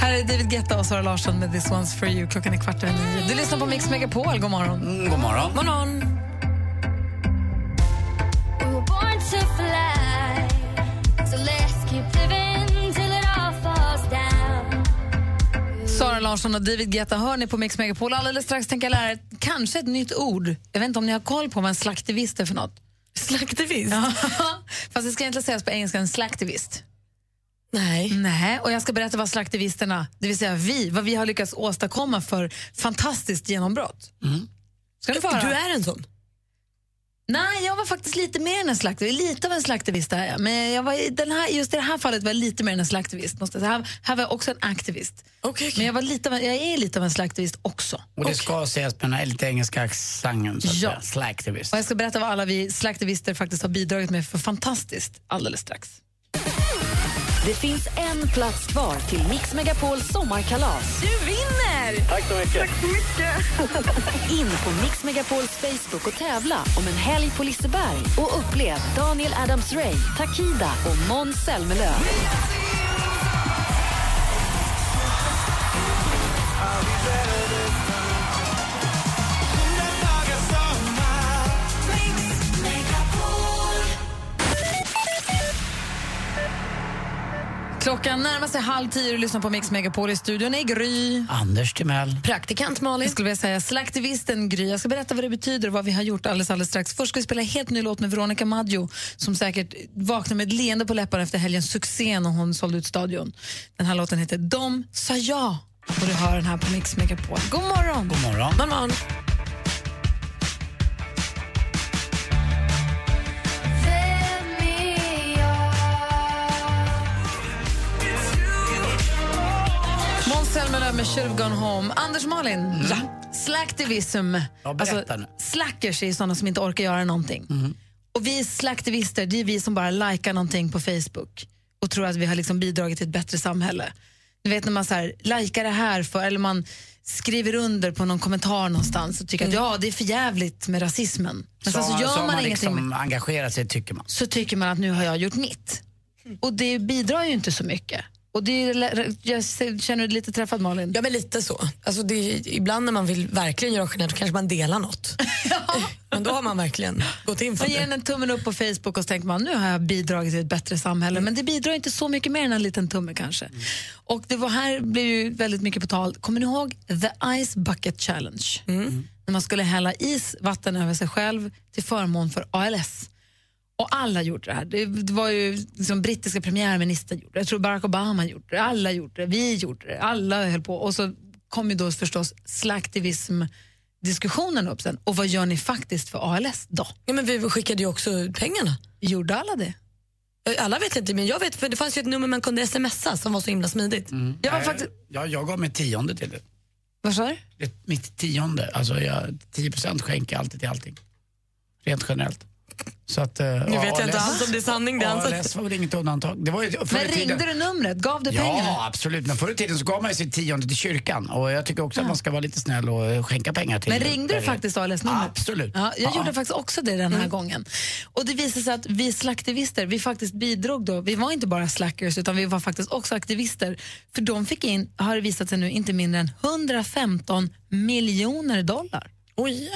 Speaker 2: Här är David Guetta och Sara Larsson med This One's For You. Klockan är kvart över nio. Du lyssnar på Mix Megapol. God morgon.
Speaker 3: Mm, god morgon.
Speaker 2: God morgon.
Speaker 5: We
Speaker 2: Sara Larsson och David Guetta hör ni på Mix Megapol. Alldeles strax tänker jag lära er kanske ett nytt ord. Jag vet inte om ni har koll på vad en slaktivist är för något.
Speaker 4: Slaktivist?
Speaker 2: Ja. Fast det ska egentligen sägas på engelska, en slaktivist.
Speaker 4: Nej.
Speaker 2: Nej, och jag ska berätta vad slaktivisterna, det vill säga vi, vad vi har lyckats åstadkomma för fantastiskt genombrott. Ska du få höra?
Speaker 4: Du är en sån?
Speaker 2: Nej, jag var faktiskt lite mer än en slaktivist. Lite av en slaktivist är jag. Men jag var, i den här, just i det här fallet var jag lite mer än en slaktivist. Måste säga. Här, här var jag också en aktivist. Men jag, var lite en, jag är lite av en slaktivist också.
Speaker 3: Och det ska sägas med den här lite engelska accenten,
Speaker 2: Ja.
Speaker 3: säga. Slacktivist.
Speaker 2: Och jag ska berätta vad alla vi slaktivister faktiskt har bidragit med för fantastiskt alldeles strax.
Speaker 1: Det finns en plats kvar till Mix Megapols sommarkalas.
Speaker 2: Du vinner!
Speaker 9: Tack så mycket.
Speaker 10: Tack så mycket.
Speaker 1: In på Mix Megapols Facebook och tävla om en helg på Liseberg och upplev Daniel Adams-Ray, Takida och Måns Zelmerlöw.
Speaker 2: Klockan närmar sig halv tio och lyssnar på Mix Megapol i studion är Gry.
Speaker 3: Anders Timell.
Speaker 2: Praktikant Malin. Jag skulle vilja säga slaktivisten Gry. Jag ska berätta vad det betyder och vad vi har gjort alldeles, alldeles strax. Först ska vi spela en helt ny låt med Veronica Maggio som säkert vaknar med ett leende på läpparna efter helgens succé när hon sålde ut stadion. Den här låten heter De sa ja och du hör den här på Mix Megapol. God morgon!
Speaker 3: God morgon.
Speaker 2: God morgon. Zelmerlöw med Should have gone home. Anders Malin, ja. slacktivism.
Speaker 3: Ja, nu.
Speaker 2: slackers är såna som inte orkar göra någonting. Och vi slacktivister, det är vi som bara likar någonting på Facebook och tror att vi har liksom bidragit till ett bättre samhälle. Du vet när man så här, likar det här för, eller man skriver under på någon kommentar någonstans och tycker att ja, det är för jävligt med rasismen. Men sen så,
Speaker 3: så,
Speaker 2: gör
Speaker 3: så
Speaker 2: man,
Speaker 3: man
Speaker 2: ingenting
Speaker 3: liksom
Speaker 2: med,
Speaker 3: engagerat sig, tycker man.
Speaker 2: så tycker man att nu har jag gjort mitt. Och det bidrar ju inte så mycket. Och det är, jag känner du dig lite träffad Malin?
Speaker 4: Ja, men lite så. Alltså, det ibland när man vill verkligen göra skillnad så kanske man delar något. men då har man verkligen gått in för
Speaker 2: Man ger
Speaker 4: det.
Speaker 2: den en tummen upp på Facebook och så tänker man nu har jag bidragit till ett bättre samhälle. Men det bidrar inte så mycket mer än en liten tumme kanske. Och det var här blev ju väldigt mycket på tal. Kommer ni ihåg The Ice Bucket Challenge? När man skulle hälla is, vatten över sig själv till förmån för ALS. Och alla gjorde det här. Det, det var ju liksom brittiska premiärministern gjorde det. Jag tror Barack Obama gjorde det. Alla gjorde det. Vi gjorde det. Alla höll på. Och så kom ju då förstås slaktivism diskussionen upp sen. Och vad gör ni faktiskt för ALS då?
Speaker 4: Ja, men vi skickade ju också pengarna.
Speaker 2: Gjorde alla det?
Speaker 4: Alla vet inte, men jag vet för det fanns ju ett nummer man kunde smsa som var så himla smidigt. Jag var
Speaker 3: Nej,
Speaker 4: faktiskt...
Speaker 3: ja, jag gav mig tionde till det.
Speaker 2: Vad sa du?
Speaker 3: Det- Mitt tionde. Alltså jag, 10 procent skänker jag alltid till allting. Rent generellt. Så att, nu
Speaker 4: Nu vet jag inte alls om det är sanning. Det
Speaker 3: ALS var väl inget undantag. Det var ju, förr
Speaker 2: Men
Speaker 3: i tiden-
Speaker 2: ringde du numret? Gav du
Speaker 3: Ja,
Speaker 2: pengar?
Speaker 3: absolut. Men förr i tiden så gav man ju sitt tionde till kyrkan. Och jag tycker också att man ska vara lite snäll och eh, skänka pengar till
Speaker 2: Men ringde du faktiskt ALS-numret?
Speaker 3: Absolut.
Speaker 2: Ja, jag
Speaker 3: Ja.
Speaker 2: gjorde faktiskt också det den här
Speaker 3: Mm.
Speaker 2: gången. Och det visade sig att vi slaktivister, vi faktiskt bidrog då. Vi var inte bara slackers utan vi var faktiskt också aktivister. För de fick in, har det visat sig nu, inte mindre än 115 miljoner dollar.
Speaker 4: Oj,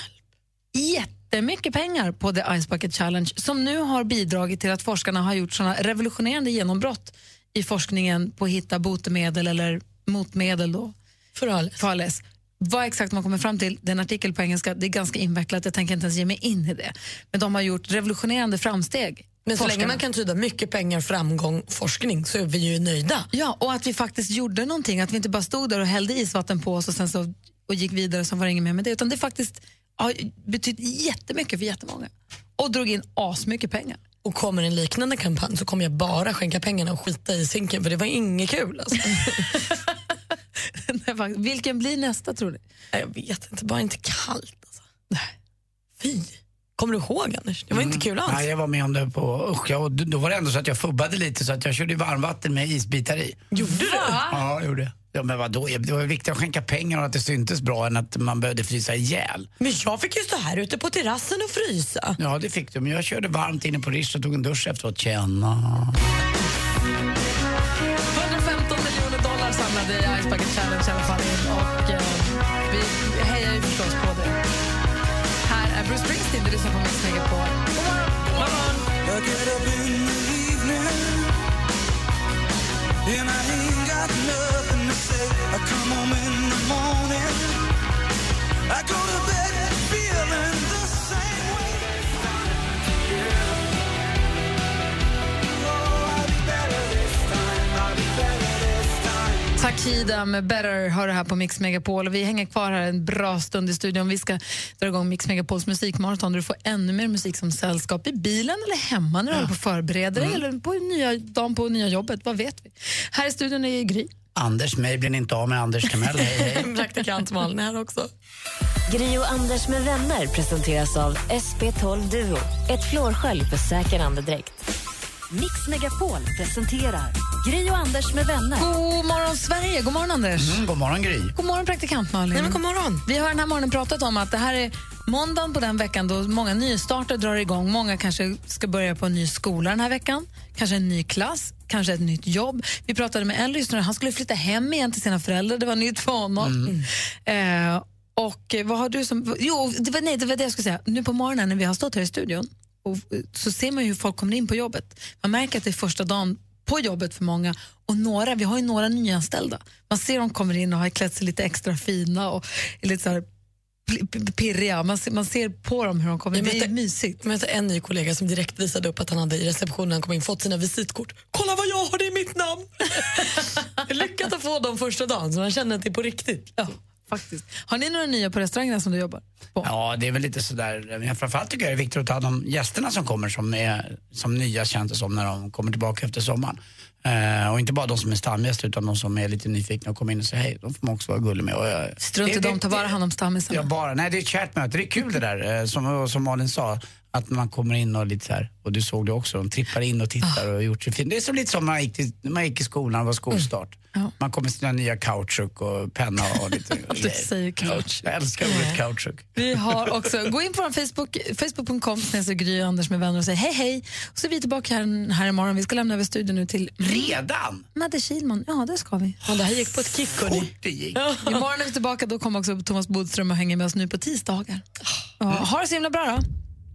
Speaker 4: hjälp.
Speaker 2: Jättemycket pengar på The Ice Bucket Challenge som nu har bidragit till att forskarna har gjort såna revolutionerande genombrott i forskningen på att hitta botemedel eller motmedel då
Speaker 4: för
Speaker 2: ALS. Vad exakt man kommer fram till, det är en artikel på engelska, det är ganska invecklat, jag tänker inte ens ge mig in i det. Men de har gjort revolutionerande framsteg.
Speaker 4: Men så länge
Speaker 2: forskarna.
Speaker 4: man kan tyda mycket pengar, framgång, forskning så är vi ju nöjda.
Speaker 2: Ja, och att vi faktiskt gjorde någonting, att vi inte bara stod där och hällde isvatten på oss och sen så och gick vidare så var inget mer med det, utan det faktiskt har betytt jättemycket för jättemånga. Och drog in asmycket pengar.
Speaker 4: Och kommer en liknande kampanj så kommer jag bara skänka pengarna och skita i sinken för det var inget kul. Alltså.
Speaker 2: Nej. Vilken blir nästa tror ni?
Speaker 4: Nej, Jag vet inte, bara inte kallt. Alltså. Fy. Kommer du ihåg Anders? Det var inte kul alls.
Speaker 3: Mm. Nej, jag var med om det på usch, ja, och då var det ändå så att jag fubbade lite så att jag körde varmvatten med isbitar i.
Speaker 4: Gjorde du?
Speaker 3: Ja, jag gjorde det. Ja, men vadå? Det var viktigt att skänka pengar och att det syntes bra än att man behövde frysa ihjäl.
Speaker 4: Men jag fick ju stå här ute på terrassen och frysa.
Speaker 3: Ja, det fick du. Men jag körde varmt inne på Rish och tog en dusch efteråt. Tjena.
Speaker 2: 115 miljoner dollar samlade i Ice Bucket Challenge Takida med Better har det här på Mix Megapol. Vi hänger kvar här en bra stund i studion. Vi ska dra igång Mix Megapols musikmaraton där du får ännu mer musik som sällskap i bilen eller hemma när du håller på och förbereder dig eller på nya, dagen på nya jobbet. Vad vet vi? Här i studion är Gry.
Speaker 3: Anders, mig blir ni inte av med Anders Timell. Hej, hej.
Speaker 4: Praktikant Malin här också.
Speaker 1: Gri och Anders med vänner presenteras av SP12 Duo. Ett flårskölj för säker andedräkt. Mix Megapol presenterar Gri och Anders med vänner.
Speaker 2: God morgon Sverige! God morgon Anders!
Speaker 3: Mm, god morgon Gry.
Speaker 2: God morgon praktikant Malin.
Speaker 4: Nej, men god morgon.
Speaker 2: Vi har den här morgonen pratat om att det här är måndagen på den veckan då många nystarter drar igång. Många kanske ska börja på en ny skola den här veckan, kanske en ny klass, kanske ett nytt jobb. Vi pratade med en lyssnare, han skulle flytta hem igen till sina föräldrar, det var nytt för honom. Eh, och vad har du som... Jo, det var, nej, det var det jag skulle säga. Nu på morgonen när vi har stått här i studion och, eh, så ser man ju hur folk kommer in på jobbet. Man märker att det är första dagen på jobbet för många och några, vi har ju några nyanställda. Man ser dem kommer in och har klätt sig lite extra fina och är lite så här pirriga. Man ser, man ser på dem hur de kommer in. Det är mysigt.
Speaker 4: Jag mötte en ny kollega som direkt visade upp att han hade i receptionen han kom in fått sina visitkort. Kolla vad jag har, det är mitt namn! Jag lyckats att få dem första dagen så man känner att det är på riktigt.
Speaker 2: Ja, faktiskt. Har ni några nya på restaurangerna som du jobbar på?
Speaker 3: Ja, det är väl lite sådär. Framförallt tycker jag det är viktigt att ta om gästerna som kommer som, är, som nya känns det som när de kommer tillbaka efter sommaren. Eh, och inte bara de som är stamgäster utan de som är lite nyfikna och kommer in och säger hej. De får man också vara gullig med. Och, jag-
Speaker 2: Strunt i dem, ta bara hand om stammisarna.
Speaker 3: Ja, bara. Nej, det är ett kärt möte. Det är kul det där, eh, som, som Malin sa. Att man kommer in och lite så här, och du såg det också, de trippar in och tittar och har gjort sig fin. Det är som lite som när man gick, till, man gick i skolan och var skolstart. Man kommer med sina nya kautschuk och penna och lite
Speaker 2: Du säger kautschuk.
Speaker 3: Jag älskar ordet kautschuk.
Speaker 2: Vi har också, gå in på vår Facebook, facebook.com Gry och Anders med vänner och säg hej hej. Och så är vi tillbaka här, här imorgon. Vi ska lämna över studion nu till
Speaker 3: Redan?
Speaker 2: Madde Kihlman. Ja, det ska vi.
Speaker 4: Ja, det här gick på ett kick. hörni.
Speaker 3: det gick.
Speaker 2: Imorgon är vi tillbaka. Då kommer också Thomas Bodström och hänger med oss nu på tisdagar. Ja, ha det så himla bra då.